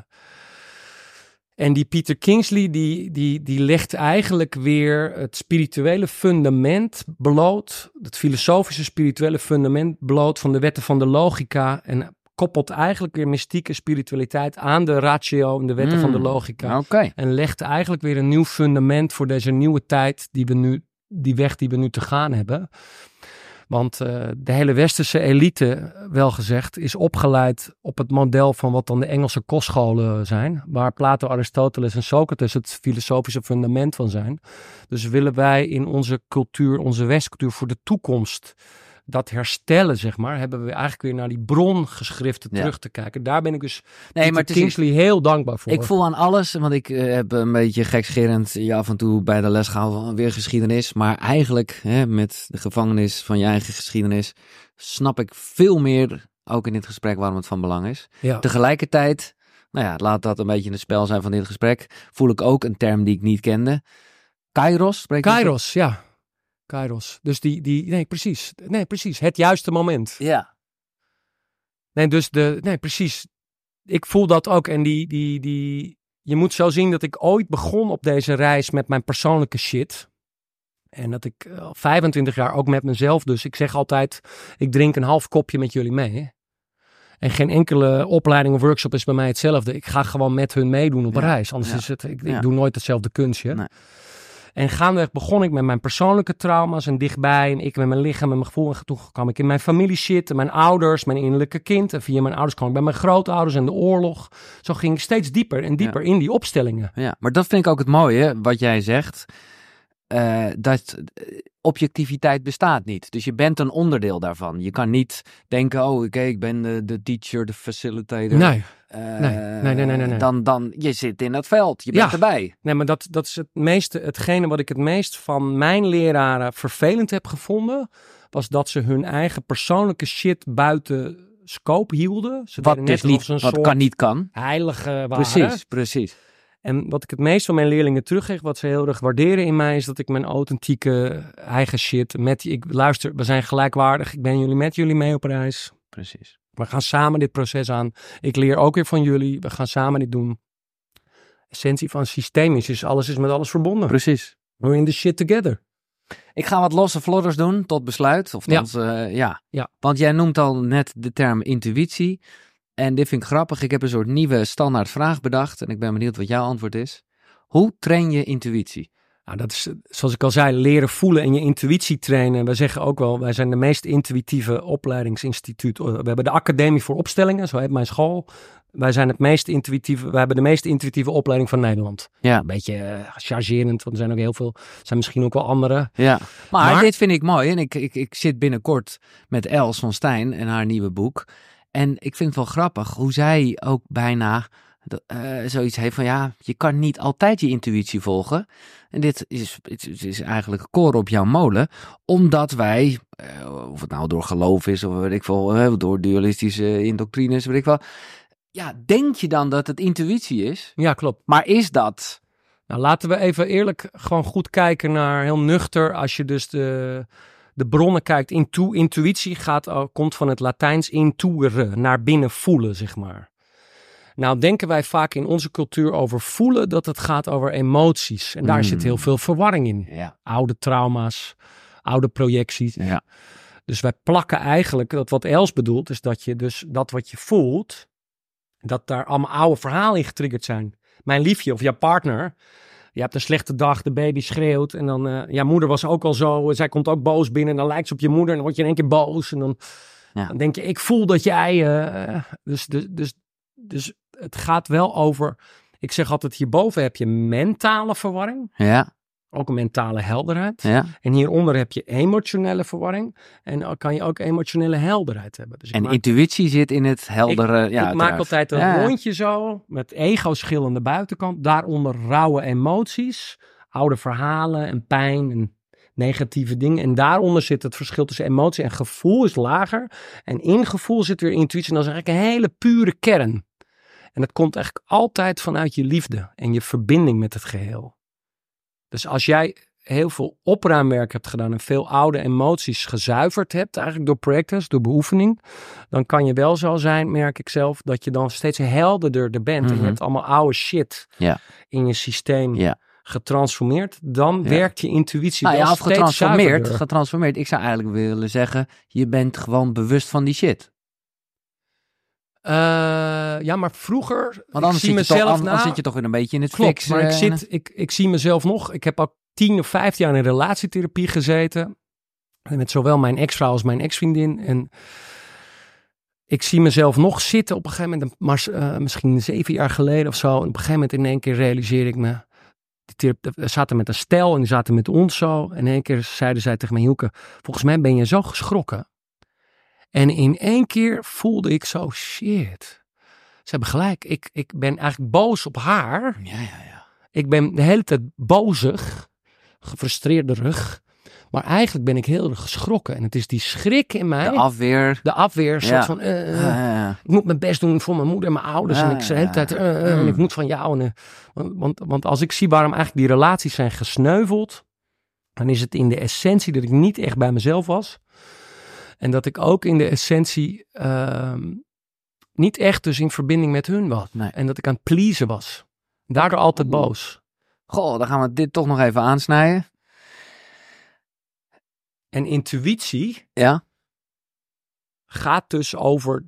B: en die Peter Kingsley, die, die, die legt eigenlijk weer het spirituele fundament bloot, het filosofische spirituele fundament bloot van de wetten van de logica en koppelt eigenlijk weer mystieke spiritualiteit aan de ratio en de wetten van de
A: Mm,
B: logica. En legt eigenlijk weer een nieuw fundament voor deze nieuwe tijd die we nu, die weg die we nu te gaan hebben. Want eh, de hele westerse elite, wel gezegd, is opgeleid op het model van wat dan de Engelse kostscholen zijn. Waar Plato, Aristoteles en Socrates het filosofische fundament van zijn. Dus willen wij in onze cultuur, onze westcultuur voor de toekomst dat herstellen, zeg maar, hebben we eigenlijk weer naar die brongeschriften
A: Ja.
B: terug te kijken. Daar ben ik dus
A: Nee, maar het is,
B: Kingsley heel dankbaar voor.
A: ik voel aan alles, want ik eh, heb een beetje gekscherend je af en toe bij de les gehouden van weer geschiedenis. Maar eigenlijk, hè, met de gevangenis van je eigen geschiedenis, snap ik veel meer, ook in dit gesprek, waarom het van belang is.
B: ja.
A: Tegelijkertijd, nou ja, laat dat een beetje het spel zijn van dit gesprek, voel ik ook een term die ik niet kende. Kairos, spreek?
B: Kairos, ja. Kairos. Dus die, die, nee, precies. Nee, precies. Het juiste moment.
A: Ja.
B: Nee, dus de, nee, precies. Ik voel dat ook. En die, die, die, je moet zo zien dat ik ooit begon op deze reis met mijn persoonlijke shit. En dat ik eh, al 25 jaar ook met mezelf. Dus ik zeg altijd, ik drink een half kopje met jullie mee. En geen enkele opleiding of workshop is bij mij hetzelfde. Ik ga gewoon met hun meedoen op
A: Ja,
B: reis. Anders
A: ja,
B: is het, ik,
A: ja.
B: ik doe nooit hetzelfde kunstje.
A: Nee.
B: En gaandeweg begon ik met mijn persoonlijke trauma's en dichtbij. En ik met mijn lichaam en mijn gevoel. En toen kwam ik in mijn familie shit. En mijn ouders, mijn innerlijke kind. En via mijn ouders kwam ik bij mijn grootouders en de oorlog. Zo ging ik steeds dieper en dieper in die opstellingen.
A: Ja, maar dat vind ik ook het mooie, wat jij zegt. eh, dat eh, objectiviteit bestaat niet. Dus je bent een onderdeel daarvan. Je kan niet denken, oh oké, ik ben de, de teacher, de facilitator.
B: Nee, Nee, nee, nee, nee, nee.
A: Dan, dan, je zit in dat veld, je bent
B: Ja.
A: erbij.
B: nee maar dat, dat is het meeste, hetgene wat ik het meest van mijn leraren vervelend heb gevonden. Was dat ze hun eigen persoonlijke shit buiten scope hielden. Ze
A: Wat dus niet, wat kan niet kan.
B: heilige waren.
A: Precies, precies.
B: En wat ik het meest van mijn leerlingen teruggeef, wat ze heel erg waarderen in mij, is dat ik mijn authentieke eigen shit met ik luister, we zijn gelijkwaardig, ik ben jullie met jullie mee op reis.
A: Precies.
B: We gaan samen dit proces aan. Ik leer ook weer van jullie, we gaan samen dit doen. Essentie van systemisch is alles is met alles verbonden.
A: Precies.
B: We're in the shit together.
A: Ik ga wat losse vlodders doen tot besluit. Of
B: Ja.
A: ja. ja.
B: Ja.
A: Want jij noemt al net de term intuïtie. En dit vind ik grappig. Ik heb een soort nieuwe standaard vraag bedacht. En ik ben benieuwd wat jouw antwoord is. Hoe train je intuïtie?
B: Nou, dat is, zoals ik al zei, leren voelen en je intuïtie trainen. Wij zeggen ook wel, wij zijn de meest intuïtieve opleidingsinstituut. We hebben de Academie voor Opstellingen, zo heet mijn school. Wij zijn het meest intuïtieve, wij hebben de meest intuïtieve opleiding van Nederland.
A: Ja.
B: Een beetje eh, chargerend, want er zijn ook heel veel, er zijn misschien ook wel andere.
A: Ja. Maar,
B: Maar-
A: dit vind ik mooi. En ik, ik, ik zit binnenkort met Els van Stijn en haar nieuwe boek. En ik vind het wel grappig hoe zij ook bijna eh, zoiets heeft van ja, je kan niet altijd je intuïtie volgen. En dit is, het is- eigenlijk koren op jouw molen. Omdat wij, eh, of het nou door geloof is of weet ik veel, eh, door dualistische indoctrines, weet ik wel. Ja, denk je dan dat het intuïtie is?
B: Ja, klopt.
A: Maar is dat?
B: Nou, laten we even eerlijk gewoon goed kijken naar, heel nuchter, als je dus de, de bronnen kijkt. Intu, intuïtie gaat, komt van het Latijns intuere, naar binnen voelen, zeg maar. Nou, denken wij vaak in onze cultuur over voelen dat het gaat over emoties. En daar
A: Mm.
B: zit heel veel verwarring in.
A: Ja.
B: Oude trauma's, oude projecties.
A: Ja.
B: Dus wij plakken eigenlijk, dat wat Els bedoelt, is dat je dus dat wat je voelt, dat daar allemaal oude verhalen in getriggerd zijn. Mijn liefje of jouw partner, je hebt een slechte dag, de baby schreeuwt en dan, eh ja, moeder was ook al zo, zij komt ook boos binnen en dan lijkt ze op je moeder en dan word je in één keer boos en dan,
A: Ja.
B: dan denk je, ik voel dat jij, eh, dus, dus, dus, dus het gaat wel over, ik zeg altijd, hierboven heb je mentale verwarring,
A: Ja.
B: ook een mentale helderheid.
A: Ja.
B: En hieronder heb je emotionele verwarring. En dan kan je ook emotionele helderheid hebben. Dus ik
A: En
B: maak,
A: intuïtie zit in het heldere. ja,
B: ik maak altijd een
A: Ja.
B: rondje zo. Met ego-schil aan de buitenkant. Daaronder rauwe emoties. Oude verhalen en pijn en negatieve dingen. En daaronder zit het verschil tussen emotie en gevoel is lager. En in gevoel zit weer intuïtie. En dat is eigenlijk een hele pure kern. En dat komt eigenlijk altijd vanuit je liefde en je verbinding met het geheel. Dus als jij heel veel opruimwerk hebt gedaan en veel oude emoties gezuiverd hebt, eigenlijk door practice, door beoefening, dan kan je wel zo zijn, merk ik zelf, dat je dan steeds helderder er bent. En
A: Mhm.
B: je hebt allemaal oude shit
A: Ja.
B: in je systeem
A: Ja.
B: getransformeerd. Dan
A: Ja.
B: werkt je intuïtie
A: Nou
B: wel
A: ja, of
B: steeds
A: getransformeerd. Getransformeerd. Ik zou eigenlijk willen zeggen, je bent gewoon bewust van die shit.
B: Eh, ja, maar vroeger,
A: Want
B: ik zie
A: zit je, toch,
B: mezelf
A: anders
B: nou-
A: zit je toch weer een beetje in het
B: Klopt, maar ik,
A: en-
B: zit, ik, ik zie mezelf nog. Ik heb al tien of vijftien jaar in relatietherapie gezeten. En Met zowel mijn ex-vrouw als mijn ex-vriendin. En ik zie mezelf nog zitten op een gegeven moment, maar, eh, misschien zeven jaar geleden of zo. En op een gegeven moment in één keer realiseerde ik me. Die zaten met een stel en die zaten met ons zo. En in één keer zeiden zij tegen mij, Hielke, volgens mij ben je zo geschrokken. En in één keer voelde ik zo, shit. Ze hebben gelijk. Ik, ik ben eigenlijk boos op haar.
A: Ja, ja, ja.
B: Ik ben de hele tijd bozig, gefrustreerderig. Maar eigenlijk ben ik heel erg geschrokken. En het is die schrik in mij,
A: De
B: de,
A: afweer.
B: afweer, soort
A: Ja.
B: van... eh, eh,
A: Ja,
B: ik moet mijn best doen voor mijn moeder en mijn ouders.
A: Ja,
B: en ik zeg de hele tijd, eh, en
A: Mm.
B: ik moet van jou. En, want, want, want als ik zie waarom eigenlijk die relaties zijn gesneuveld, dan is het in de essentie dat ik niet echt bij mezelf was. En dat ik ook in de essentie ehm, niet echt dus in verbinding met hun was.
A: Nee.
B: En dat ik aan het pleasen was. Daardoor altijd boos.
A: Goh, dan gaan we dit toch nog even aansnijden.
B: En intuïtie
A: Ja.
B: gaat dus over.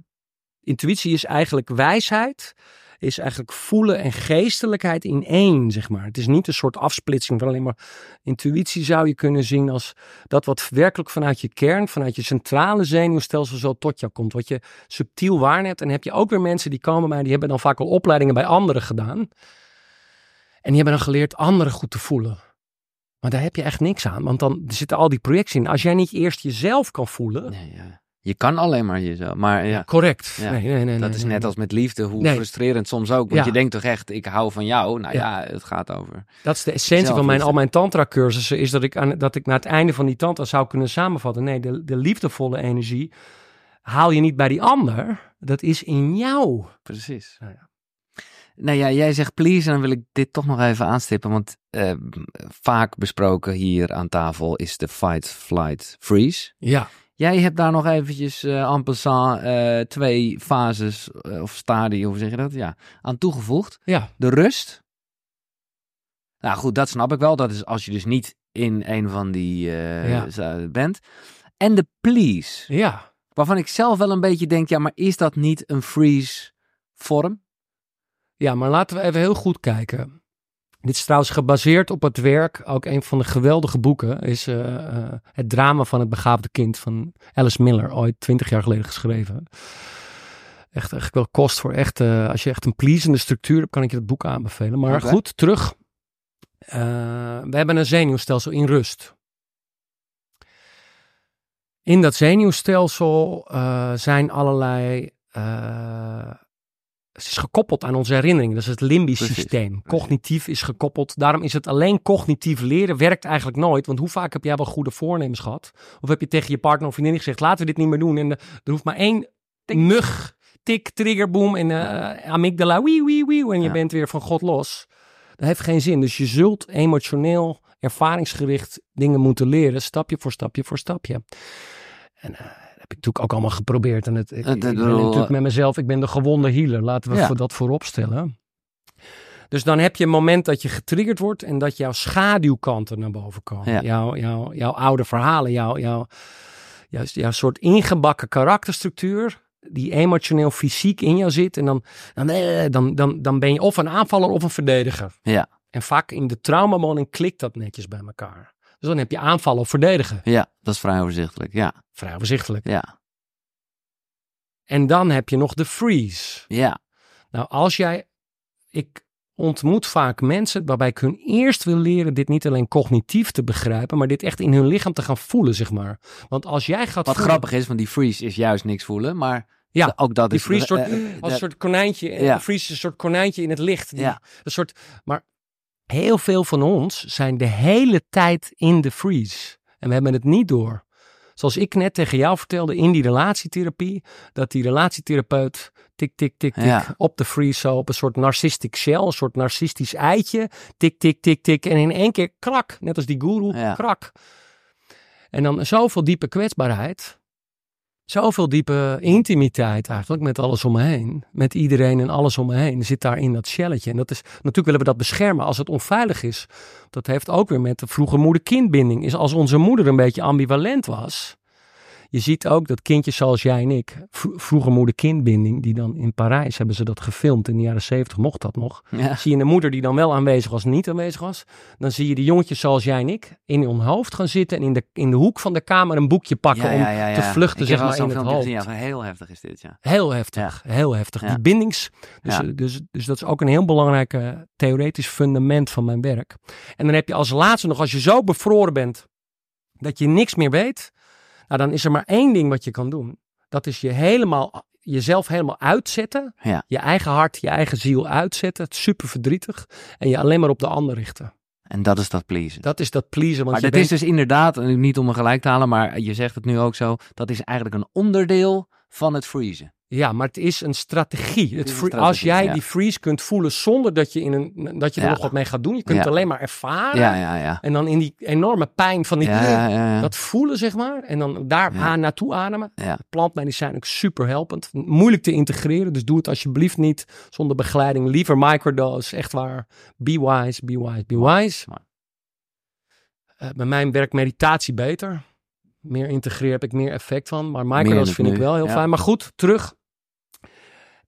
B: Intuïtie is eigenlijk wijsheid, is eigenlijk voelen en geestelijkheid in één, zeg maar. Het is niet een soort afsplitsing van alleen maar. Intuïtie zou je kunnen zien als dat wat werkelijk vanuit je kern, vanuit je centrale zenuwstelsel zo tot jou komt. Wat je subtiel waarneemt. En heb je ook weer mensen die komen bij, die hebben dan vaak al opleidingen bij anderen gedaan. En die hebben dan geleerd anderen goed te voelen. Maar daar heb je echt niks aan, want dan zitten al die projecties in. Als jij niet eerst jezelf kan voelen.
A: Nee, ja. Je kan alleen maar jezelf. Maar ja,
B: Correct.
A: Ja,
B: nee, nee, nee,
A: dat is net als met liefde. Hoe frustrerend soms ook. Want
B: Ja.
A: je denkt toch echt, ik hou van jou. Nou
B: Ja.
A: het gaat over.
B: Dat is de essentie van mijn, al mijn tantra-cursussen. Is dat ik, aan, dat ik naar het einde van die tantra zou kunnen samenvatten. Nee, de, de liefdevolle energie haal je niet bij die ander. Dat is in jou.
A: Precies.
B: Nou ja.
A: Nou ja, jij zegt please en dan wil ik dit toch nog even aanstippen. Want eh, vaak besproken hier aan tafel is de fight, flight, freeze.
B: Ja.
A: Jij hebt daar nog eventjes eh en passant eh, twee fases eh, of stadia, hoe zeg je dat? Ja, aan toegevoegd.
B: Ja.
A: De rust Nou goed, dat snap ik wel. Dat is als je dus niet in een van die
B: Ja.
A: za- bent. En de please.
B: Ja.
A: Waarvan ik zelf wel een beetje denk, ja, maar is dat niet een freeze vorm?
B: Ja, maar laten we even heel goed kijken. Dit is trouwens gebaseerd op het werk, ook een van de geweldige boeken, is eh, eh, Het drama van het begaafde kind van Alice Miller, ooit twintig jaar geleden geschreven. Echt, echt wel kost voor echt, eh, als je echt een pleasende structuur hebt, kan ik je het boek aanbevelen. Maar goed, terug. We hebben een zenuwstelsel in rust. In dat zenuwstelsel zijn allerlei. Het is gekoppeld aan onze herinneringen. Dat is het limbisch
A: Precies,
B: systeem. Cognitief is gekoppeld. Daarom is het alleen cognitief leren werkt eigenlijk nooit. Want hoe vaak heb jij wel goede voornemens gehad? Of heb je tegen je partner of vriendin gezegd: laten we dit niet meer doen? En eh, er hoeft maar één mug, tik, trigger, boom en eh amygdala, wie, wie, wie. En je
A: Ja.
B: bent weer van God los. Dat heeft geen zin. Dus je zult emotioneel, ervaringsgericht dingen moeten leren. Stapje voor stapje voor stapje. En eh, ik natuurlijk ook allemaal geprobeerd. En het, ik, ben natuurlijk met mezelf, ik ben de gewonde healer. Laten we
A: Ja.
B: voor dat voorop stellen. Dus dan heb je een moment dat je getriggerd wordt en dat jouw schaduwkanten naar boven komen.
A: Ja.
B: Jouw, jouw, jouw oude verhalen, jouw, jouw, juist jouw soort ingebakken karakterstructuur, die emotioneel fysiek in jou zit. En dan, dan, eh, dan, dan, dan ben je of een aanvaller of een verdediger.
A: Ja.
B: En vaak in de traumamoning klikt dat netjes bij elkaar. Dus dan heb je aanvallen of verdedigen.
A: Ja, dat is vrij overzichtelijk. Ja,
B: Vrij overzichtelijk.
A: ja,
B: En dan heb je nog de freeze.
A: ja.
B: Nou, als jij. Ik ontmoet vaak mensen waarbij ik hun eerst wil leren dit niet alleen cognitief te begrijpen, maar dit echt in hun lichaam te gaan voelen, zeg maar. Want als jij gaat
A: Wat
B: voelen-
A: grappig is, want die freeze is juist niks voelen, maar
B: Ja,
A: ook dat
B: die
A: is...
B: freeze soort,
A: eh, eh,
B: als een
A: eh,
B: soort konijntje,
A: ja.
B: ja. freeze is een soort konijntje in het licht. Die,
A: Ja.
B: Een soort, maar heel veel van ons zijn de hele tijd in de freeze. En we hebben het niet door. Zoals ik net tegen jou vertelde in die relatietherapie, dat die relatietherapeut tik, tik, tik, tik,
A: Ja.
B: op de freeze zo, op een soort narcistic shell, een soort narcistisch eitje, tik, tik, tik, tik, en in één keer krak, net als die guru,
A: Ja.
B: krak. En dan zoveel diepe kwetsbaarheid, zoveel diepe intimiteit eigenlijk met alles om me heen, met iedereen en alles om me heen, zit daar in dat shelletje. En dat is, natuurlijk willen we dat beschermen als het onveilig is. Dat heeft ook weer met de vroege moeder-kindbinding. Is als onze moeder een beetje ambivalent was. Je ziet ook dat kindjes zoals jij en ik, vro- vroege moeder-kindbinding, die dan in Parijs hebben ze dat gefilmd. In de jaren zeventig mocht dat nog.
A: ja.
B: Zie je een moeder die dan wel aanwezig was, niet aanwezig was. Dan zie je die jongetjes zoals jij en ik in hun hoofd gaan zitten en in de, in de hoek van de kamer een boekje pakken
A: Ja,
B: om
A: ja,
B: te vluchten,
A: Ik
B: zeg maar, in het hoofd.
A: gezien, heel heftig is dit, ja.
B: Heel heftig, heel heftig. Die bindings, dus, eh, dus, dus dat is ook een heel belangrijk eh, theoretisch fundament van mijn werk. En dan heb je als laatste nog, als je zo bevroren bent dat je niks meer weet, nou dan is er maar één ding wat je kan doen. Dat is je helemaal, jezelf helemaal uitzetten,
A: Ja.
B: je eigen hart, je eigen ziel uitzetten, het super verdrietig, en je alleen maar op de ander richten.
A: En dat is dat pleasen.
B: Dat is dat pleasen, want
A: maar dat is dus inderdaad, en niet om me gelijk te halen, maar je zegt het nu ook zo, dat is eigenlijk een onderdeel van het freezen.
B: Ja, maar het is een strategie. Het
A: is een
B: free-
A: strategie,
B: als jij
A: ja.
B: die freeze kunt voelen zonder dat je, in een, dat je er
A: Ja.
B: nog wat mee gaat doen, je kunt
A: Ja.
B: het alleen maar ervaren.
A: Ja, ja, ja.
B: En dan in die enorme pijn van die, dat voelen, zeg maar. En dan daar aan naartoe ademen. Plantmedicijn ook super helpend. Moeilijk te integreren, dus doe het alsjeblieft niet zonder begeleiding. Liever microdose, echt waar. Be wise, be wise, be wise. Eh, bij mij werkt meditatie beter. Meer integreren heb ik meer effect van. Maar microdose vind ik wel heel
A: ja.
B: fijn. Maar goed, terug.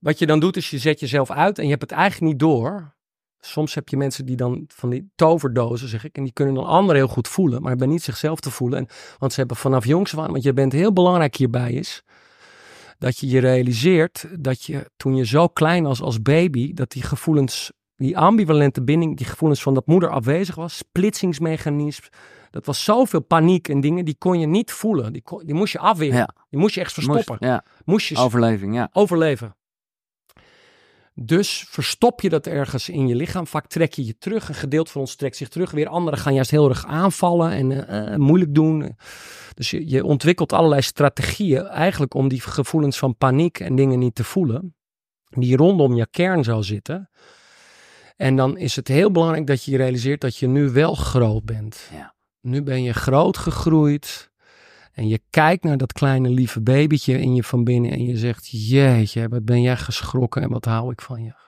B: Wat je dan doet is je zet jezelf uit en je hebt het eigenlijk niet door. Soms heb je mensen die dan van die toverdozen, zeg ik, en die kunnen dan anderen heel goed voelen, maar hebben niet zichzelf te voelen. En, want ze hebben vanaf jongs aan, want je bent heel belangrijk hierbij is, dat je je realiseert dat je toen je zo klein was als baby, dat die gevoelens, die ambivalente binding, die gevoelens van dat moeder afwezig was, splitsingsmechanisme, dat was zoveel paniek en dingen, die kon je niet voelen. Die, kon- die moest je afweren.
A: Ja.
B: Die moest je echt verstoppen.
A: Moest- ja,
B: moest je
A: overleving, ja.
B: overleven. Dus verstop je dat ergens in je lichaam. Vaak trek je je terug. Een gedeelte van ons trekt zich terug. Weer anderen gaan juist heel erg aanvallen en eh, eh, moeilijk doen. Dus je, je ontwikkelt allerlei strategieën eigenlijk om die gevoelens van paniek en dingen niet te voelen. Die rondom je kern zou zitten. En dan is het heel belangrijk dat je je realiseert dat je nu wel groot bent.
A: Ja.
B: Nu ben je groot gegroeid. En je kijkt naar dat kleine lieve babytje in je van binnen en je zegt, jeetje, wat ben jij geschrokken en wat hou ik van je.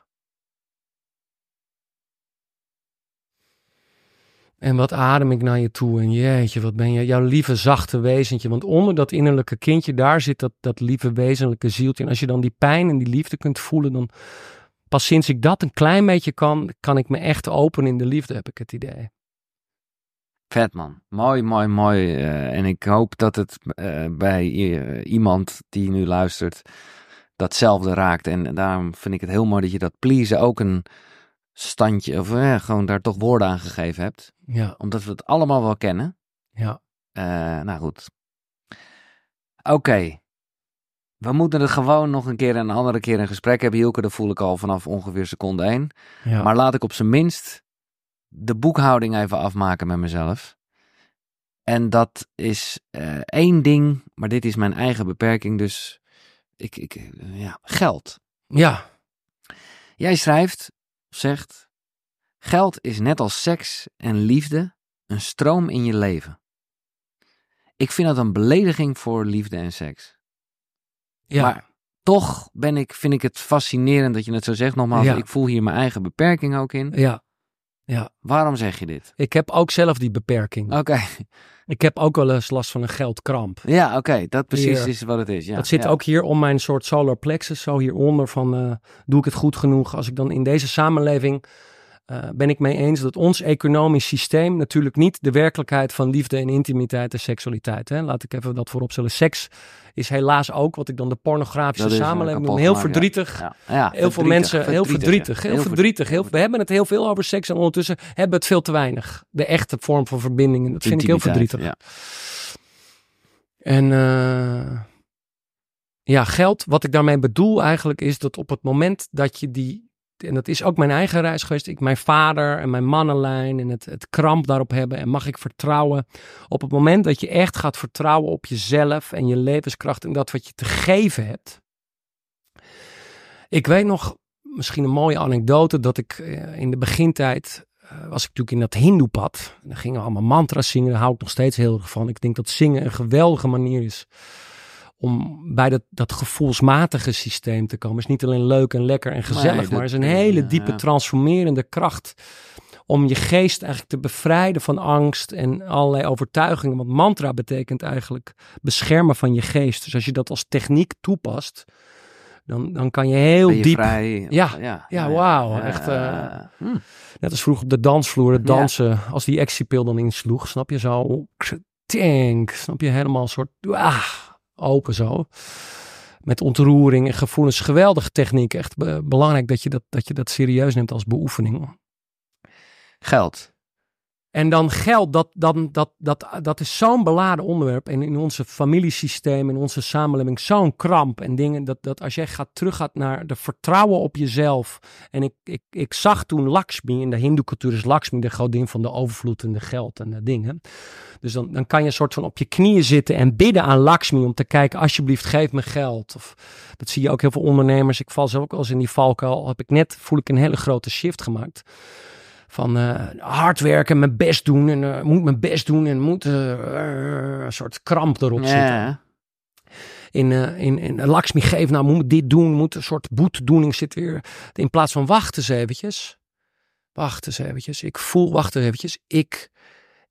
B: En wat adem ik naar je toe. En jeetje, wat ben je, jouw lieve zachte wezentje. Want onder dat innerlijke kindje, daar zit dat, dat lieve wezenlijke zieltje. En als je dan die pijn en die liefde kunt voelen, dan pas sinds ik dat een klein beetje kan, kan ik me echt openen in de liefde, heb ik het idee.
A: Vet man. Mooi, mooi, mooi. Eh, en ik hoop dat het eh, bij i- iemand die nu luistert datzelfde raakt. En daarom vind ik het heel mooi dat je dat pleasen ook een standje, of eh, gewoon daar toch woorden aan gegeven hebt.
B: Ja,
A: Omdat we het allemaal wel kennen.
B: ja.
A: Eh, nou goed. Oké. We moeten het gewoon nog een keer en een andere keer een gesprek hebben, Hielke. Dat voel ik al vanaf ongeveer seconde één.
B: ja.
A: Maar laat ik op zijn minst de boekhouding even afmaken met mezelf. En dat is eh, één ding, maar dit is mijn eigen beperking. Dus ik, ik, eh, ja, geld.
B: ja,
A: Jij schrijft, zegt, geld is net als seks en liefde een stroom in je leven. Ik vind dat een belediging voor liefde en seks.
B: ja.
A: Maar toch ben ik, vind ik het fascinerend dat je het zo zegt. Nogmaals,
B: Ja.
A: ik voel hier mijn eigen beperking ook in.
B: ja.
A: Waarom zeg je dit?
B: Ik heb ook zelf die beperking.
A: Oké,
B: Ik heb ook wel eens last van een geldkramp.
A: ja, oké, dat precies
B: Hier.
A: is wat het is. Ja,
B: dat zit
A: ja.
B: ook hier om mijn soort solar plexus, zo hieronder van eh, doe ik het goed genoeg? Als ik dan in deze samenleving eh, ben ik mee eens dat ons economisch systeem natuurlijk niet de werkelijkheid van liefde en intimiteit en seksualiteit. Hè? Laat ik even dat vooropstellen. Seks is helaas ook wat ik dan de pornografische
A: Dat eh,
B: samenleving noem. Heel
A: ja.
B: verdrietig.
A: Ja, ja,
B: Heel veel
A: verdrietig,
B: mensen, heel verdrietig, heel verdrietig. Heel, we hebben het heel veel over seks en ondertussen hebben we het veel te weinig. De echte vorm van verbinding. En dat vind ik heel verdrietig. En eh, ja, geld, wat ik daarmee bedoel eigenlijk is dat op het moment dat je die, en dat is ook mijn eigen reis geweest, ik, mijn vader en mijn mannenlijn en het, het kramp daarop hebben en mag ik vertrouwen. Op het moment dat je echt gaat vertrouwen op jezelf en je levenskracht en dat wat je te geven hebt. Ik weet nog, misschien een mooie anekdote, dat ik eh, in de begintijd eh, was ik natuurlijk in dat hindoepad. Dan gingen we allemaal mantra's zingen, daar hou ik nog steeds heel erg van. Ik denk dat zingen een geweldige manier is om bij dat, dat gevoelsmatige systeem te komen. is niet alleen leuk en lekker en gezellig,
A: dat-
B: maar is een hele diepe
A: ja.
B: transformerende kracht om je geest eigenlijk te bevrijden van angst en allerlei overtuigingen. Want mantra betekent eigenlijk beschermen van je geest. Dus als je dat als techniek toepast, dan, dan kan je heel
A: je
B: diep...
A: vrij?
B: Ja,
A: ja,
B: ja, wauw, echt, eh,
A: Hm.
B: Net als vroeger op de dansvloer, het
A: Ja.
B: dansen, als die actiepil dan insloeg, snap je zo, tank, snap je, helemaal een soort, ah, open zo. Met ontroering en gevoelens, geweldige techniek, echt be- belangrijk dat je dat, dat je dat serieus neemt als beoefening.
A: Geld.
B: En dan geld, dat, dan, dat, dat, dat is zo'n beladen onderwerp. En in onze familiesysteem, in onze samenleving, zo'n kramp en dingen. Dat, dat als jij gaat, terug gaat naar de vertrouwen op jezelf. En ik, ik, ik zag toen Lakshmi, in de hindoe cultuur is Lakshmi de godin van de overvloed en de geld en de dingen. Dus dan, dan kan je een soort van op je knieën zitten en bidden aan Lakshmi om te kijken, alsjeblieft geef me geld. Of, dat zie je ook heel veel ondernemers. Ik val zelf ook wel eens in die valkuil. Heb ik net, voel ik een hele grote shift gemaakt van eh, hard werken, mijn best doen en eh, moet mijn best doen en moet eh, een soort kramp erop zitten.
A: Ja.
B: In, in, in Lakshmi geven, nou moet dit doen, moet een soort boetedoening zit weer. In plaats van wacht eens eventjes, wacht eens eventjes, ik voel, wacht eens eventjes, ik,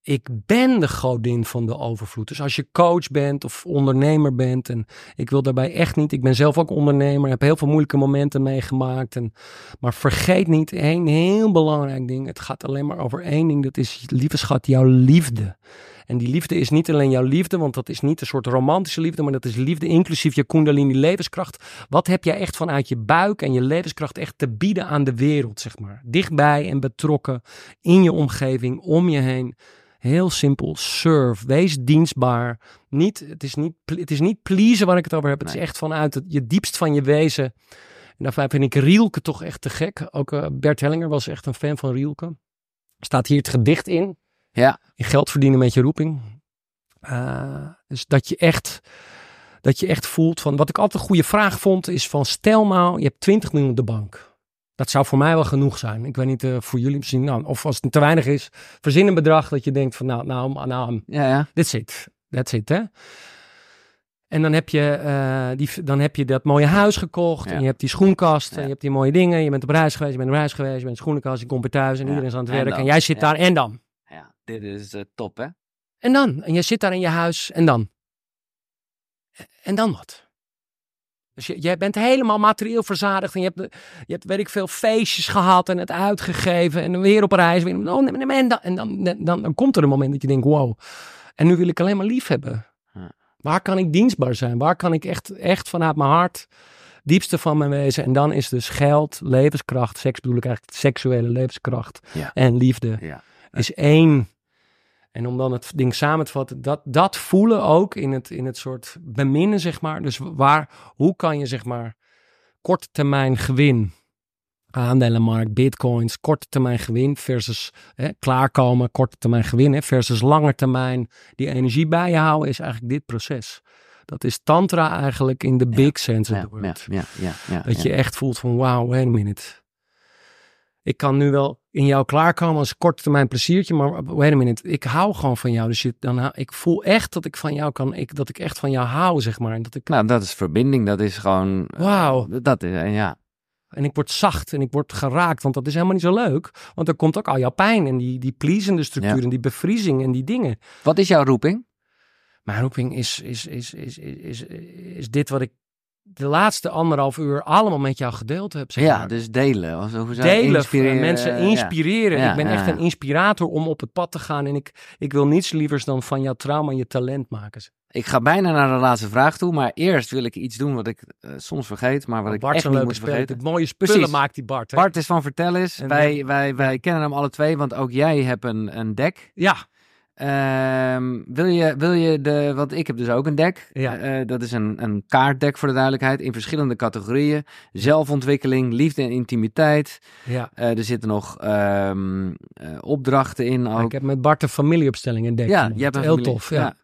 B: ik ben de godin van de overvloed. Dus als je coach bent of ondernemer bent en ik wil daarbij echt niet, ik ben zelf ook ondernemer, heb heel veel moeilijke momenten meegemaakt en maar vergeet niet één heel belangrijk ding. Het gaat alleen maar over één ding. Dat is, lieve schat, jouw liefde. En die liefde is niet alleen jouw liefde, want dat is niet een soort romantische liefde, maar dat is liefde inclusief je kundalini levenskracht. Wat heb jij echt vanuit je buik en je levenskracht echt te bieden aan de wereld, zeg maar. Dichtbij en betrokken, in je omgeving, om je heen. Heel simpel, serve, wees dienstbaar. Niet, het, is niet, het is niet pleasen waar ik het over heb. Het
A: Nee.
B: is echt vanuit het, je diepst van je wezen. En daarvoor vind ik Rielke toch echt te gek. Ook eh, Bert Hellinger was echt een fan van Rielke. Staat hier het gedicht in.
A: Ja.
B: Je geld verdienen met je roeping. Eh, dus dat je echt... Dat je echt voelt van... Wat ik altijd een goede vraag vond is van... Stel nou, je hebt 20 miljoen op de bank. Dat zou voor mij wel genoeg zijn. Ik weet niet eh, voor jullie misschien... Nou, of als het te weinig is. Verzin een bedrag dat je denkt van... Nou, nou, nou
A: Ja, ja.
B: That's it. That's it, hè? En dan heb je, eh, die, dan heb je dat mooie huis gekocht.
A: Ja.
B: En je hebt die schoenkast. En je hebt die mooie dingen. Je bent op reis geweest. Je bent op reis geweest. Je bent op schoenkast. Je komt weer thuis. En
A: Ja.
B: iedereen is aan het
A: En
B: werk.
A: dan?
B: En jij zit daar. En dan?
A: Dit is eh, top, hè?
B: En dan? En je zit daar in je huis en dan? En dan wat? Dus je, jij bent helemaal materieel verzadigd en je hebt, je hebt, weet ik veel, feestjes gehad en het uitgegeven en weer op reis. Weer, oh, en, dan, en dan, dan, dan, komt er een moment dat je denkt, wow, en nu wil ik alleen maar lief hebben.
A: Ja.
B: Waar kan ik dienstbaar zijn? Waar kan ik echt, echt vanuit mijn hart, diepste van mijn wezen. En dan is dus geld, levenskracht, seks bedoel ik eigenlijk, seksuele levenskracht
A: Ja.
B: en liefde
A: Ja.
B: Is één. En om dan het ding samen te vatten, dat, dat voelen ook in het, in het soort beminnen, zeg maar. Dus waar, hoe kan je, zeg maar, korte termijn gewin, aandelenmarkt, bitcoins, korte termijn gewin versus hè, klaarkomen, korte termijn gewin, hè, versus lange termijn die energie bij je houden, is eigenlijk dit proces. Dat is tantra eigenlijk in de big sense of
A: Ja,
B: the word.
A: ja, ja, ja, ja,
B: Dat je echt voelt van wauw, wait a minute. Ik kan nu wel in jou klaarkomen als korte termijn pleziertje, maar wait a minute, ik hou gewoon van jou. Dus je, dan, ik voel echt dat ik van jou kan, ik, dat ik echt van jou hou, zeg maar. En, dat ik,
A: Nou, dat is verbinding. Dat is gewoon... eh,
B: Wauw.
A: Dat is, eh, ja.
B: en ik word zacht en ik word geraakt, want dat is helemaal niet zo leuk. Want er komt ook al jouw pijn en die, die pleasende structuur
A: Ja.
B: en die bevriezing en die dingen.
A: Wat is jouw roeping?
B: Mijn roeping is, is, is, is, is, is, is dit wat ik de laatste anderhalf uur allemaal met jou gedeeld heb. Zeg
A: Ja,
B: maar.
A: dus delen. Hoe zou
B: delen,
A: inspireren?
B: eh, mensen
A: ja.
B: inspireren.
A: Ja,
B: ik ben
A: ja,
B: echt
A: ja.
B: een inspirator om op het pad te gaan. En ik, ik wil niets lievers dan van jouw trauma je talent maken.
A: Ik ga bijna naar de laatste vraag toe, maar eerst wil ik iets doen wat ik eh, soms vergeet, maar wat ik
B: Bart
A: echt niet moet vergeten.
B: Het mooie spullen
A: Precies.
B: maakt die Bart. Hè?
A: Bart is van Vertel eens.
B: En
A: Wij, wij, wij kennen hem alle twee, want ook jij hebt een, een deck.
B: Ja,
A: Ehm, wil, je, wil je de, want ik heb dus ook een deck.
B: Ja.
A: Eh, dat is een, een kaartdeck voor de duidelijkheid, in verschillende categorieën. Zelfontwikkeling, liefde en intimiteit.
B: ja.
A: Eh, er zitten nog ehm, eh, opdrachten in ook.
B: Ik heb met Bart een familieopstelling in
A: Ja, je hebt een
B: Heel tof, ja.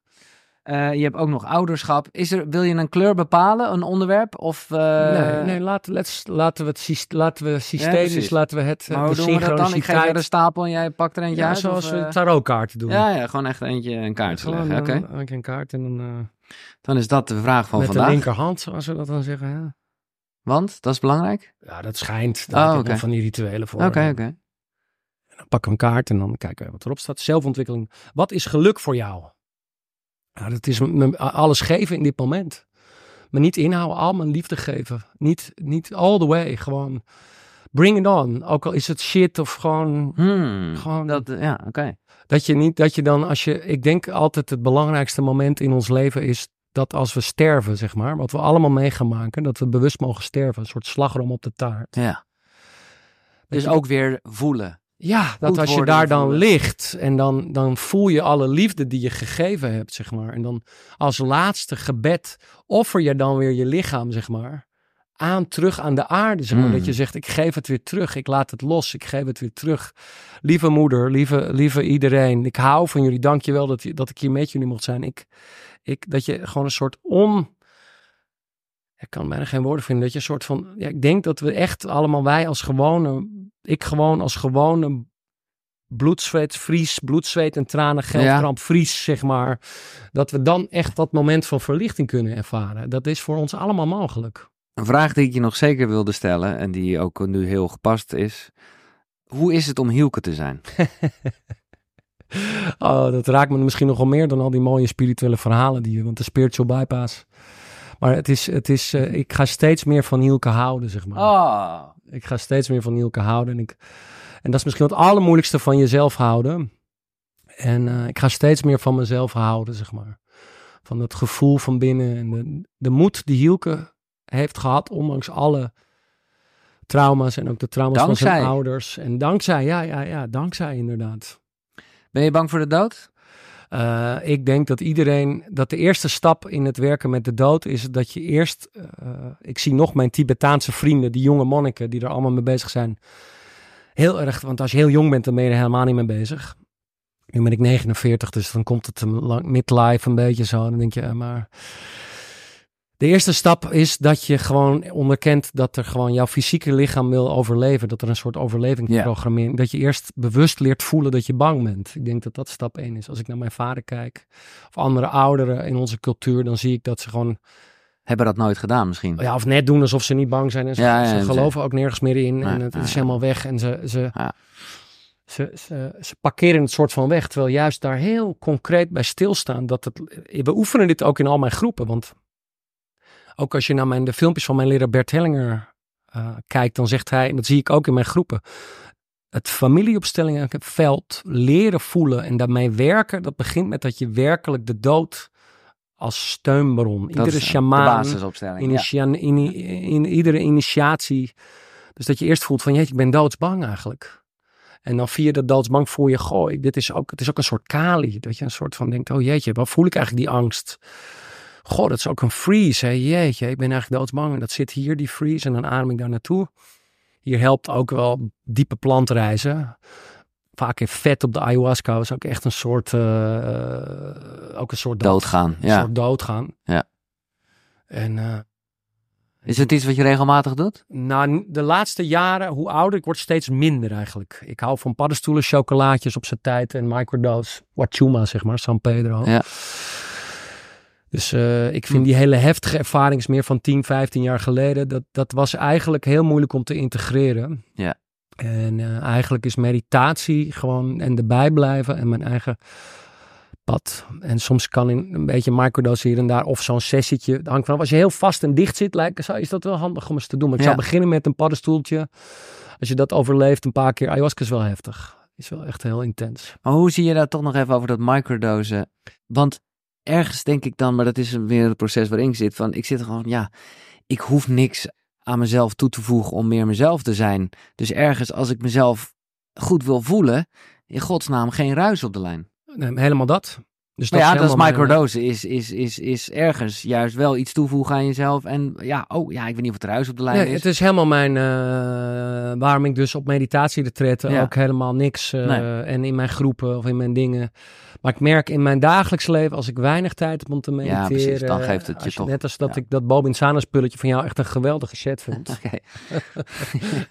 A: Eh, je hebt ook nog ouderschap. Is er, wil je een kleur bepalen, een onderwerp? Of, eh,
B: nee, nee laten, let's, laten we het laten we systemisch,
A: precies.
B: laten we het,
A: Maar
B: eh,
A: hoe
B: de
A: doen we dat dan? Ik geef jou de stapel en jij pakt er eentje
B: Ja,
A: uit?
B: zoals
A: of,
B: we tarotkaarten doen.
A: Ja, ja, gewoon echt eentje een
B: Gewoon
A: leggen. Oké.
B: een, een kaart en dan
A: Dan is dat de vraag van
B: met de
A: vandaag.
B: linkerhand, zoals we dat dan zeggen. Ja,
A: Want, dat is belangrijk?
B: ja dat schijnt. Daar
A: Oh,
B: nog van die rituelen voor.
A: Oké, oké.
B: Dan pakken we een kaart en dan kijken we wat erop staat. Zelfontwikkeling. Wat is geluk voor jou? Ja, dat is alles geven in dit moment. Me niet inhouden, al mijn liefde geven. Niet, niet all the way. Gewoon bring it on. Ook al is het shit of gewoon...
A: Hmm,
B: Gewoon-
A: dat, ja, oké.
B: Dat je niet, dat je dan als je... Ik denk altijd het belangrijkste moment in ons leven is dat als we sterven, zeg maar. Wat we allemaal mee gaan maken. Dat we bewust mogen sterven. Een soort slagroom op de taart.
A: Ja. Dus
B: je-
A: ook weer voelen.
B: Ja, dat als je daar dan ligt en dan, dan voel je alle liefde die je gegeven hebt, zeg maar. En dan als laatste gebed offer je dan weer je lichaam, zeg maar, aan terug aan de aarde, zeg maar.
A: Mm.
B: Dat je zegt, ik geef het weer terug, ik laat het los, ik geef het weer terug. Lieve moeder, lieve, lieve iedereen, ik hou van jullie, dank je wel dat, dat ik hier met jullie mocht zijn. Ik, ik, dat je gewoon een soort on... Ik kan bijna geen woorden vinden. Dat je een soort van. Ja, ik denk dat we echt allemaal, wij als gewone. Ik gewoon als gewone bloedzweet, Fries, bloedzweet en tranen, geldkramp, Fries, zeg maar. Dat we dan echt dat moment van verlichting kunnen ervaren. Dat is voor ons allemaal mogelijk.
A: Een vraag die ik je nog zeker wilde stellen en die ook nu heel gepast is. Hoe is het om Hielke te zijn? [laughs]
B: Oh, dat raakt me misschien nog wel meer dan al die mooie spirituele verhalen die je, want de spiritual bypass. Maar het is, het is, eh, ik ga steeds meer van Hielke houden, zeg maar.
A: Oh.
B: Ik ga steeds meer van Nielke houden. En, ik, en dat is misschien het allermoeilijkste van jezelf houden. En eh, ik ga steeds meer van mezelf houden, zeg maar. Van het gevoel van binnen. En de, de moed die Hielke heeft gehad, ondanks alle trauma's. En ook de trauma's van zijn ouders. En dankzij, ja, ja, ja, dankzij inderdaad.
A: Ben je bang voor de dood?
B: Eh, ik denk dat iedereen, dat de eerste stap in het werken met de dood is dat je eerst, eh, ik zie nog mijn Tibetaanse vrienden, die jonge monniken die er allemaal mee bezig zijn, heel erg, want als je heel jong bent, dan ben je er helemaal niet mee bezig. Nu ben ik 49, dus dan komt het midlife een beetje zo. Dan denk je, eh, maar de eerste stap is dat je gewoon onderkent dat er gewoon jouw fysieke lichaam wil overleven. Dat er een soort overlevingsprogrammering, dat je eerst bewust leert voelen dat je bang bent. Ik denk dat dat stap één is. Als ik naar mijn vader kijk, of andere ouderen in onze cultuur, dan zie ik dat ze gewoon,
A: Hebben dat nooit gedaan misschien?
B: ja, of net doen alsof ze niet bang zijn. En ze,
A: Ja, ja,
B: ze
A: en ze-
B: geloven ook nergens meer in.
A: Ja,
B: en het is helemaal weg. En ze, ze, ze, ze, ze parkeren het soort van weg. Terwijl juist daar heel concreet bij stilstaan. Dat het, we oefenen dit ook in al mijn groepen. Want ook als je naar mijn, de filmpjes van mijn leraar Bert Hellinger uh, kijkt, dan zegt hij, en dat zie ik ook in mijn groepen. Het familieopstellingenveld leren voelen en daarmee werken, dat begint met dat je werkelijk de dood als steunbron.
A: Dat
B: iedere shamaan,
A: ja.
B: initia- in, in, iedere initiatie. Dus dat je eerst voelt van, jeetje, ik ben doodsbang eigenlijk. En dan via dat doodsbang voel je, goh, ik- dit is ook, het is ook een soort kali. Dat je een soort van denkt, oh jeetje, waar voel ik eigenlijk die angst? Goh, dat is ook een freeze. Hè? Jeetje, ik ben eigenlijk doodsbang. En dat zit hier, die freeze. En dan adem ik daar naartoe. Hier helpt ook wel diepe plantreizen. Vaak in vet op de ayahuasca is ook echt een soort, eh, eh, ook een soort dood.
A: Doodgaan.
B: Een
A: Ja.
B: soort doodgaan.
A: Ja.
B: En eh,
A: Is het iets wat je regelmatig doet?
B: nou, de laatste jaren, hoe ouder ik word, steeds minder eigenlijk. Ik hou van paddenstoelen, chocolaatjes op zijn tijd en microdose. Wachuma, zeg maar, San Pedro.
A: Ja.
B: Dus eh, ik vind die hele heftige ervaring is meer van 10, 15 jaar geleden. Dat, dat was eigenlijk heel moeilijk om te integreren.
A: Ja.
B: En eh, eigenlijk is meditatie gewoon en erbij blijven en mijn eigen pad. En soms kan in een beetje microdose hier en daar of zo'n sessietje. Het hangt vanaf. Als je heel vast en dicht zit, lijkt, is dat wel handig om eens te doen. Maar ik
A: Ja.
B: zou beginnen met een paddenstoeltje. Als je dat overleeft een paar keer. Ayahuasca is wel heftig. Is wel echt heel intens.
A: Maar hoe zie je dat toch nog even over dat microdosen? Want ergens denk ik dan, maar dat is weer het proces waarin ik zit, van ik zit gewoon, ja, ik hoef niks aan mezelf toe te voegen om meer mezelf te zijn. Dus ergens, als ik mezelf goed wil voelen, in godsnaam geen ruis op de lijn.
B: Helemaal dat. Dus
A: Maar ja, dat is microdosen, is, is, is, is ergens juist wel iets toevoegen aan jezelf. En ja, oh ja, ik weet niet of het ruis op de lijn
B: Nee,
A: is.
B: het is helemaal mijn. eh, waarom ik dus op meditatieretretten
A: Ja.
B: ook helemaal niks. eh,
A: Nee.
B: En in mijn groepen of in mijn dingen. Maar ik merk in mijn dagelijks leven, als ik weinig tijd heb om te mediteren.
A: precies, dan geeft het je
B: als
A: toch-
B: Net als dat
A: ja.
B: ik dat Bob Insana spulletje van jou echt een geweldige chat [laughs] vind. [laughs]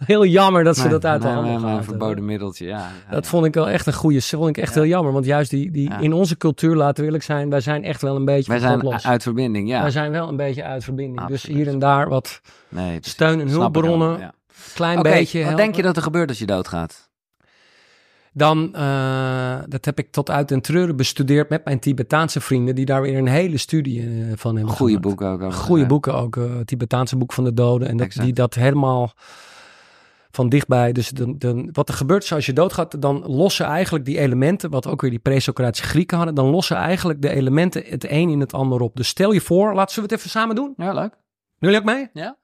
B: Heel jammer dat ze dat uit de handen hebben.
A: verboden middeltje, ja. ja,
B: Dat
A: ja.
B: vond ik wel echt een goede. vond ik echt
A: Ja.
B: heel jammer. Want juist die, die
A: Ja.
B: in onze cultuur, laten we eerlijk zijn, wij zijn echt wel een beetje
A: Wij zijn
B: los.
A: uit verbinding, ja.
B: Wij zijn wel een beetje uit verbinding. Dus hier en daar wat
A: Nee,
B: steun en hulpbronnen.
A: wel, ja.
B: Klein beetje.
A: wat
B: helpen.
A: denk je dat er gebeurt als je doodgaat?
B: Dan, eh, dat heb ik tot uit den treuren bestudeerd met mijn Tibetaanse vrienden, die daar weer een hele studie eh, van hebben
A: Goede boeken ook.
B: Goede boeken ook, het Tibetaanse boek van de doden. En dat,
A: Exact.
B: die dat helemaal van dichtbij. Dus dan, dan, wat er gebeurt is als je doodgaat, dan lossen eigenlijk die elementen, wat ook weer die pre-Socratische Grieken hadden, dan lossen eigenlijk de elementen het een in het ander op. Dus stel je voor, laten we het even samen doen.
A: Ja, leuk.
B: Doen jullie ook mee?
A: Ja?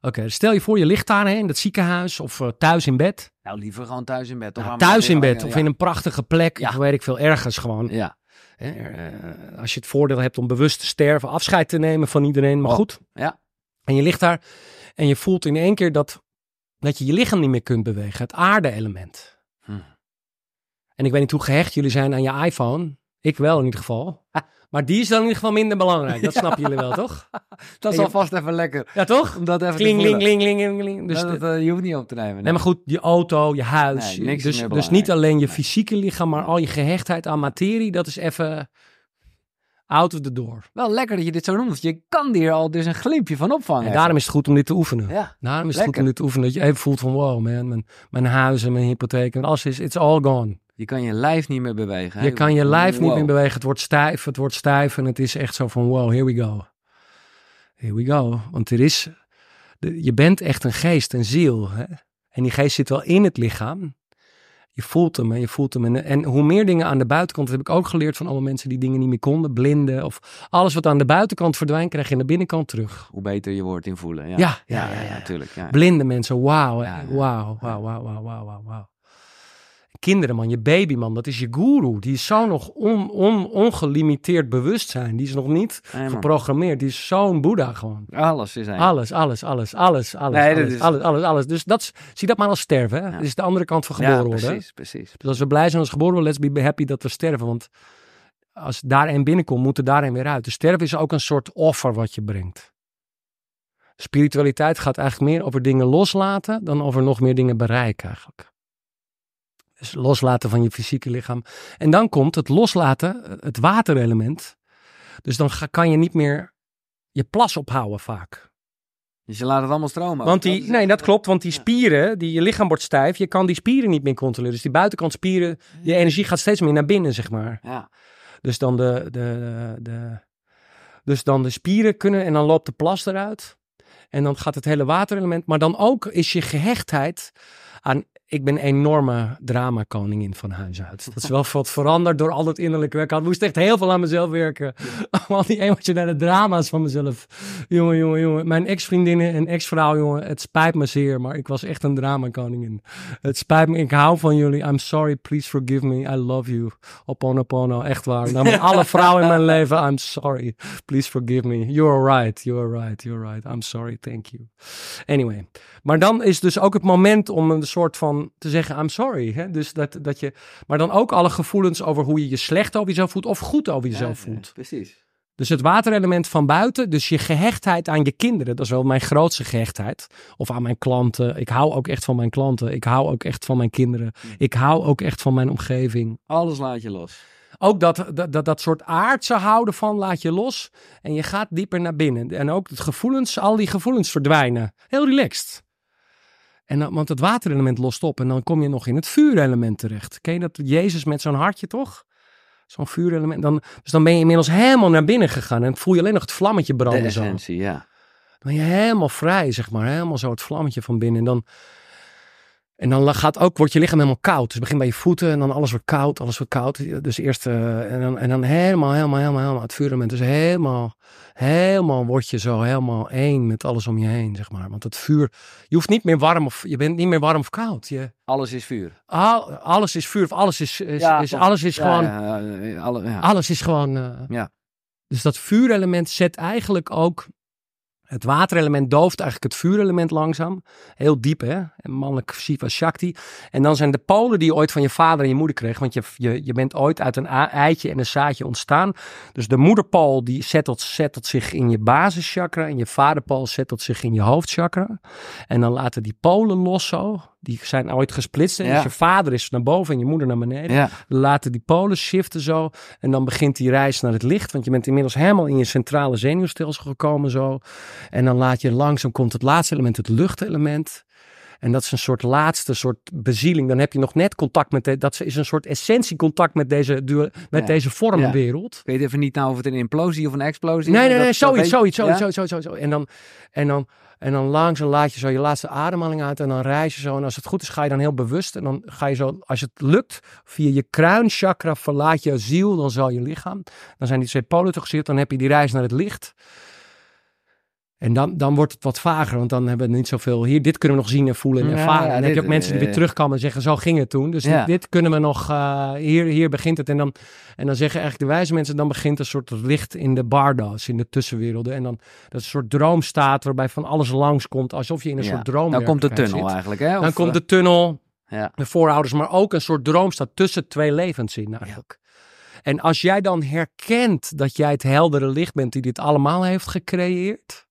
B: Oké, dus stel je voor, je ligt daar hè, in dat ziekenhuis of eh, thuis in bed.
A: Nou, liever gewoon thuis in bed.
B: Nou, thuis in bed of in een prachtige plek,
A: Ja.
B: of weet ik veel, ergens gewoon.
A: Ja,
B: Hè, eh, als je het voordeel hebt om bewust te sterven, afscheid te nemen van iedereen, maar
A: Oh,
B: goed.
A: ja.
B: En je ligt daar en je voelt in één keer dat, dat je je lichaam niet meer kunt bewegen. Het aarde-element.
A: Hm.
B: En ik weet niet hoe gehecht jullie zijn aan je iPhone. Ik wel in ieder geval. Maar die is dan in ieder geval minder belangrijk. Dat [laughs] snappen jullie wel, toch?
A: dat is
B: je-
A: alvast even lekker.
B: Ja, toch?
A: Om dat even
B: Kling, kling, kling, kling, kling. Dus,
A: Dus
B: de-
A: je hoeft niet op te nemen.
B: nee, maar goed, je auto, je huis.
A: Nee, niks is
B: dus, dus niet alleen je fysieke lichaam, maar al je gehechtheid aan materie. Dat is even out of the door.
A: Wel lekker dat je dit zo noemt. want Je kan hier al dus een glimpje van opvangen.
B: En daarom is het goed om dit te oefenen.
A: Ja,
B: Daarom is het goed om dit te oefenen. Dat je even voelt van wow man, mijn, mijn huis en mijn hypotheek en alles is, it's all gone.
A: je kan je lijf niet meer bewegen.
B: Je kan je lijf niet meer bewegen. Het wordt stijf, het wordt stijf en het is echt zo van wow, here we go. Here we go. Want er is, de- je bent echt een geest, een ziel. Hè? En die geest zit wel in het lichaam. Je voelt hem en je voelt hem. En, en hoe meer dingen aan de buitenkant, dat heb ik ook geleerd van alle mensen die dingen niet meer konden. Blinden of alles wat aan de buitenkant verdwijnt, krijg je aan de binnenkant terug.
A: Hoe beter je wordt in voelen. Ja,
B: Ja,
A: ja,
B: ja,
A: ja,
B: ja, ja.
A: natuurlijk. Ja.
B: Blinde mensen, wauw, wauw, wauw, wauw, wauw, wauw. Kinderen, man, je baby, man, dat is je guru. Die is zo nog on, on, ongelimiteerd bewustzijn. Die is nog niet
A: Nee,
B: geprogrammeerd. Die is zo'n boeddha gewoon.
A: Alles is.
B: Alles, alles, alles, alles, alles,
A: Nee,
B: alles,
A: is-
B: alles, alles, alles. Dus dat zie dat maar als sterven, hè.
A: Ja.
B: Dat is de andere kant van geboren
A: ja,
B: worden.
A: precies, precies.
B: Dus als we blij zijn als geboren worden, let's be happy dat we sterven. Want als daar een binnenkomt, moet er daar een weer uit. Dus sterven is ook een soort offer wat je brengt. Spiritualiteit gaat eigenlijk meer over dingen loslaten dan over nog meer dingen bereiken eigenlijk. Dus loslaten van je fysieke lichaam. En dan komt het loslaten, het waterelement. Dus dan ga- kan je niet meer je plas ophouden vaak.
A: Dus je laat het allemaal stromen.
B: Want die, nee, dat klopt, want die spieren, die, je lichaam wordt stijf, je kan die spieren niet meer controleren. Dus die buitenkant spieren, die energie gaat steeds meer naar binnen, zeg maar.
A: Ja.
B: Dus dan de, de, de, dus dan de spieren kunnen en dan loopt de plas eruit. En dan gaat het hele waterelement. Maar dan ook is je gehechtheid aan. Ik ben een enorme dramakoningin van huis uit. Dat is wel wat veranderd door al dat innerlijke werk. Ik moest echt heel veel aan mezelf werken. [laughs] Al die emotionele drama's van mezelf. Jongen, jongen, jongen. Mijn ex-vriendinnen en ex-vrouw, jongen. Het spijt me zeer, maar ik was echt een dramakoningin. Het spijt me, ik hou van jullie. I'm sorry, please forgive me. I love you. Oponopono, echt waar. Namens alle vrouwen in mijn leven, I'm sorry. Please forgive me. You're right, you're right, you're right. I'm sorry, thank you. Anyway. Maar dan is dus ook het moment om een soort van te zeggen, I'm sorry. Hè? Dus dat, dat je, maar dan ook alle gevoelens over hoe je je slecht over jezelf voelt of goed over jezelf
A: Ja,
B: voelt.
A: Precies.
B: Dus het waterelement van buiten, dus je gehechtheid aan je kinderen, dat is wel mijn grootste gehechtheid. Of aan mijn klanten. Ik hou ook echt van mijn klanten. Ik hou ook echt van mijn kinderen. Ik hou ook echt van mijn omgeving.
A: Alles laat je los.
B: Ook dat, dat, dat, dat soort aardse houden van laat je los en je gaat dieper naar binnen. En ook het gevoelens, al die gevoelens verdwijnen. Heel relaxed. En dan, want het waterelement lost op en dan kom je nog in het vuurelement terecht. Ken je dat? Jezus met zo'n hartje toch? Zo'n vuurelement. Dan, dus dan ben je inmiddels helemaal naar binnen gegaan en voel je alleen nog het vlammetje
A: De
B: branden zo.
A: essentie, ja.
B: Dan ben je helemaal vrij, zeg maar. Helemaal zo het vlammetje van binnen. En dan, en dan gaat ook, wordt je lichaam helemaal koud. Dus het begint bij je voeten en dan alles wordt koud, alles wordt koud. Dus eerst, eh, en, dan, en dan helemaal, helemaal, helemaal, helemaal het vuurelement. Dus helemaal, helemaal word je zo helemaal één met alles om je heen, zeg maar. Want het vuur, je hoeft niet meer warm of, je bent niet meer warm of koud. Je,
A: Alles is vuur.
B: al, alles is vuur of alles is, is,
A: Ja,
B: is
A: klopt.
B: alles is
A: Ja,
B: gewoon,
A: ja, alle, ja.
B: alles is gewoon.
A: Ja.
B: Dus dat vuurelement zet eigenlijk ook. Het waterelement dooft eigenlijk het vuurelement langzaam. Heel diep, hè? En mannelijk Shiva Shakti. En dan zijn de polen die je ooit van je vader en je moeder kreeg. Want je, je, je bent ooit uit een eitje en een zaadje ontstaan. Dus de moederpool die zettelt, zettelt zich in je basischakra. En je vaderpool zettelt zich in je hoofdchakra. En dan laten die polen los zo. Die zijn ooit gesplitst.
A: Ja.
B: Dus je vader is naar boven en je moeder naar beneden
A: Ja.
B: laten die polen shiften zo. En dan begint die reis naar het licht. Want je bent inmiddels helemaal in je centrale zenuwstelsel gekomen zo. En dan laat je langzaam, komt het laatste element, het luchtelement. En dat is een soort laatste soort bezieling. Dan heb je nog net contact met, de, dat is een soort essentiecontact met deze, met
A: Ja.
B: deze vormenwereld.
A: Ik weet even niet nou of het een implosie of een explosie
B: Nee,
A: is.
B: nee, nee,
A: dat
B: zoiets, zoiets, zoiets, zoiets. En dan, en dan, en dan langzaam laat je zo je laatste ademhaling uit en dan reis je zo. En als het goed is, ga je dan heel bewust. En dan ga je zo, als het lukt, via je kruinchakra verlaat je ziel, dan zal je lichaam. Dan zijn die twee polen toegezet, dan heb je die reis naar het licht. En dan, dan wordt het wat vager, want dan hebben we niet zoveel. Hier, dit kunnen we nog zien en voelen en ervaren.
A: ja,
B: en dan heb je ook mensen die weer
A: eh,
B: terugkomen en zeggen: Zo ging het toen. Dus
A: Ja.
B: dit, dit kunnen we nog. eh, hier, hier begint het. En dan, en dan zeggen eigenlijk de wijze mensen: dan begint een soort licht in de bardo's, in de tussenwerelden. En dan dat is een soort droomstaat waarbij van alles langskomt, alsof je in een soort droom
A: Dan komt de
B: zit.
A: tunnel eigenlijk, hè?
B: Dan komt
A: eh,
B: de tunnel,
A: Ja.
B: de voorouders, maar ook een soort droomstad tussen twee levens in eigenlijk. En als jij dan herkent dat jij het heldere licht bent die dit allemaal heeft gecreëerd.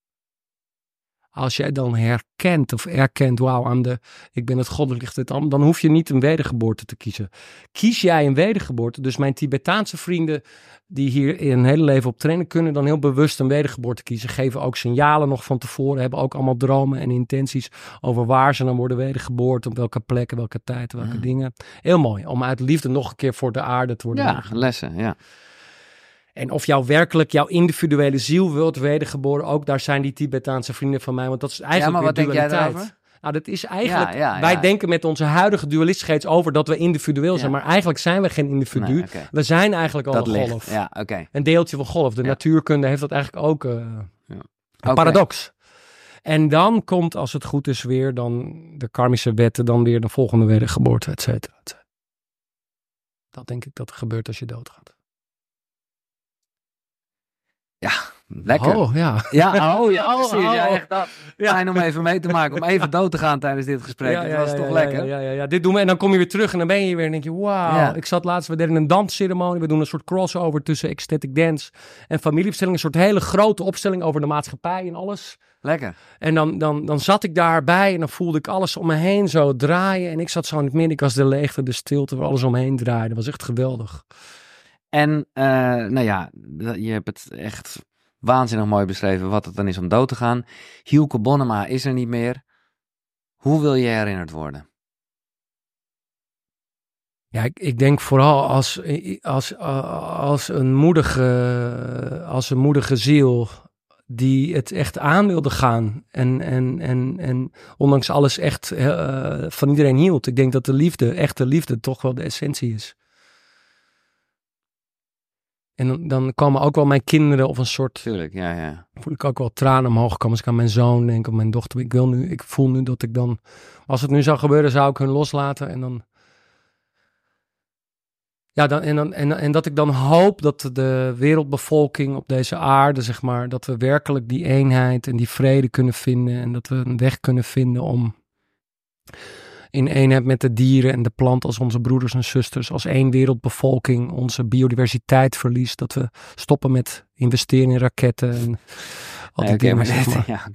B: Als jij dan herkent of erkent, wauw, aan de, ik ben het goddelijk licht, dan hoef je niet een wedergeboorte te kiezen. Kies jij een wedergeboorte, dus mijn Tibetaanse vrienden die hier in hun hele leven op trainen, kunnen dan heel bewust een wedergeboorte kiezen. Geven ook signalen nog van tevoren, hebben ook allemaal dromen en intenties over waar ze dan worden wedergeboord, op welke plekken, welke tijd, welke
A: Mm.
B: dingen. Heel mooi, om uit liefde nog een keer voor de aarde te worden
A: ja, lessen, ja.
B: En of jou werkelijk jouw individuele ziel wilt wedergeboren, ook daar zijn die Tibetaanse vrienden van mij. Want dat is eigenlijk
A: maar wat
B: weer
A: denk jij daarover?
B: Nou, dat is eigenlijk,
A: Ja, ja,
B: wij
A: ja.
B: denken met onze huidige dualistische over dat we individueel zijn.
A: Ja.
B: Maar eigenlijk zijn we geen individu.
A: Nee.
B: We zijn eigenlijk al
A: Dat
B: een
A: ligt.
B: golf.
A: Ja, oké.
B: Een deeltje van golf. De
A: Ja.
B: natuurkunde heeft dat eigenlijk ook. eh, Een paradox. En dan komt, als het goed is, weer dan de karmische wetten, dan weer de volgende wedergeboorte, et cetera. Dat denk ik dat er gebeurt als je doodgaat.
A: Lekker.
B: Oh, ja.
A: Ja, oh ja,
B: Oh,
A: precies. Ja,
B: oh.
A: echt dat.
B: Ja.
A: Fijn om even mee te maken, om even dood te gaan tijdens dit gesprek. dat was toch lekker?
B: Ja, ja, ja, dit doen we. En dan kom je weer terug en dan ben je weer en denk je, wauw. Ik zat laatst, we deden een dansceremonie. We doen een soort crossover tussen ecstatic dance en familieopstelling. Een soort hele grote opstelling over de maatschappij en alles.
A: Lekker.
B: En dan, dan, dan zat ik daarbij en dan voelde ik alles om me heen zo draaien. En ik zat zo in het midden, ik was de leegte, de stilte waar alles omheen draaide. Dat was echt geweldig.
A: En, eh, nou ja, je hebt het echt Waanzinnig mooi beschreven wat het dan is om dood te gaan. Hielke Bonnema is er niet meer. Hoe wil je herinnerd worden?
B: Ja, ik, denk vooral als, als, als, een moedige, als een moedige ziel die het echt aan wilde gaan. En, en, en, en ondanks alles echt uh, van iedereen hield. Ik denk dat de liefde, echte liefde, toch wel de essentie is. En dan, dan komen ook wel mijn kinderen of een soort...
A: Tuurlijk, ja, ja.
B: Voel ik ook wel tranen omhoog komen als ik aan mijn zoon denk, of mijn dochter. Ik wil nu, ik voel nu dat ik dan... Als het nu zou gebeuren, zou ik hun loslaten en dan ja, dan, en, dan, en, en dat ik dan hoop dat de wereldbevolking op deze aarde, zeg maar, dat we werkelijk die eenheid en die vrede kunnen vinden. En dat we een weg kunnen vinden om in eenheid met de dieren en de plant als onze broeders en zusters, als één wereldbevolking, onze biodiversiteit verliest. Dat we stoppen met investeren in raketten en al die dingen. Maar, [laughs] ja,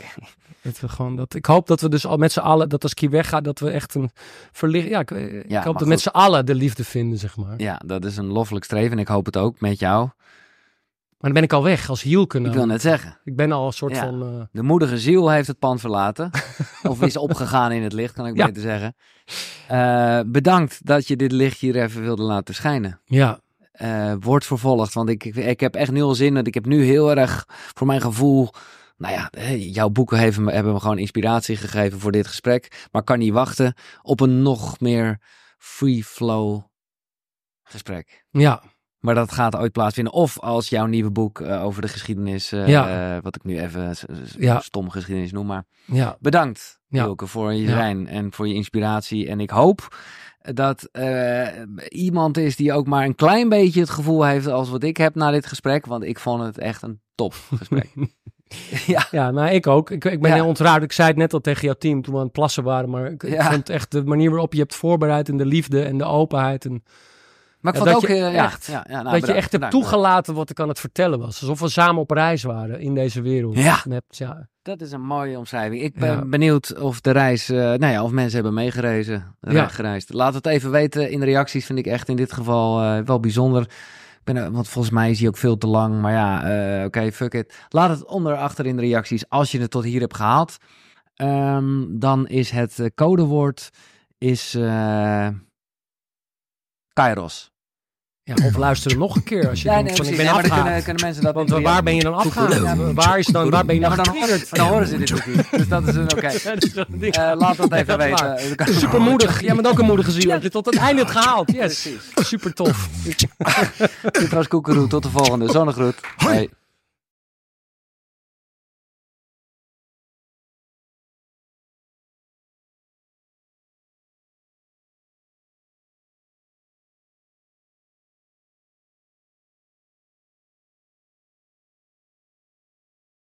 B: dat we gewoon dat, ik hoop dat we dus al met z'n allen, dat als Kie weggaat, dat we echt een verlicht. Ja, ik, ik hoop dat met z'n allen de liefde vinden, zeg maar.
A: Ja, dat is een loffelijk streven en ik hoop het ook met jou.
B: Maar dan ben ik al weg als hielke.
A: Ik wil net zeggen.
B: Ik ben al een soort van... Uh...
A: De moedige ziel heeft het pand verlaten. [laughs] of is opgegaan in het licht, kan ik beter zeggen. Uh, bedankt dat je dit licht hier even wilde laten schijnen.
B: Ja.
A: Uh, wordt vervolgd, want ik, ik, ik heb echt nul zin. Dat ik heb nu heel erg, voor mijn gevoel nou ja, jouw boeken hebben me, hebben me gewoon inspiratie gegeven voor dit gesprek. Maar kan niet wachten op een nog meer free flow gesprek.
B: Ja.
A: Maar dat gaat ooit plaatsvinden. Of als jouw nieuwe boek uh, over de geschiedenis, uh, ja. uh, wat ik nu even ja. stom geschiedenis noem. Maar
B: ja.
A: bedankt, Wilke, voor je zijn en voor je inspiratie. En ik hoop dat iemand is die ook maar een klein beetje het gevoel heeft als wat ik heb na dit gesprek. Want ik vond het echt een top gesprek. [laughs]
B: ja. ja, nou ik ook. Ik, ik ben heel ontroerd. Ik zei het net al tegen jouw team toen we aan het plassen waren. Maar ik, ik vond echt de manier waarop je hebt voorbereid en de liefde en de openheid. En,
A: maar ik vond
B: dat
A: ook
B: je echt, ja, ja, nou, dat je echt hebt toegelaten wat ik aan het vertellen was. Alsof we samen op reis waren in deze wereld.
A: Ja, ja. dat is een mooie omschrijving. Ik ben benieuwd of de reis, uh, nou ja, of mensen hebben meegereisd. Gereisd. Laat het even weten in de reacties. Vind ik echt in dit geval uh, wel bijzonder ben, want volgens mij is hij ook veel te lang. Maar ja, oké, okay, fuck it. Laat het onder achter in de reacties als je het tot hier hebt gehaald. Um, dan is het codewoord is Kairos.
B: Ja, of luisteren nog een keer als je ja, nee, van, ik ben
A: ja, kunnen, kunnen, mensen dat
B: Want waar ben je dan afgegaan? Ja, waar is dan, waar ben je dan,
A: ja, dan, dan, horen ze dit natuurlijk Dus dat is een [laughs] oké. Okay. Uh, laat dat even weten.
B: Super moedig. Jij bent ook een moedige ziel. Heb je tot het einde het gehaald. Yes. Super tof. [laughs]
A: Dit was Koekeroe. Tot de volgende. Zonnegroet. Hoi.